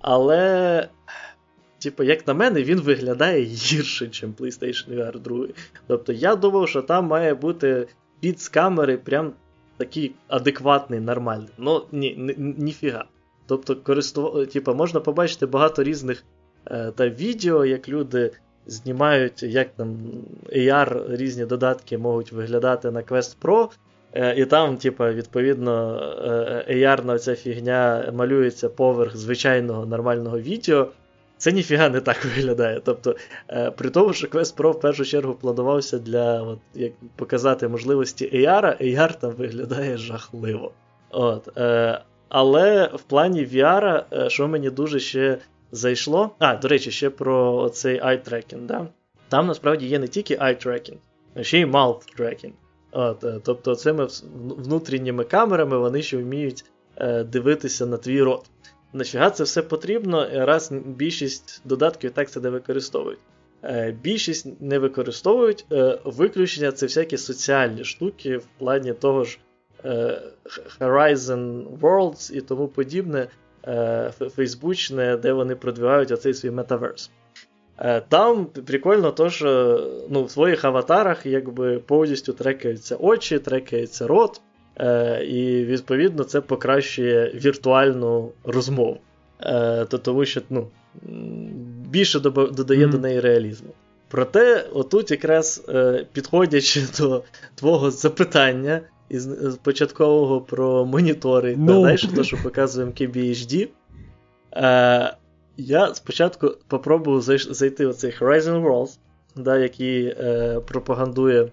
Але, типу, як на мене, він виглядає гірше, ніж PlayStation VR 2. Тобто я думав, що там має бути під з камери прям такий адекватний, нормальний. Ну, ні, ніфіга. Тобто, користув... типу, можна побачити багато різних е, та відео, як люди знімають, як там AR різні додатки можуть виглядати на Quest Pro. Е, і там, типу, відповідно, е, AR на ця фігня малюється поверх звичайного нормального відео. Це ніфіга не так виглядає. Тобто, е, при тому, що Quest Pro в першу чергу планувався для от, як показати можливості AR, AR там виглядає жахливо. От, е, Але в плані VR, е, що мені дуже ще зайшло. А, до речі, ще про цей eye tracking. Да? Там насправді є не тільки eye tracking, а ще й mouth tracking. От, е, Тобто, цими внутрішніми камерами вони ще вміють е, дивитися на твій рот. Нафіга це все потрібно, раз більшість додатків так це не використовують. Більшість не використовують виключення це всякі соціальні штуки в плані того ж Horizon Worlds і тому подібне, фейсбучне, де вони продвигають оцей свій метаверс. Там прикольно, то, що ну, в своїх аватарах якби повністю трекаються очі, трекається рот. Е, І відповідно це покращує віртуальну розмову. Е, то Тому що ну, більше додає mm. до неї реалізму. Проте, отут, якраз е, підходячи до твого запитання із, з початкового про монітори no. та ну. далі, то, що показуємо KBHD, е, я спочатку попробував зайти в цей Horizon Worlds, да, який е, пропагандує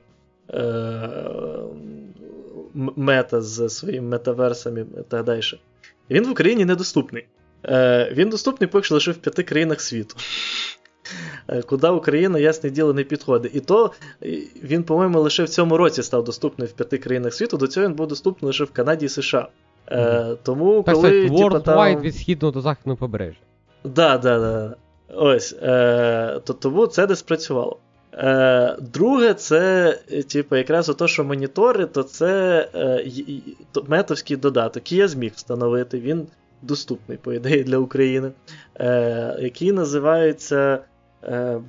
е, мета з своїми метаверсами і так далі. Він в Україні недоступний. Е, Він доступний поки що лише в п'яти країнах світу. Е, куди Україна, ясне діло, не підходить. І то він, по-моєму, лише в цьому році став доступний в п'яти країнах світу, до цього він був доступний лише в Канаді і США. Mm-hmm. Тому так, коли, так, типу, там... від східного до західного побережжя. Так, да, да. Ось. Е, то Тому це десь спрацювало. Е, Друге, це, типу, якраз то, що монітори, то це е, метовський додаток, який я зміг встановити, він доступний, по ідеї, для України, е, який називається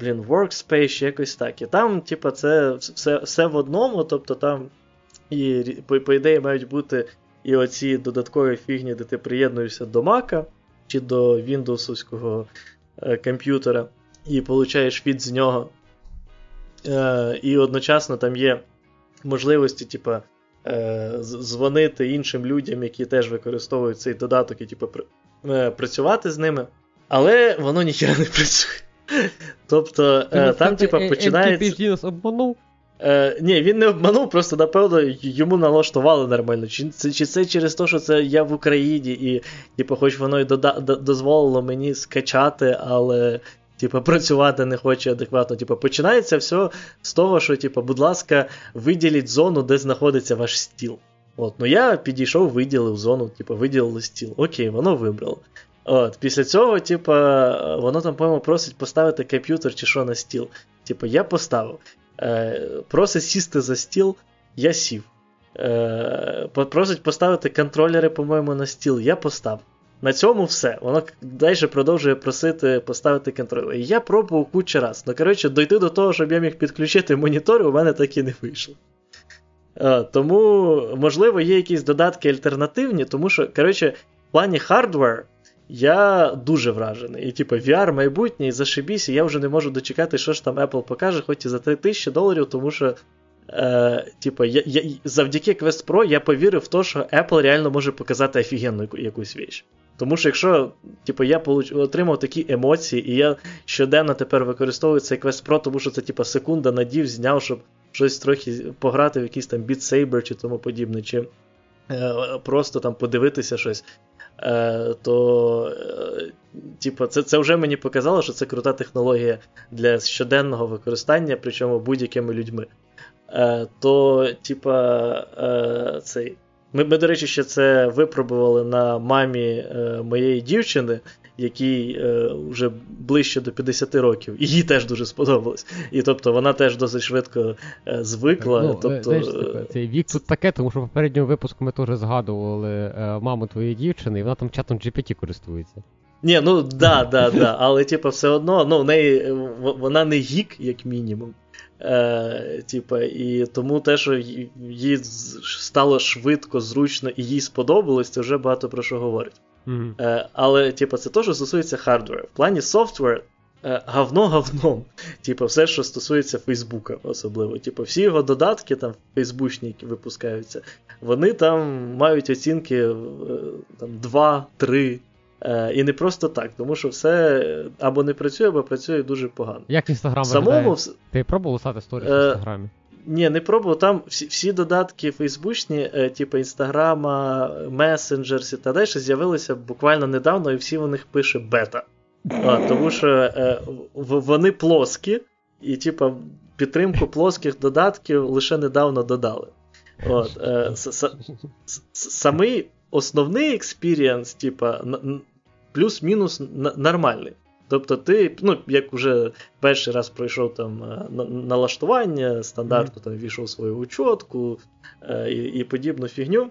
блін, Workspace, якось так. І там, типу, це все все в одному, тобто там і, по, по ідеї мають бути і оці додаткові фігні, де ти приєднуєшся до Mac чи до Windows е, комп'ютера, і получаєш фід з нього. Е, І одночасно там є можливості, типа, е, дзвонити іншим людям, які теж використовують цей додаток, і типу, е, працювати з ними. Але воно ніхера не працює. Тобто, е, там, типа, починається. нас обманув. Е, Ні, він не обманув, просто напевно йому налаштували нормально. Чи це чи це через те, що це я в Україні, і, типу, хоч воно й дода- дозволило мені скачати, але. Типу, працювати не хоче адекватно. Типу, починається все з того, що, типу, будь ласка, виділіть зону, де знаходиться ваш стіл. От, Ну я підійшов, виділив зону, типу, виділили стіл. Окей, воно вибрало. От, Після цього, типу, воно там, по-моєму, просить поставити комп'ютер чи що на стіл. Типу, я поставив. Е, Просить сісти за стіл, я сів. Е, Просить поставити контролери, по-моєму, на стіл, я поставив. На цьому все. Воно далі продовжує просити поставити контролер. І я пробував кучу раз. Ну, коротше, дойти до того, щоб я міг підключити монітор, у мене так і не вийшло. Е, тому, можливо, є якісь додатки альтернативні, тому що, коротше, в плані hardware я дуже вражений. І, типу, VR майбутнє, і зашибісь, і я вже не можу дочекати, що ж там Apple покаже, хоч і за 3000 доларів, тому що. Е, типу, я, я, завдяки Quest Pro я повірив в те, що Apple реально може показати офігенну якусь віч. Тому що якщо типу, я отримав такі емоції, і я щоденно тепер використовую цей Quest Pro, тому що це типу, секунда надів, зняв, щоб щось трохи пограти в якийсь там Beat Saber чи тому подібне, чи е, просто там подивитися щось. Е, то е, типу, це це вже мені показало, що це крута технологія для щоденного використання, причому будь-якими людьми. Е, То, типа, цей. Ми, ми, до речі, ще це випробували на мамі моєї дівчини, якій е, вже ближче до 50 років, і їй теж дуже сподобалось. І тобто вона теж досить швидко е, звикла. Ну, тобто... знаєш, цей вік тут таке, тому що в попередньому випуску ми теж згадували е, маму твоєї дівчини, і вона там чатом GPT користується. Ні, ну да, да, да. Але типу, все одно ну, в неї вона не гік, як мінімум. Е, Типа, і тому те, що їй стало швидко, зручно і їй сподобалось, це вже багато про що говорить. Mm-hmm. Е, Але, типа, це те, що стосується хардверу. В плані софтвер. Е, говно говном. Типу, все, що стосується Фейсбука, особливо. Типу, всі його додатки, там, фейсбучні, які випускаються, вони там мають оцінки е, там, 2, 3, Е, І не просто так, тому що все або не працює, або працює дуже погано. Як Інстаграм Самому... Ти пробував стати сторіс в Інстаграмі? Ні, не пробував. Там всі всі додатки фейсбучні, е, типу Інстаграма, месенджерс і та далі, з'явилися буквально недавно, і всі в них пише бета. А, Тому що е, вони плоскі, і, типу, підтримку плоских додатків лише недавно додали. От, е, Самий основний experience, типа, плюс-мінус нормальний. Тобто ти, ну, як вже перший раз пройшов там е, налаштування стандарту, там ввійшов в свою учотку е, і і подібну фігню,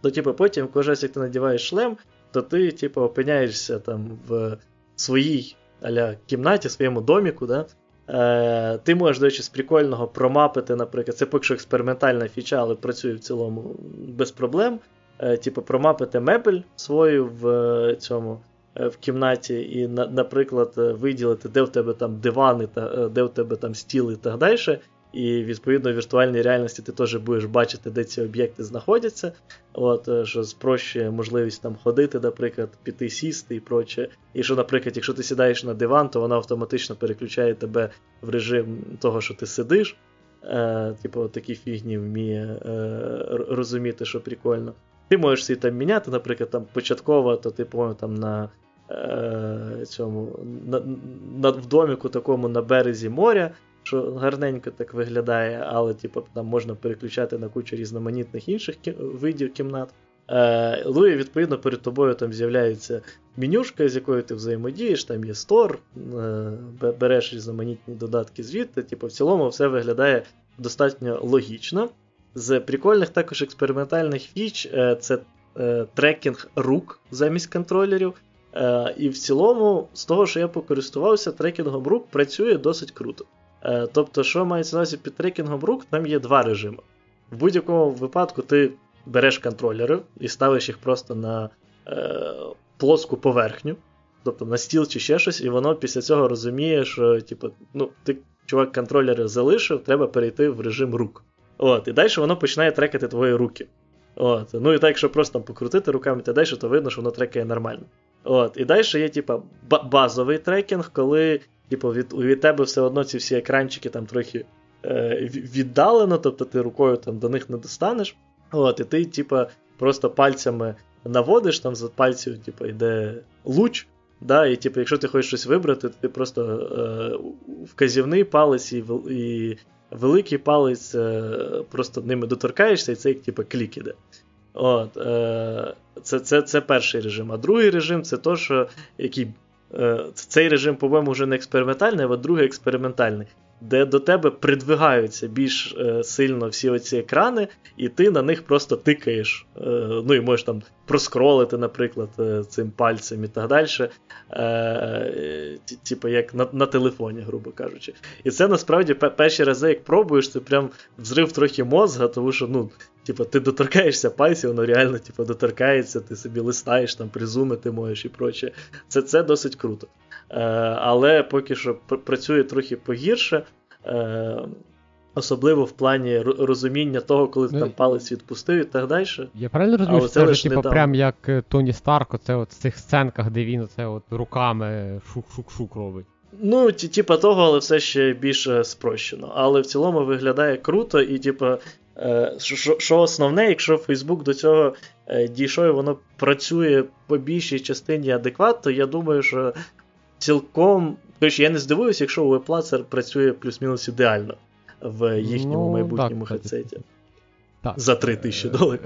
то типу, потім, кожен раз, як ти надіваєш шлем, то ти типу, опиняєшся там в своїй аля, кімнаті, своєму доміку. Да? Е, Ти можеш, до речі, з прикольного промапити, наприклад, це поки що експериментальна фіча, але працює в цілому без проблем. Е, типу, промапити мебель свою в е, цьому в кімнаті, і, наприклад, виділити, де в тебе там дивани, та де в тебе там стіл і так далі. І відповідно в віртуальній реальності ти теж будеш бачити, де ці об'єкти знаходяться. От, Що спрощує можливість там ходити, наприклад, піти сісти і проче. І що, наприклад, якщо ти сідаєш на диван, то вона автоматично переключає тебе в режим того, що ти сидиш. Е, Типу, такі фігні вміє е, розуміти, що прикольно. Ти можеш собі там міняти, наприклад, там початково, то ти, по там на е, цьому, на, на, в доміку такому на березі моря, що гарненько так виглядає, але типу, там можна переключати на кучу різноманітних інших кі, видів кімнат. Е, Ну і відповідно перед тобою там з'являється менюшка, з якою ти взаємодієш, там є стор, е, береш різноманітні додатки звідти. Типу, в цілому все виглядає достатньо логічно. З прикольних також експериментальних фіч е, це е, трекінг рук замість контролерів. Е, і в цілому, з того, що я покористувався, трекінгом рук працює досить круто. Тобто, що мається на увазі під трекінгом рук, там є два режими. В будь-якому випадку ти береш контролери і ставиш їх просто на е, плоску поверхню, тобто на стіл чи ще щось, і воно після цього розуміє, що типу, ну, ти чувак контролери залишив, треба перейти в режим рук. От, І далі воно починає трекати твої руки. От, Ну і так, якщо просто там покрутити руками та далі, то видно, що воно трекає нормально. От, І далі є, типа, базовий трекінг, коли типу, від від тебе все одно ці всі екранчики там трохи е, віддалено, тобто ти рукою там до них не достанеш. От, І ти, типа, просто пальцями наводиш, там за пальців типу, йде луч. Да, І типу, якщо ти хочеш щось вибрати, то ти просто е, вказівний палець і і великий палець е, просто ними доторкаєшся, і це як типу, клік іде. От, е, Це це, це перший режим. А другий режим це то, що який, е, цей режим, по-моєму, вже не експериментальний, а другий експериментальний де до тебе придвигаються більш е, сильно всі оці екрани, і ти на них просто тикаєш. Е, ну і можеш там проскролити, наприклад, е, цим пальцем і так далі. Е, Типу, як на на телефоні, грубо кажучи. І це насправді перші рази, як пробуєш, це прям взрив трохи мозга, тому що ну, типу, ти доторкаєшся пальців, воно реально типу, доторкається, ти собі листаєш, там, призумити можеш і проче. Це, Це досить круто. Е, але поки що працює трохи погірше. Е, особливо в плані розуміння того, коли ну, там палець відпустив і так далі. Я правильно розумію, що це вже типу, прям як е, Тоні Старк, оце от в цих сценках, де він оце от руками шук-шук-шук робить. Ну, типа того, але все ще більше спрощено. Але в цілому виглядає круто, і, типа, що основне, якщо Facebook до цього дійшов і воно працює по більшій частині адекватно, я думаю, що цілком. Тож я не здивуюся, якщо у WebPlatzer працює плюс-мінус ідеально в їхньому ну, майбутньому так, хедсеті. Так. За 3 тисячі доларів.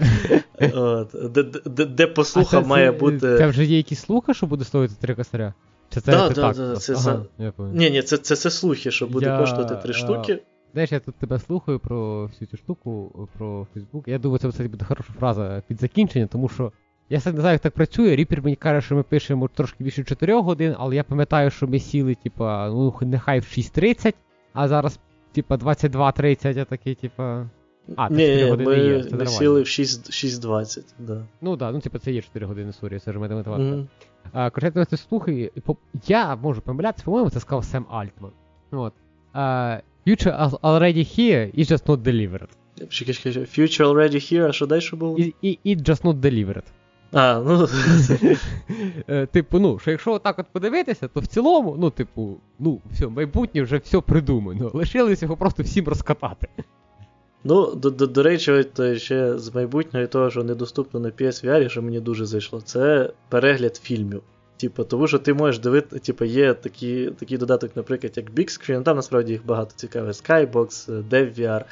Де, де, де послуха це, має бути. Це вже є якісь слухи, що буде стоїти 3 косаря? Чи це, да, це да, так? Да, це, ага. Ні, ні, це це, це слухи, що буде я... коштувати 3 штуки. Знаєш, я тут тебе слухаю про всю цю штуку, про Facebook. Я думаю, це кстати, буде хороша фраза під закінчення, тому що я не знаю, як так працює. Ріпер мені каже, що ми пишемо трошки більше 4 годин, але я пам'ятаю, що ми сіли, типа, ну, нехай в 6.30, а зараз, типа, 22.30, я такий, типа. А, це 4 години ми є. Це ми сіли в 6.20, да. Ну так, да, ну типа це є 4 години, sorry, це ж математика. Mm-hmm. А, ти слухай, я можу помилятися, по-моєму, це сказав Сем Альтман. От. Uh, future already here, is just not delivered. Future already here, а що далі було? It, it, it just not delivered. А, ну. Е, типу, ну, що якщо отак от подивитися, то в цілому, ну, типу, ну, все, майбутнє вже все придумано. Лишилось його просто всім розкатати. Ну, до до, до речі, от ще з майбутнього того, що недоступно на PSVR, що мені дуже зайшло, це перегляд фільмів. Типу, тому що ти можеш дивити, типу, є такі, такий додаток, наприклад, як Big Screen, там насправді їх багато цікавих, Skybox, DevVR,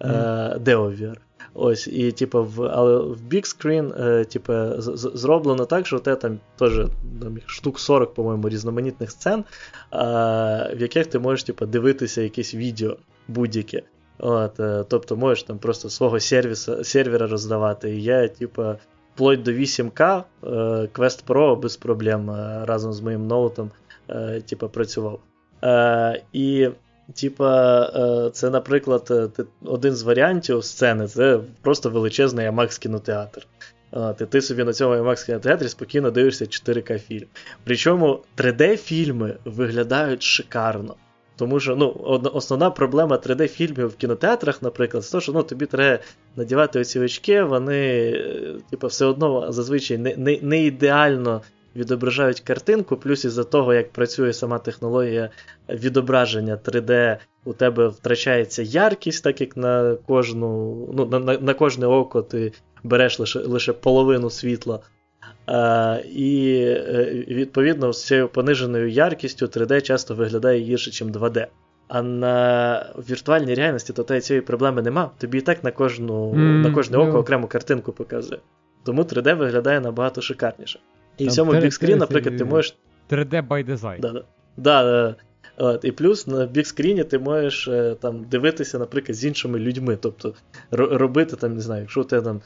mm. DeoVR. Ось, і типу, в, але в Big Screen е, типу, зроблено так, що те там теж там, штук 40, по-моєму, різноманітних сцен, е, в яких ти можеш типу, дивитися якесь відео будь-яке. От, е, Тобто можеш там просто свого сервіса, сервера роздавати. І я, типу, вплоть до 8К е, Quest Pro без проблем е, разом з моїм ноутом типу, працював. І Типа, це, наприклад, один з варіантів сцени це просто величезний IMAX кінотеатр. Ти, ти собі на цьому IMAX кінотеатрі спокійно дивишся 4К фільм. Причому 3D-фільми виглядають шикарно. Тому що ну, основна проблема 3D-фільмів в кінотеатрах, наприклад, це те, що ну, тобі треба надівати оці очки, вони е, типу, все одно зазвичай не, не, не ідеально відображають картинку, плюс із-за того, як працює сама технологія відображення 3D, у тебе втрачається яркість, так як на кожну, ну, на, на, на кожне око ти береш лише лише половину світла. А, І е, відповідно з цією пониженою яркістю 3D часто виглядає гірше, ніж 2D. А на віртуальній реальності то цієї проблеми нема. Тобі і так на кожну, mm, на кожне око окрему картинку показує. Тому 3D виглядає набагато шикарніше. І в цьому бікскрін, наприклад, ти можеш. 3D by design. Да, да. Да, От, І плюс на бікскріні ти можеш е, там дивитися, наприклад, з іншими людьми. Тобто робити, там, не знаю, якщо у тебе там е,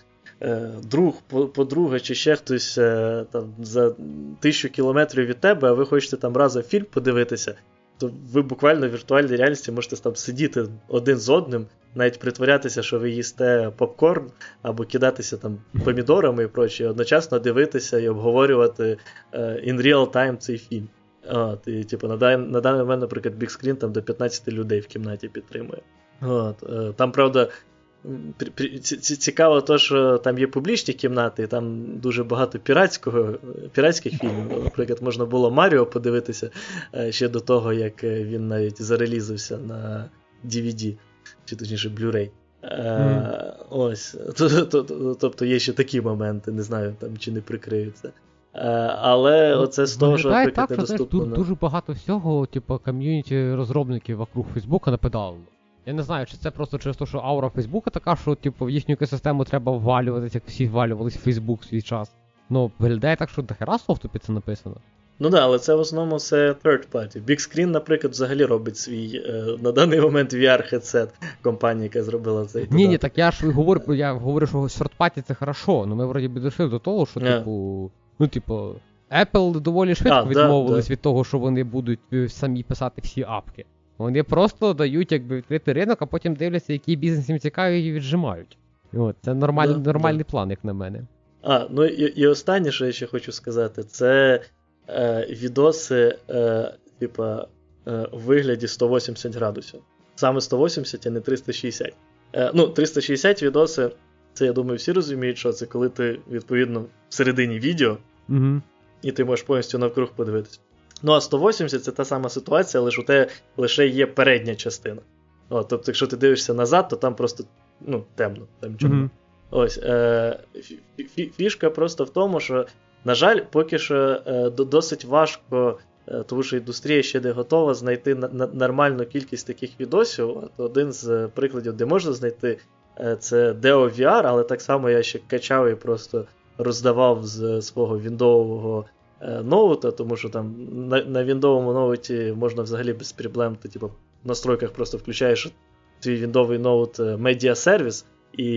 друг, подруга чи ще хтось е, там за тисячу кілометрів від тебе, а ви хочете там разом фільм подивитися, то ви буквально в віртуальній реальності можете там сидіти один з одним, навіть притворятися, що ви їсте попкорн, або кидатися там помідорами і прочі, одночасно дивитися і обговорювати uh, in real time цей фільм. От, і, типу, На дан, на даний момент, наприклад, Screen там до 15 людей в кімнаті підтримує. От, Там, правда. Цікаво, то, що там є публічні кімнати, і там дуже багато піратського, піратських фільмів. Наприклад, можна було Маріо подивитися ще до того, як він навіть зарелізився на DVD. чи точніше Blu-ray. Mm. Ось. Тобто є ще такі моменти, не знаю, там чи не прикриються. Але ну, оце з того, що так, недоступно. Тут дуже багато всього, типу, ком'юніті розробників вокруг Фейсбука нападало. Я не знаю, чи це просто через те, що аура Фейсбука така, що типу, в їхню екосистему треба ввалюватися, як всі ввалювалися в Фейсбук свій час. Ну, виглядає так, що дохера софту під це написано. Ну так, але це в основному все third party. Big Screen, наприклад, взагалі робить свій е, на даний момент VR-хедсет компанія, яка зробила цей. Ні, ні, так я ж говорю, я говорю, що third party це хорошо, ну ми вроді би дійшли до того, що, yeah. типу, ну, типу, Apple доволі швидко а, відмовились да, від того, що вони будуть е, самі писати всі апки. Вони просто дають якби відкритий ринок, а потім дивляться, який бізнес їм цікавий, і віджимають. От, Це нормаль, да, нормальний да. план, як на мене. А, ну і і останнє, що я ще хочу сказати, це е, відоси, е, типа, е, в вигляді 180 градусів. Саме 180, а не 360. Е, Ну, 360 відоси, це я думаю, всі розуміють, що це коли ти, відповідно, всередині відео, угу. і ти можеш повністю навкруг подивитися. Ну, а 180 це та сама ситуація, лише у тебе лише є передня частина. О, Тобто, якщо ти дивишся назад, то там просто ну, темно. там чорно. Mm-hmm. Ось, е, Фішка просто в тому, що, на жаль, поки що е, досить важко, е, тому що індустрія ще не готова знайти на, на, нормальну кількість таких відосів. От Один з прикладів, де можна знайти, е, це Deo VR, але так само я ще качав і просто роздавав з свого віндового Е, ноута, тому що там на на віндовому ноуті можна взагалі без проблем, ти типу, в настройках просто включаєш твій віндовий ноут Media Service, і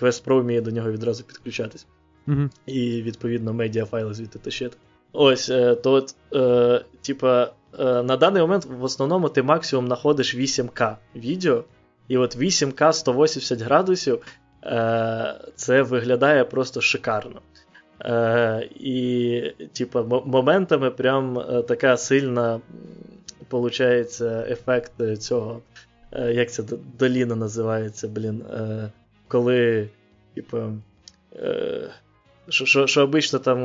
Quest Pro вміє до нього відразу підключатись. Mm-hmm. І, відповідно, медіа файли звідти тащити. Ось, е, то от, е, типа, е, на даний момент в основному ти максимум знаходиш 8К відео. І от 8К 180 градусів е, це виглядає просто шикарно. Е, І, типа, моментами прям е, така сильна получається ефект цього. Е, як це доліна називається, блін. Е, Коли, е, що що, що обично там,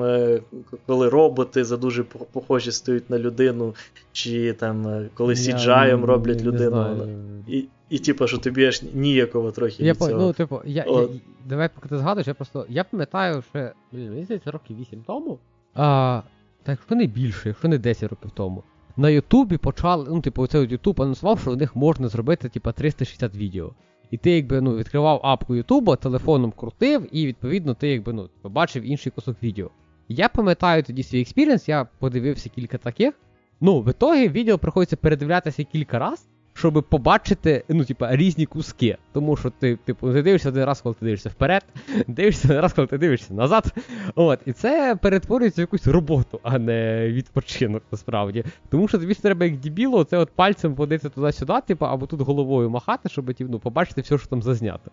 коли роботи за дуже похожі стають на людину, чи там коли CGI роблять людину. Не і, і типу, що тобі аж ніяково трохи. Я від цього. Ну, типу, я, я, давай, поки ти згадуєш, я просто. Я пам'ятаю, що мені здається, років 8 тому. А, Та якщо не більше, якщо не 10 років тому. На Ютубі почали, ну, типу, цей Ютуб анонсував, що у них можна зробити, типу, 360 відео. І ти якби ну, відкривав апку Ютуба, телефоном крутив, і відповідно ти якби ну, побачив інший кусок відео. Я пам'ятаю тоді свій experience, я подивився кілька таких. Ну, в ітогі відео приходиться передивлятися кілька разів щоб побачити ну, типа, різні куски. Тому що ти типу, ти дивишся один раз, коли ти дивишся вперед, дивишся один раз, коли ти дивишся назад. От, І це перетворюється в якусь роботу, а не відпочинок насправді. Тому що тобі треба як дібіло, це от пальцем водити туди-сюди, типу, або тут головою махати, щоб ну, побачити все, що там зазнято.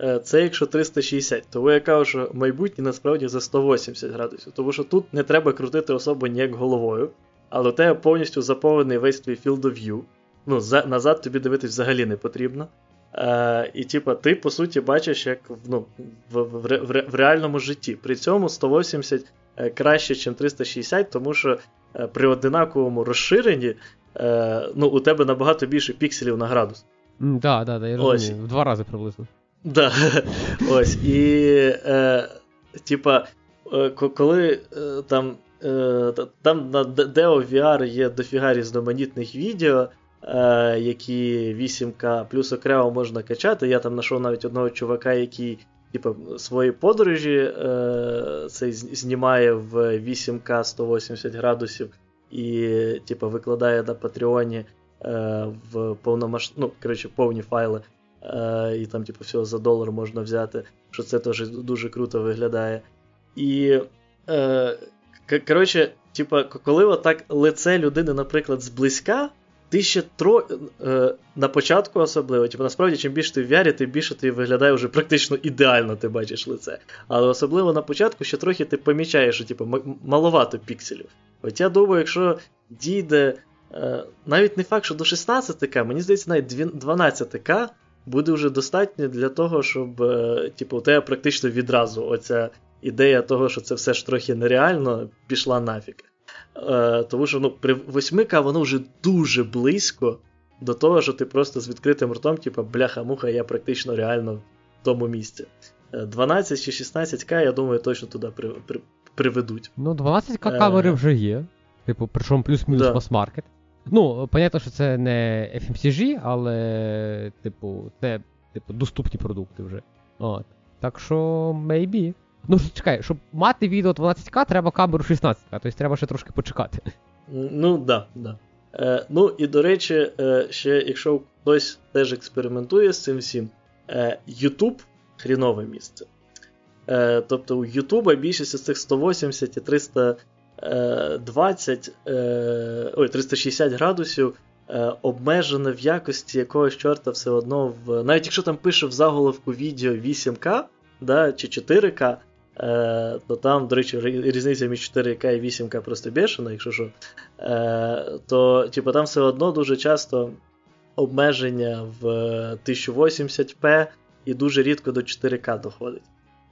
Е, це якщо 360, тому я кажу, що майбутнє насправді за 180 градусів, тому що тут не треба крутити особу ніяк головою, але у тебе повністю заповнений весь твій field of view ну, за, назад тобі дивитись взагалі не потрібно. Е, І, типа, ти, по суті, бачиш, як ну, в, в, в, в реальному житті. При цьому 180 е, краще, ніж 360, тому що е, при одинаковому розширенні е, ну, у тебе набагато більше пікселів на градус. Так, так, да, да, я розумію. В два рази приблизно. Да. Ось. І, е, типа, е, коли е, там. Там на Deo VR є дофіга різноманітних відео, е, які 8К, плюс окремо можна качати. Я там знайшов навіть одного чувака, який типу, свої подорожі е, цей знімає в 8К 180 градусів і типу, викладає на Патреоні е, в повномасш... ну, коротше, повні файли. Е, і там, типу, всього за долар можна взяти, що це теж дуже круто виглядає. І. Е, Коротше, типа, коли отак лице людини, наприклад, зблизька, ти ще тро... Е, на початку особливо, типу, насправді, чим більше ти в VR, тим більше ти виглядає вже практично ідеально, ти бачиш лице. Але особливо на початку ще трохи ти помічаєш, що типу, маловато пікселів. От я думаю, якщо дійде е, навіть не факт, що до 16К, мені здається, навіть 12К буде вже достатньо для того, щоб е, типу, у тебе практично відразу оця ідея того, що це все ж трохи нереально, пішла нафіг. Е, Тому що ну, при 8К воно вже дуже близько до того, що ти просто з відкритим ртом, типу, бляха-муха, я практично реально в тому місці. 12 е, чи 16К, я думаю, точно туди при, при, приведуть. Ну, 12К камери вже є. Типу, причому плюс-мінус да. мас-маркет. Ну, понятно, що це не FMCG, але, типу, це типу, доступні продукти вже. От. Так що, maybe. Ну, чекай, щоб мати відео 12К, треба камеру 16К, тобто треба ще трошки почекати. Ну, да, да. Е, Ну, і до речі, е, ще якщо хтось теж експериментує з цим всім, е, YouTube хрінове місце. Е, Тобто у YouTube більшість з цих 180 і 320, е, ой, 360 градусів е, обмежена в якості якогось чорта все одно в. Навіть якщо там пише в заголовку відео 8К да, чи 4К, е, то там, до речі, різниця між 4К і 8К просто бешена, якщо що, е, то типу, там все одно дуже часто обмеження в 1080p і дуже рідко до 4К доходить.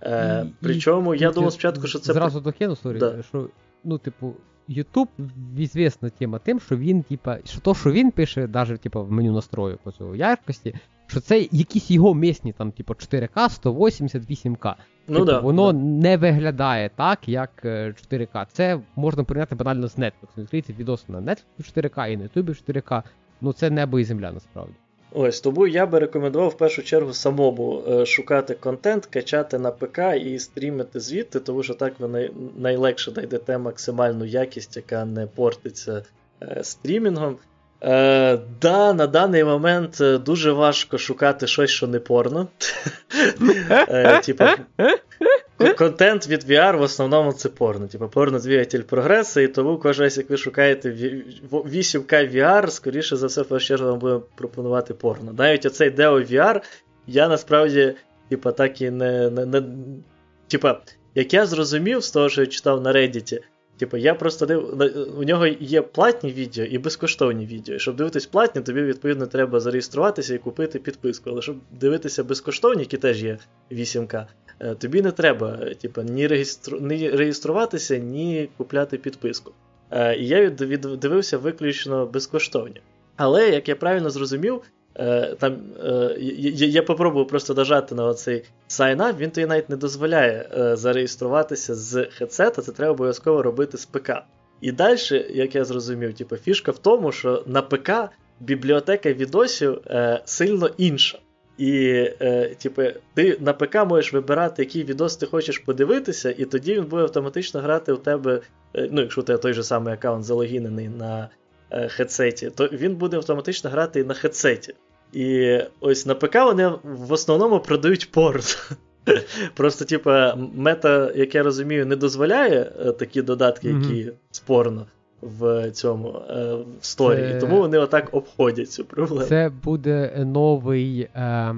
Е, і, Причому і, я думав спочатку, що це. Зразу докину, sorry, да. що, ну, типу, YouTube відізвісна тема тим, що він, типа, що то, що він пише, навіть типу, в меню настрою по цього яркості, що це якісь його місні, там, типу, 4К, 8К. Ну, типу, да, Воно да. не виглядає так, як 4К. Е, це можна порівняти банально з Netflix. Відкрийте відос на Netflix 4К і на YouTube 4К. Ну це небо і земля насправді. Ось тому я би рекомендував в першу чергу самому е, шукати контент, качати на ПК і стрімити звідти, тому що так ви най- найлегше знайдете максимальну якість, яка не портиться е, стрімінгом. Е, Да, на даний момент е, дуже важко шукати щось, що не порно. е, Типа, контент від VR в основному це порно. Типу, порно двигатель прогресу, і тому кожен раз, як ви шукаєте 8К VR, скоріше за все, першу чергу вам буде пропонувати порно. Навіть оцей Deo VR, я насправді, типа, так і не. не, не Типа, як я зрозумів з того, що я читав на Reddit, Типу, я просто див... у нього є платні відео і безкоштовні відео. Щоб дивитись платні, тобі, відповідно, треба зареєструватися і купити підписку. Але щоб дивитися безкоштовні, які теж є 8К, е, тобі не треба типу, ні, реєстру... ні реєструватися, ні купляти підписку. Е, і я дивився виключно безкоштовні. Але, як я правильно зрозумів, Е, там, е, Я я попробую просто дожати на оцей sign-up, він тобі навіть не дозволяє е, зареєструватися з хедсета, це треба обов'язково робити з ПК. І далі, як я зрозумів, типу, фішка в тому, що на ПК бібліотека відосів е, сильно інша. І е, типу, ти на ПК можеш вибирати, який відос ти хочеш подивитися, і тоді він буде автоматично грати у тебе. Е, ну, якщо у тебе той же самий аккаунт залогінений на е, хедсеті, то він буде автоматично грати і на хедсеті. І ось на ПК вони в основному продають порт. Просто, типа, мета, як я розумію, не дозволяє е, такі додатки, які mm-hmm. спорно в цьому е, в сторі. Це... Тому вони отак обходять цю проблему. Це буде новий. Е...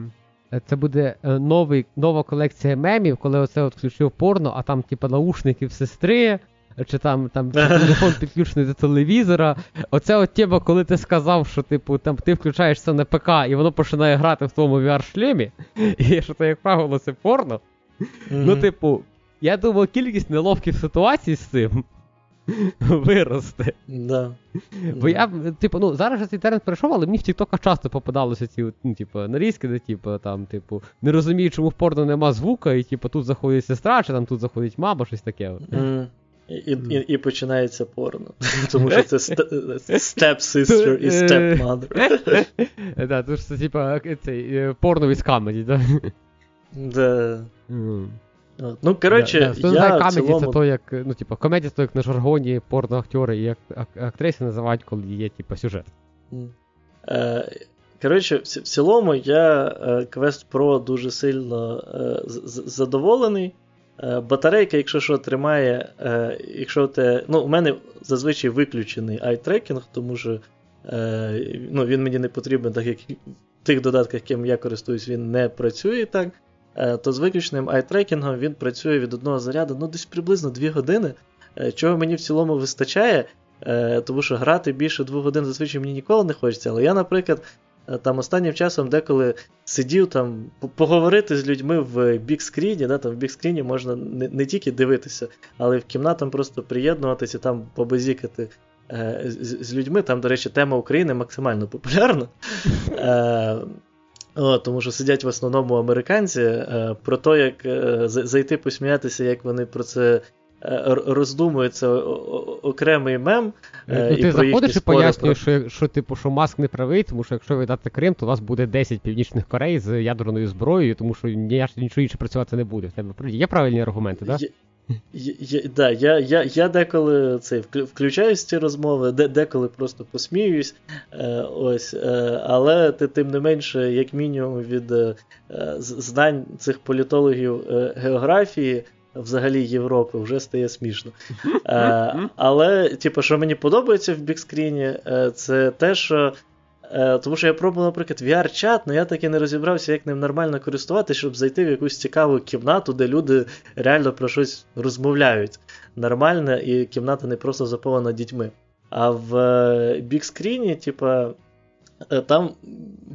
Це буде е, новий, нова колекція мемів, коли оце от включив порно, а там, типа, наушники в сестри, чи там там телефон підключений до телевізора. Оце от тема, коли ти сказав, що типу там ти включаєшся на ПК і воно починає грати в твоєму VR-шлемі, і що це, як правило, це порно. Ну, типу, я думаю, кількість неловких ситуацій з цим виросте. Да. Бо я, типу, ну, зараз цей термін перейшов, але мені в Тіктоках часто попадалося ці ну, типу, нарізки, де, типу, там, типу, не розумію, чому в порно нема звука, і типу, тут заходить сестра, чи там тут заходить мама, щось таке. Mm. І і, і починається порно. Тому що це step sister і step mother. Так, тому що це типа е, порно від камеді, так? Да. Ну, коротше, да, да. я комеді цілому... це то, як, ну, типу, комедія це як на жаргоні порноактори і актриси називають, коли є, типу, сюжет. Е, коротше, в цілому я Quest Pro дуже сильно е, задоволений. Е, батарейка, якщо що, тримає, е, якщо те. Ну, у мене зазвичай виключений eye-tracking, тому що е, ну, він мені не потрібен, так як в тих додатках, яким я користуюсь, він не працює так. То з виключеним eye-tracking він працює від одного заряду ну, десь приблизно 2 години, чого мені в цілому вистачає, тому що грати більше 2 годин зазвичай мені ніколи не хочеться. Але я, наприклад, там останнім часом деколи сидів там поговорити з людьми в бікскріні, да, там в бікскріні можна не, не тільки дивитися, але й в кімнатам просто приєднуватися, там побазікати е, з, з людьми. Там, до речі, тема України максимально популярна. Е, о, Тому що сидять в основному американці. Е, про те, як е, зайти посміятися, як вони про це Е, роздумує це окремий мем. Ну, е, Ти заходиш і пояснюєш, про... що, що типу, що Маск не правий, тому що якщо ви дати Крим, то у вас буде 10 північних Корей з ядерною зброєю, тому що нічого інше працювати не буде. Є правильні аргументи, так? Я, я, да, я я, я деколи це включаюсь в ці розмови, де, деколи просто посміюсь. Е, ось, е, Але тим не менше, як мінімум, від е, знань цих політологів е, географії взагалі Європи вже стає смішно. Е, але, типу, що мені подобається в бікскріні, е, це те, що. Е, тому що я пробував, наприклад, VR-чат, але я таки не розібрався, як ним нормально користуватися, щоб зайти в якусь цікаву кімнату, де люди реально про щось розмовляють нормально, і кімната не просто заповнена дітьми. А в бікскріні, типа, там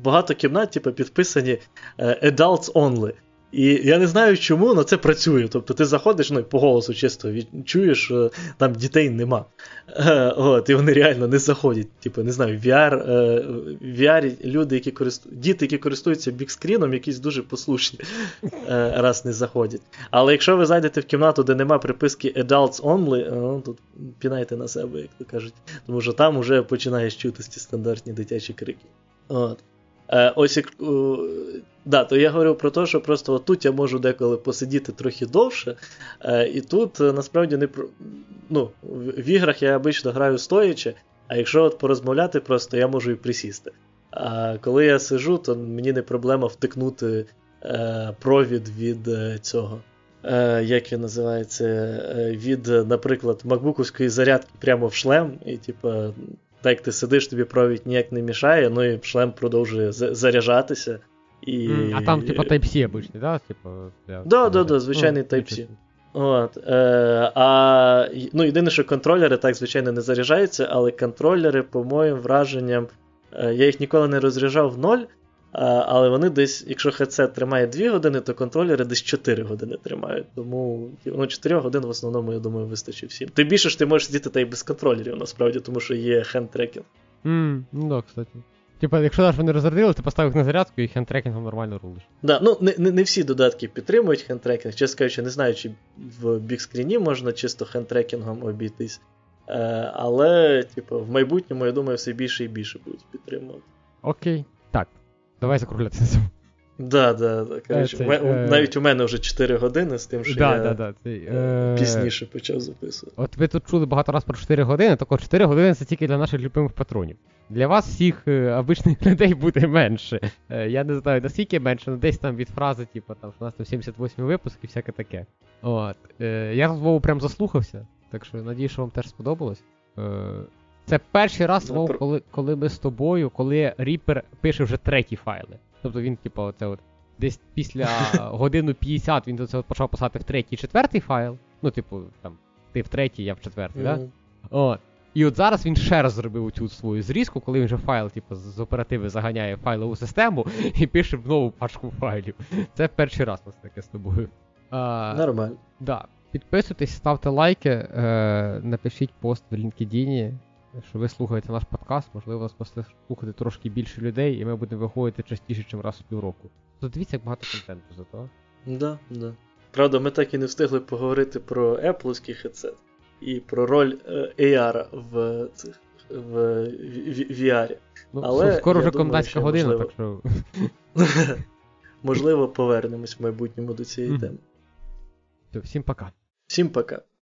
багато кімнат, типу, підписані Adults Only. І я не знаю чому, але це працює. Тобто ти заходиш, ну по голосу чисто чуєш, що там дітей нема. Е, от, І вони реально не заходять. Типу, не знаю, VR, е, VR люди, які користують, діти, які користуються бікскріном, якісь дуже послушні, е, раз не заходять. Але якщо ви зайдете в кімнату, де нема приписки Adults Only, ну, тут пінайте на себе, як то кажуть. Тому що там вже починаєш чути ці стандартні дитячі крики. От. Ось Да, то я говорив про те, що просто отут я можу деколи посидіти трохи довше. Е, І тут е, насправді не ну, в іграх я обично граю стоячи, а якщо от порозмовляти, просто я можу і присісти. А коли я сижу, то мені не проблема втикнути е, провід від е, цього. Е, Як він називається? Е, від, наприклад, макбуковської зарядки прямо в шлем, і типу, так як ти сидиш, тобі провід ніяк не мішає, ну і шлем продовжує заряджатися. І... А там, типа, Type-C обичний, да? Типа, для... Да, да, да, звичайний ну, Type-C. От, е, а, ну, Єдине, що контролери так, звичайно, не заряджаються, але контролери, по моїм враженням, е, я їх ніколи не розряджав в ноль, але вони десь, якщо headset тримає 2 години, то контролери десь 4 години тримають. Тому ну, 4 годин в основному, я думаю, вистачить всім. Тим більше ж ти можеш сидіти та й без контролерів, насправді, тому що є hand-tracking. Mm, ну да, кстати. Типа, якщо навіть вони розрядили, ти поставив їх на зарядку і hand tracking 'ом нормально рулиш. Да, ну не не, не всі додатки підтримують hand tracking. Чесно кажучи, не знаю, чи в Bigscreen 'і можна чисто hand tracking 'ом обійтись. Е, Але, типу, в майбутньому, я думаю, все більше і більше будуть підтримувати. Okay. Давай закруглятися. Да, да, да. Коротше, е, це, е... Навіть у мене вже 4 години з тим, що да, я да, да, це, е... пізніше почав записувати. От ви тут чули багато разів про 4 години, так 4 години це тільки для наших любимих патронів. Для вас всіх е, обичних людей буде менше. Я не знаю, наскільки менше, але десь там від фрази, типу, там, що у нас там 78 випуск і всяке таке. От. Я Вову прям заслухався, так що надію, що вам теж сподобалось. Це перший раз, Вов, коли коли ми з тобою, коли Reaper пише вже треті файли. Тобто він, типу, оце от десь після годину 50 він це от почав писати в третій четвертий файл. Ну, типу, там, ти в третій, я в четвертий, mm-hmm. да? От. І от зараз він ще раз зробив цю свою зрізку, коли він вже файл, типу, з оперативи заганяє файлову систему і пише в нову пачку файлів. Це перший раз у нас таке з тобою. А, Нормально. Да. Підписуйтесь, ставте лайки, е, напишіть пост в LinkedIn, що ви слухаєте наш подкаст, можливо, вас послухати трошки більше людей, і ми будемо виходити частіше, ніж раз в півроку. То дивіться, як багато контенту зато. Да, да. Правда, ми так і не встигли поговорити про Apple хедсет і про роль е, AR в цих в VR. Ну, Але Скоро вже комендантська година, можливо, так що. можливо, повернемось в майбутньому до цієї теми. Всім пока. Всім пока.